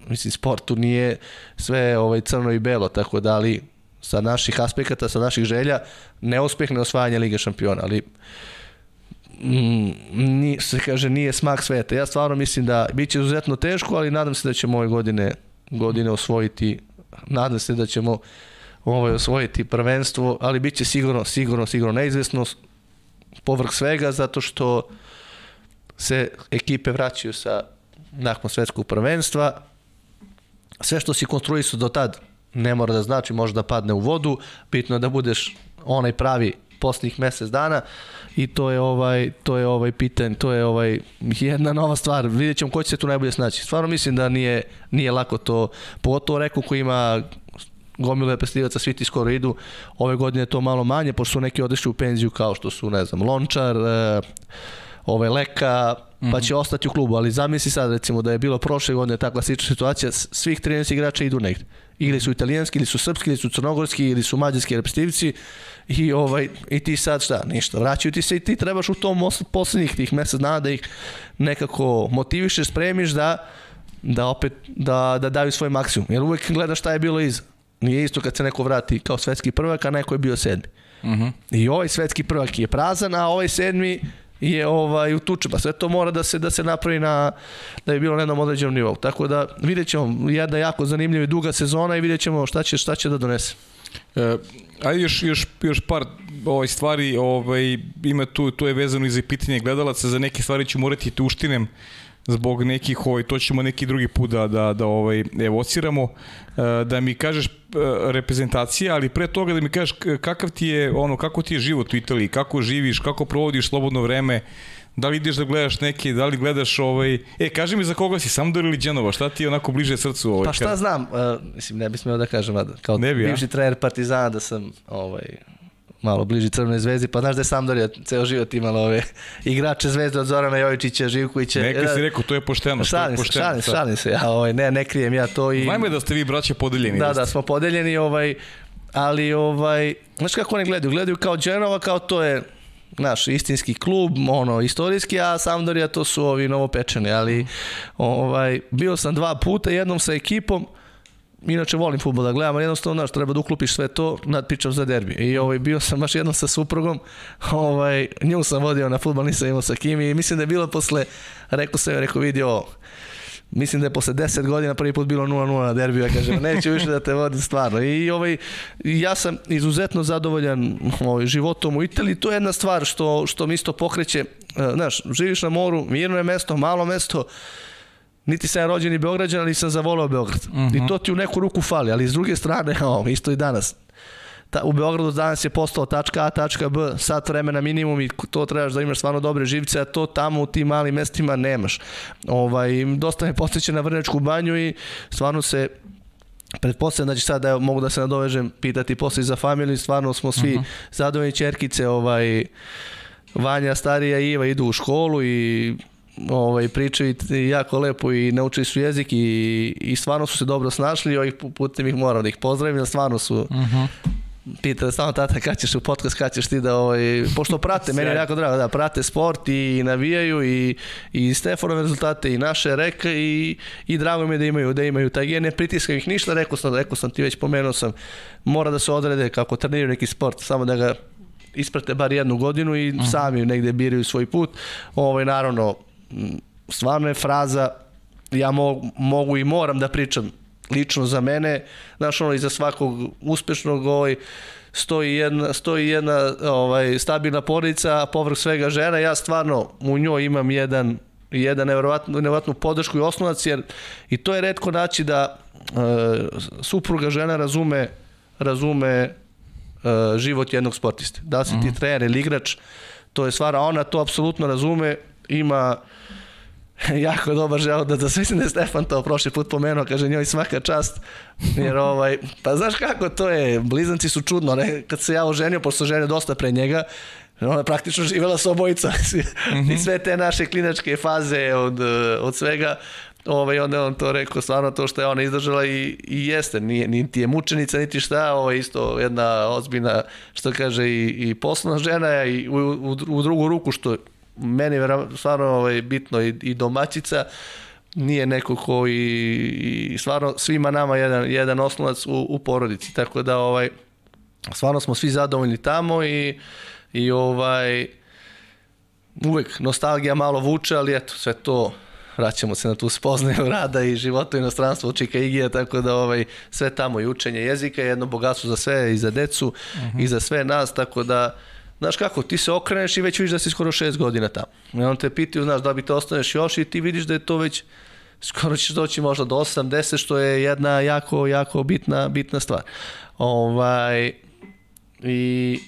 mislim sportu nije sve ovaj crno i belo, tako da ali sa naših aspekata, sa naših želja, neuspeh ne osvajanje Lige šampiona, ali ni, se kaže nije smak sveta. Ja stvarno mislim da biće izuzetno teško, ali nadam se da ćemo ove godine godine osvojiti nadam se da ćemo ovaj osvojiti prvenstvo, ali biće sigurno sigurno sigurno neizvesno povrh svega zato što se ekipe vraćaju sa nakon svetskog prvenstva. Sve što si konstruisao do tad ne mora da znači, može da padne u vodu, bitno je da budeš onaj pravi poslednjih mesec dana i to je ovaj to je ovaj pitanje, to je ovaj jedna nova stvar. Videćemo ko će se tu najbolje snaći. Stvarno mislim da nije nije lako to, pogotovo rekao ko ima gomilu reprezentativaca, svi ti skoro idu. Ove godine to malo manje, pošto su neki odešli u penziju kao što su, ne znam, Lončar, e, ovaj Leka, pa će ostati u klubu, ali zamisli sad recimo da je bilo prošle godine ta klasična situacija, svih 13 igrača idu negde. Ili su italijanski, ili su srpski, ili su crnogorski, ili su mađarski reprezentativci i, ovaj, i ti sad šta, ništa, vraćaju ti se i ti trebaš u tom poslednjih tih mesec dana da ih nekako motivišeš, spremiš da da opet da, da daju svoj maksimum. Jer uvek gledaš šta je bilo iza. Nije isto kad se neko vrati kao svetski prvak, a neko je bio sedmi. Uh mhm. -huh. I ovaj svetski prvak je prazan, a ovaj sedmi je ovaj u tučima. Sve to mora da se da se napravi na da je bilo na jednom određenom nivou. Tako da videćemo jedna jako zanimljiva i duga sezona i videćemo šta će šta će da donese.
E, ajde još, još, još par ovaj, stvari, ovaj, ima tu, to je vezano i za pitanje gledalaca, za neke stvari ću morati te uštinem zbog nekih, ovaj, to ćemo neki drugi put da, da, da ovaj, evociramo, e, da mi kažeš e, reprezentacija, ali pre toga da mi kažeš kakav ti je, ono, kako ti je život u Italiji, kako živiš, kako provodiš slobodno vreme, da li ideš da gledaš neke, da li gledaš ovaj... E, kaži mi za koga si, Sampdoria ili Genova, šta ti je onako bliže srcu ovaj?
Pa šta kada... znam, uh, mislim, ne bi smeo da kažem, kao ne bi, bivši trener Partizana da sam ovaj, malo bliži Crvenoj zvezdi, pa znaš da je Sampdoria ceo život imala ove igrače zvezde od Zorana Jovičića, Živkovića.
Neka si rekao, to je pošteno.
Šalim se, šalim, šalim se, ja ovaj, ne, ne krijem ja to i...
Najme da ste vi braća podeljeni.
Da, da, smo podeljeni, ovaj, ali ovaj, znaš kako oni gledaju? Gledaju kao Genova, kao to je naš istinski klub, ono, istorijski, a Sampdoria to su ovi novopečeni, ali ovaj, bio sam dva puta, jednom sa ekipom, inače volim futbol da gledam, ali jednostavno, znaš, treba da uklopiš sve to, nadpičam za derbi. I ovaj, bio sam baš jednom sa suprugom, ovaj, nju sam vodio na futbol, nisam imao sa kim i mislim da je bilo posle, rekao sam, rekao, vidio, mislim da je posle 10 godina prvi put bilo 0-0 na derbiju, ja kažem, neću više da te vodim stvarno. I ovaj, ja sam izuzetno zadovoljan ovaj, životom u Italiji, to je jedna stvar što, što mi isto pokreće, e, znaš, živiš na moru, mirno je mesto, malo mesto, niti sam ja rođen i Beograđan, ali sam zavolao Beograd. Uh -huh. I to ti u neku ruku fali, ali s druge strane, o, isto i danas, ta, u Beogradu danas je postao tačka A, tačka B, sat vremena minimum i to trebaš da imaš stvarno dobre živce, a to tamo u tim malim mestima nemaš. Ovaj, dosta me podsjeća na Vrnečku banju i stvarno se pretpostavljam da će sad, evo, mogu da se nadovežem, pitati posle za familiju, stvarno smo svi uh mhm. -huh. zadovoljni čerkice, ovaj, Vanja, starija i Iva idu u školu i ovaj, pričaju jako lepo i naučili su jezik i, i stvarno su se dobro snašli i ovih putem ih moram da ih pozdravim, stvarno su uh mhm. -huh pita samo tata kad ćeš u podcast, kad ćeš ti da, ovaj, pošto prate, meni je jako drago da prate sport i navijaju i, i Stefanove rezultate i naše reke i, i drago mi je da imaju, da imaju taj gen, ne pritiskam ih ništa, rekao sam, rekao sam ti već pomenuo sam, mora da se odrede kako treniraju neki sport, samo da ga isprate bar jednu godinu i uh mhm. sami negde biraju svoj put. Ovaj, naravno, stvarno je fraza, ja mo, mogu i moram da pričam lično za mene, znaš ono, iza svakog uspešnog ovaj, stoji jedna, stoji jedna ovaj, stabilna porodica, a povrh svega žena, ja stvarno u njoj imam jedan jedan nevjerovatnu, nevjerovatnu podršku i osnovac, jer i to je redko naći da e, supruga žena razume razume e, život jednog sportiste. Da si ti mhm. trener ili igrač, to je stvar, a ona to apsolutno razume, ima jako dobar žel da, da mislim da je Stefan to prošli put pomenuo, kaže njoj svaka čast, jer ovaj, pa znaš kako to je, blizanci su čudno, ne? kad se ja oženio, pošto ženio dosta pre njega, ona je praktično živela sa obojica i sve te naše klinačke faze od, od svega, ovaj, onda on to rekao, stvarno to što je ona izdržala i, i jeste, nije, niti je mučenica, niti šta, ovo ovaj, isto jedna ozbiljna, što kaže, i, i poslovna žena i u, u, u drugu ruku, što meni je stvarno ovaj, bitno i, i domaćica, nije neko ko i, stvarno svima nama jedan, jedan osnovac u, u porodici, tako da ovaj, stvarno smo svi zadovoljni tamo i, i ovaj, uvek nostalgija malo vuče, ali eto, sve to vraćamo se na tu spoznaju rada i života u inostranstvu Čika Igija, tako da ovaj, sve tamo i učenje jezika je jedno bogatstvo za sve i za decu uh -huh. i za sve nas, tako da znaš kako, ti se okreneš i već vidiš da si skoro šest godina tamo. I on te pitaju, znaš, da bi te ostaneš još i ti vidiš da je to već skoro ćeš doći možda do 8, 10, što je jedna jako, jako bitna, bitna stvar. Ovaj, I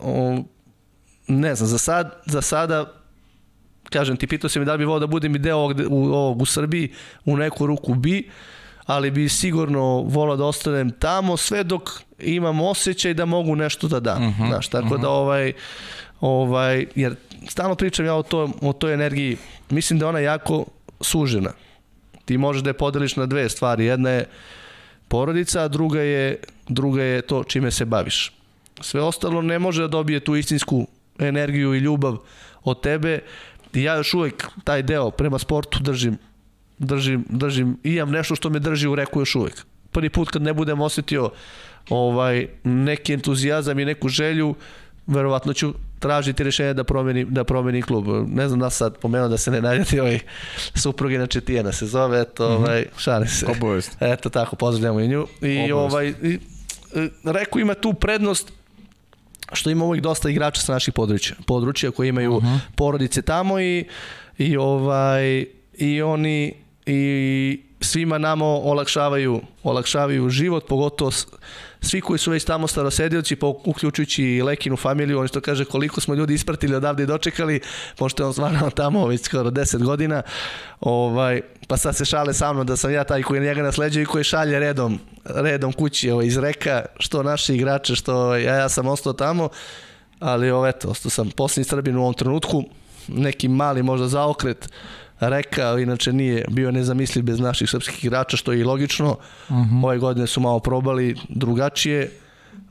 o, ne znam, za, sad, za sada kažem ti, pitao si mi da bi volao da budem i deo ovog, u, ovog u Srbiji, u neku ruku bi, ali bi sigurno volao da ostanem tamo sve dok imam osjećaj da mogu nešto da dam. Uh mhm, -huh, Znaš, tako uh -huh. da mhm. ovaj, ovaj, jer stalno pričam ja o, to, o toj energiji, mislim da ona jako sužena. Ti možeš da je podeliš na dve stvari. Jedna je porodica, a druga je, druga je to čime se baviš. Sve ostalo ne može da dobije tu istinsku energiju i ljubav od tebe. I ja još uvek taj deo prema sportu držim držim, držim, imam nešto što me drži u reku još uvek. Prvi put kad ne budem osetio ovaj, neki entuzijazam i neku želju, verovatno ću tražiti rešenje da promeni, da promeni klub. Ne znam da sad pomenuo da se ne naljati ovaj supruge na Četijena se zove, eto, mm -hmm. ovaj, šalim se.
Obojest.
Eto, tako, pozdravljamo i nju. I Obojest. ovaj, i, Reku ima tu prednost što ima uvijek dosta igrača sa naših područja, područja koji imaju uh mhm. -huh. porodice tamo i, i ovaj i oni i svima nama olakšavaju, olakšavaju život, pogotovo svi koji su već tamo starosedioci, uključujući i Lekinu familiju, on što kaže koliko smo ljudi ispratili odavde i dočekali, pošto je on stvarno tamo već skoro 10 godina, ovaj, pa sad se šale sa mnom da sam ja taj koji njega nasleđuje i koji šalje redom, redom kući ovaj, iz reka, što naši igrače, što ja, ja sam ostao tamo, ali ovo, eto, ostao sam posljednji Srbin u ovom trenutku, neki mali možda zaokret, rekao, inače nije bio nezamisliv bez naših srpskih igrača, što je i logično. Uh mhm. -huh. Ove godine su malo probali drugačije,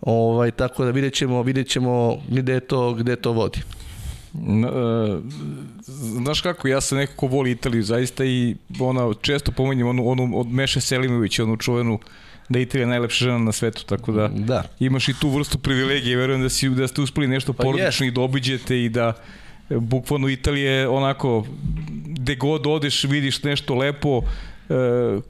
ovaj, tako da vidjet ćemo, vidjet ćemo gde, to, gde to vodi.
E, znaš kako, ja sam neko ko voli Italiju zaista i ona, često pominjem onu, onu od Meše Selimovića, onu čuvenu da je Italija najlepša žena na svetu, tako da, da. imaš i tu vrstu privilegije, verujem da, si, da ste uspeli nešto pa porodično yes. i da obiđete i da bukvalno Italije onako gde god odeš vidiš nešto lepo, e,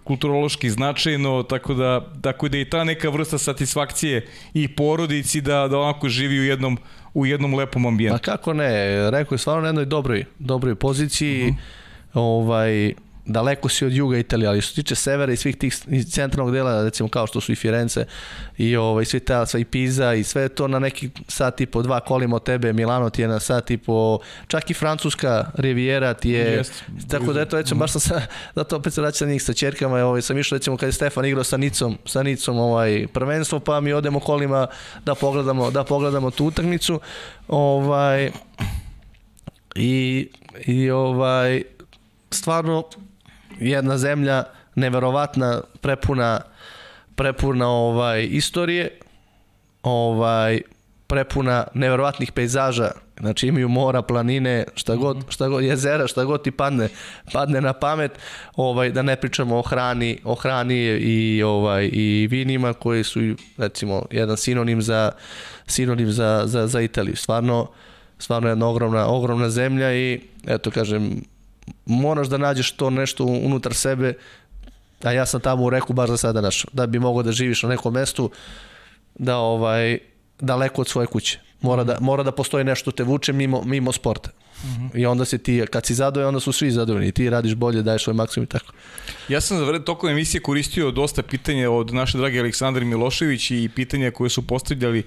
kulturološki značajno, tako da, tako da i ta neka vrsta satisfakcije i porodici da, da onako živi u jednom, u jednom lepom ambijentu.
Pa kako ne, rekao je stvarno na jednoj dobroj, dobroj poziciji, uh -huh. ovaj, daleko si od juga Italije, ali što se tiče severa i svih tih iz centralnog dela, recimo kao što su i Firenze i ovaj svi ta sva i Piza i sve to na neki sat i po dva kolima od tebe, Milano ti je na sat i po čak i Francuska Riviera ti je
Jest,
tako da eto recimo baš sam sa zato opet se vraćam njih sa ćerkama, ovaj sam išao recimo kad je Stefan igrao sa Nicom, sa Nicom ovaj prvenstvo, pa mi odemo kolima da pogledamo da pogledamo tu utakmicu. Ovaj i i ovaj stvarno jedna zemlja neverovatna, prepuna prepuna ovaj istorije, ovaj prepuna neverovatnih pejzaža. Znači imaju mora, planine, šta god, šta god jezera, šta god ti padne, padne na pamet. Ovaj da ne pričamo o hrani, o hrani i ovaj i vinima koji su recimo jedan sinonim za sinonim za za za Italiju. Stvarno stvarno jedna ogromna ogromna zemlja i eto kažem moraš da nađeš to nešto unutar sebe, a ja sam tamo u reku baš za sada našao, da bi mogao da živiš na nekom mestu, da ovaj daleko od svoje kuće. Mora da, mora da postoji nešto te vuče mimo, mimo sporta. Uh -huh. I onda se ti, kad si zadovoljan, onda su svi zadovoljni. Ti radiš bolje, daješ svoj maksimum i tako.
Ja sam za vreme tokom emisije koristio dosta pitanja od naše drage Aleksandra Milošević i pitanja koje su postavljali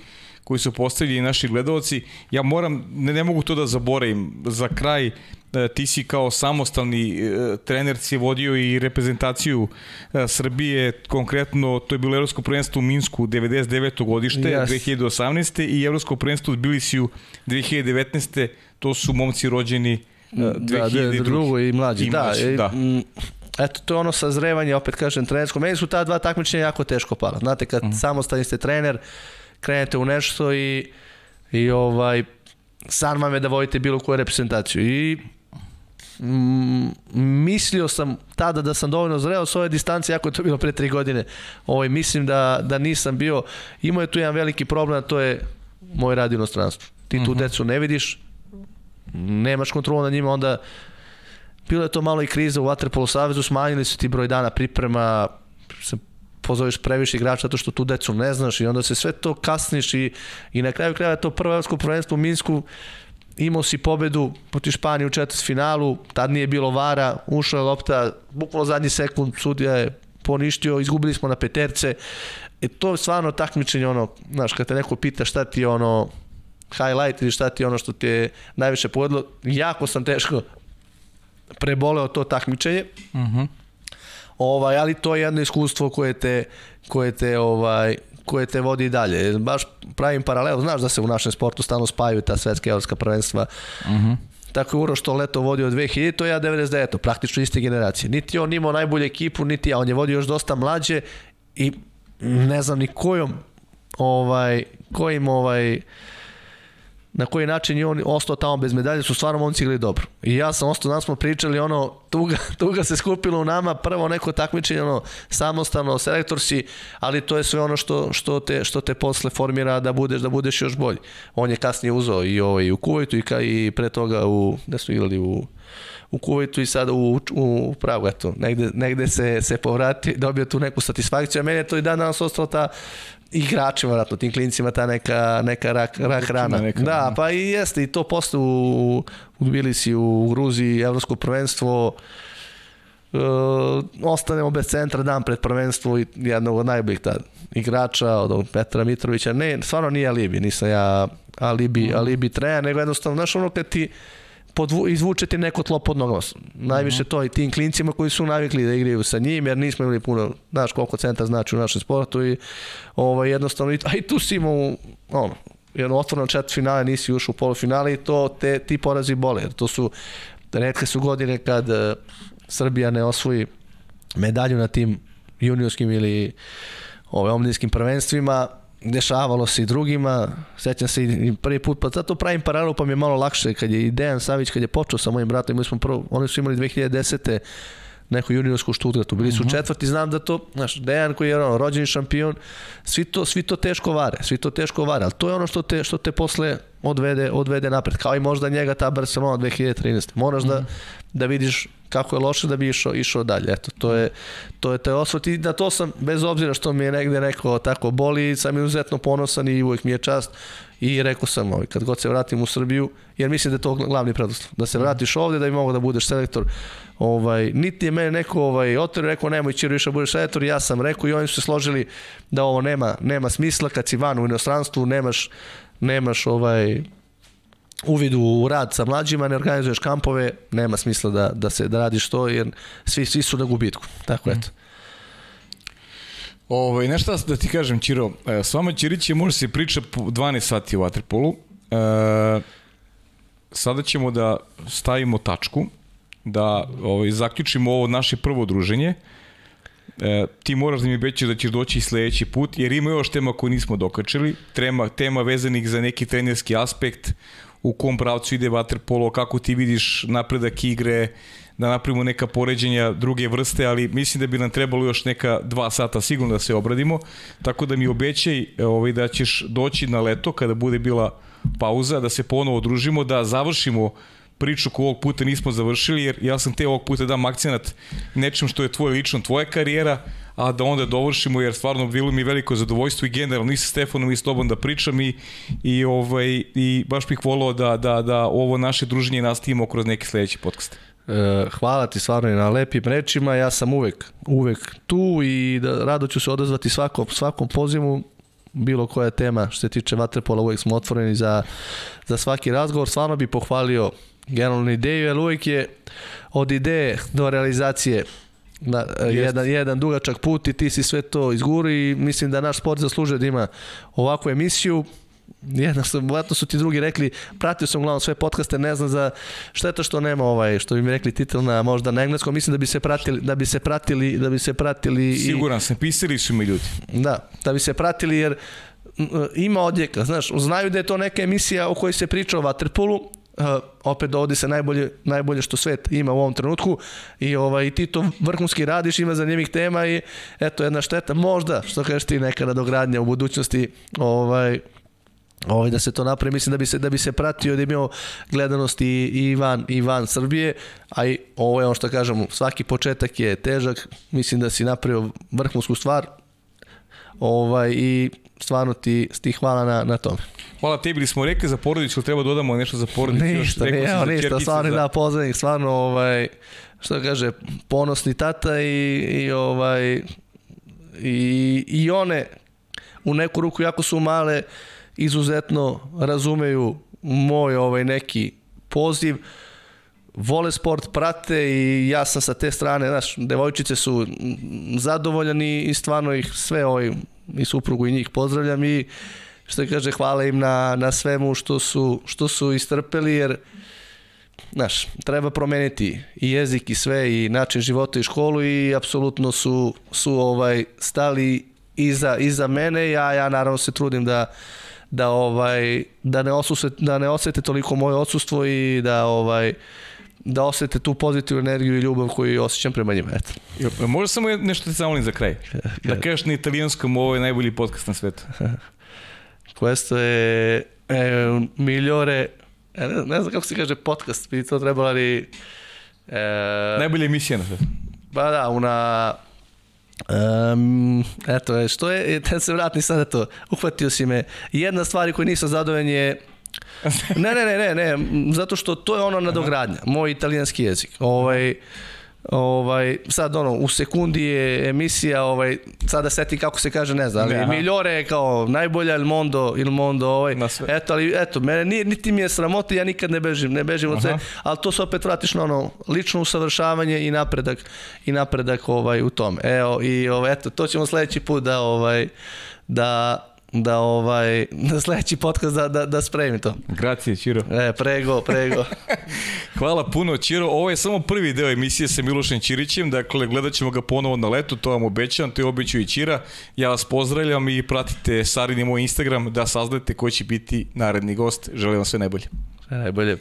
koji su postavljali naši gledalci. Ja moram, ne, ne mogu to da zaboravim. Za kraj, uh, E, ti si kao samostalni e, trener si vodio i reprezentaciju e, Srbije, konkretno to je bilo evropsko prvenstvo u Minsku 99. godište, yes. 2018. i evropsko prvenstvo u Tbilisiju 2019. To su momci rođeni 2002. Da,
drugo i mlađi. I mlađi da, da. Eto, to je ono sazrevanje, opet kažem, trenersko. Meni su ta dva takmičenja jako teško pala. Znate, kad mm. samostalni ste trener, krenete u nešto i, i ovaj, san vam je da vodite bilo koju reprezentaciju. I Mm, mislio sam tada da sam dovoljno zreo s ove distancije, ako je to bilo pre tri godine. Ovaj, mislim da, da nisam bio. Imao je tu jedan veliki problem, a to je moj rad inostranstvo. Ti tu mhm. -huh. decu ne vidiš, nemaš kontrolu na njima, onda bilo je to malo i kriza u Waterpolo Savezu, smanjili su ti broj dana priprema, se pozoveš previše igrača zato što tu decu ne znaš i onda se sve to kasniš i, i na kraju kraja to prvo evropsko prvenstvo u Minsku imao si pobedu protiv Španije u četvrt finalu, tad nije bilo vara, ušla je lopta, bukvalno zadnji sekund sudija je poništio, izgubili smo na peterce. E to je stvarno takmičenje ono, znaš, kad te neko pita šta ti je ono highlight ili šta ti je ono što ti je najviše pogodilo, jako sam teško preboleo to takmičenje. Mhm. Uh -huh. Ovaj, ali to je jedno iskustvo koje te, koje te ovaj, koje te vodi dalje. Baš pravim paralel, znaš da se u našem sportu stalno spajaju ta svetska evropska prvenstva. Uh mhm. -huh. Tako je Uroš to leto vodio 2000, to ja 99, praktično iste generacije. Niti on imao najbolju ekipu, niti ja, on je vodio još dosta mlađe i ne znam ni kojom ovaj, kojim ovaj na koji način je on ostao tamo bez medalje, su stvarno momci igrali dobro. I ja sam ostao, nas smo pričali, ono, tuga, tuga se skupilo u nama, prvo neko takmičenje, ono, samostalno, selektor si, ali to je sve ono što, što, te, što te posle formira da budeš, da budeš još bolji. On je kasnije uzao i, ovaj, u Kuvajtu i, ka, i pre toga u, da su igrali u, u Kuvajtu i sada u, u, u Pragu, eto, negde, negde se, se povrati, dobio tu neku satisfakciju, a meni je to i dan danas ostalo ta igračima, vratno, tim klincima ta neka, neka rak, rak rana. Neka, da, da, pa i jeste, i to posle u, u Tbilisi, u Gruziji, evropsko prvenstvo, e, ostanemo bez centra dan pred prvenstvo i jednog od najboljih tada igrača, od Petra Mitrovića, ne, stvarno nije alibi, nisam ja alibi, mm. alibi trener, nego jednostavno, znaš ono kad ti podvu, izvučeti neko tlo pod nogama. Najviše to i tim klincima koji su navikli da igraju sa njim, jer nismo imali puno, znaš koliko centar znači u našem sportu i ovaj, jednostavno, a i tu si imao, ono, jedno otvoreno četvrt finale, nisi ušao u polufinale i to te, ti porazi bole, jer to su, redke su godine kad uh, Srbija ne osvoji medalju na tim juniorskim ili ove omladinskim prvenstvima, dešavalo se i drugima, sećam se i prvi put, pa zato pravim paralelu pa mi je malo lakše, kad je i Dejan Savić, kad je počeo sa mojim bratom, imali smo prvo, oni su imali 2010 neku juniorsku Stuttgartu, bili su uh mhm. -huh. četvrti, znam da to, znaš, Dejan koji je ono, rođeni šampion, svi to, svi to teško vare, svi to teško vare, ali to je ono što te, što te posle odvede, odvede napred, kao i možda njega ta Barcelona 2013. Moraš uh -huh. da, mhm. da vidiš kako je loše da bi išao, išao dalje. Eto, to je, to je taj osvrt. I na to sam, bez obzira što mi je negde neko tako boli, sam izuzetno ponosan i uvijek mi je čast. I rekao sam ovaj, kad god se vratim u Srbiju, jer mislim da je to glavni preduslov, da se vratiš ovde, da bi mogao da budeš selektor. Ovaj, niti je mene neko ovaj, otor rekao nemoj Ćiro više da budeš selektor, ja sam rekao i oni su se složili da ovo nema, nema smisla. Kad si van u inostranstvu, nemaš, nemaš ovaj, uvid u rad sa mlađima, ne organizuješ kampove, nema smisla da, da se da radiš to jer svi, svi su na gubitku. Tako eto.
Ovaj, nešto da ti kažem, Ćiro, e, s vama Ćirić je može se priča po 12 sati u Waterpolu. E, sada ćemo da stavimo tačku, da ovaj, zaključimo ovo naše prvo druženje. E, ti moraš da mi obećaš da ćeš doći sledeći put, jer ima još tema koje nismo dokačili, tema, tema vezanih za neki trenerski aspekt, u kom pravcu ide vaterpolo, kako ti vidiš napredak igre, da napravimo neka poređenja druge vrste, ali mislim da bi nam trebalo još neka dva sata sigurno da se obradimo, tako da mi obećaj ovaj, da ćeš doći na leto kada bude bila pauza, da se ponovo družimo, da završimo priču koju ovog puta nismo završili, jer ja sam te ovog puta dam akcenat nečem što je tvoje lično, tvoja karijera, a da onda dovršimo jer stvarno bilo mi veliko zadovoljstvo i generalno i sa Stefanom i s tobom da pričam i, i, ovaj, i baš bih volao da, da, da ovo naše druženje nastavimo kroz neki sledeći podcast.
E, hvala ti stvarno i na lepim rečima, ja sam uvek, uvek tu i da rado ću se odazvati svakom, svakom pozivu, bilo koja tema što se tiče vaterpola, uvek smo otvoreni za, za svaki razgovor. Stvarno bi pohvalio generalnu ideju, jer uvek je od ideje do realizacije Da, jedan, jedan dugačak put i ti si sve to izguri i mislim da naš sport zaslužuje da ima ovakvu emisiju jedna sam, vratno su ti drugi rekli, pratio sam uglavnom sve podcaste, ne znam za šteta što nema ovaj, što bi mi rekli titel na možda na engleskom, mislim da bi se pratili, da bi se pratili, da bi se pratili
Siguran sam, pisali su mi ljudi.
Da, da bi se pratili jer ima odjeka, znaš, znaju da je to neka emisija o kojoj se priča o Waterpolu, opet dovodi se najbolje, najbolje što svet ima u ovom trenutku. I ovaj, ti to vrhunski radiš, ima zanimljivih tema i eto jedna šteta, možda, što kažeš ti, neka nadogradnja u budućnosti ovaj, ovaj, da se to napravi, mislim da bi se, da bi se pratio, da imao gledanost i, i, van, i van Srbije, a i ovo je ono što kažem, svaki početak je težak, mislim da si napravio vrhunsku stvar, ovaj, i stvarno ti, ti hvala na, na tome.
Hvala tebi, smo rekli za porodicu, treba da dodamo nešto za porodicu?
Ništa, još, ne, evo, ništa, stvarno za... da pozvanih, stvarno, ovaj, što kaže, ponosni tata i, i ovaj, i, i one u neku ruku, jako su male, izuzetno razumeju moj ovaj neki poziv, vole sport, prate i ja sam sa te strane, znaš, devojčice su zadovoljani i stvarno ih sve ovaj, i suprugu i njih pozdravljam i što kaže hvala im na, na svemu što su, što su istrpeli jer znaš, treba promeniti i jezik i sve i način života i školu i apsolutno su, su ovaj stali iza, iza mene, ja, ja naravno se trudim da da ovaj da ne osuse, da ne osete toliko moje odsustvo i da ovaj da osete tu pozitivnu energiju i ljubav koju osjećam prema njima. Eto.
Jo, možda samo nešto te zamolim za kraj. Da kažeš na italijanskom ovo je najbolji podcast na svetu.
Questo je eh, migliore ne, ne znam kako se kaže podcast, bi to trebalo ali
eh, najbolja emisija na svetu.
Pa da, una Um, eto, što je, da se vratim sada to, uhvatio si me. Jedna stvar koju nisam zadovoljan je ne, ne, ne, ne, ne, zato što to je ono nadogradnja, moj italijanski jezik. Ovaj, ovaj, sad ono, u sekundi je emisija, ovaj, sada seti kako se kaže, ne znam, ali Aha. Miljore je kao najbolja Il Mondo, Il Mondo, ovaj, eto, ali, eto, mene nije, niti mi je sramota, ja nikad ne bežim, ne bežim od sve, ali to se opet vratiš na ono, lično usavršavanje i napredak, i napredak ovaj, u tome. Evo, i ovaj, eto, to ćemo sledeći put da, ovaj, da da ovaj da sledeći podcast da da da spremi to.
Gracije Ćiro.
E, prego, prego.
Hvala puno Ćiro. Ovo je samo prvi deo emisije sa Milošem Ćirićem, dakle gledaćemo ga ponovo na letu, to vam obećavam, to je obećao i Ćira. Ja vas pozdravljam i pratite Sarin i moj Instagram da saznate ko će biti naredni gost. Želim vam sve najbolje.
Sve najbolje.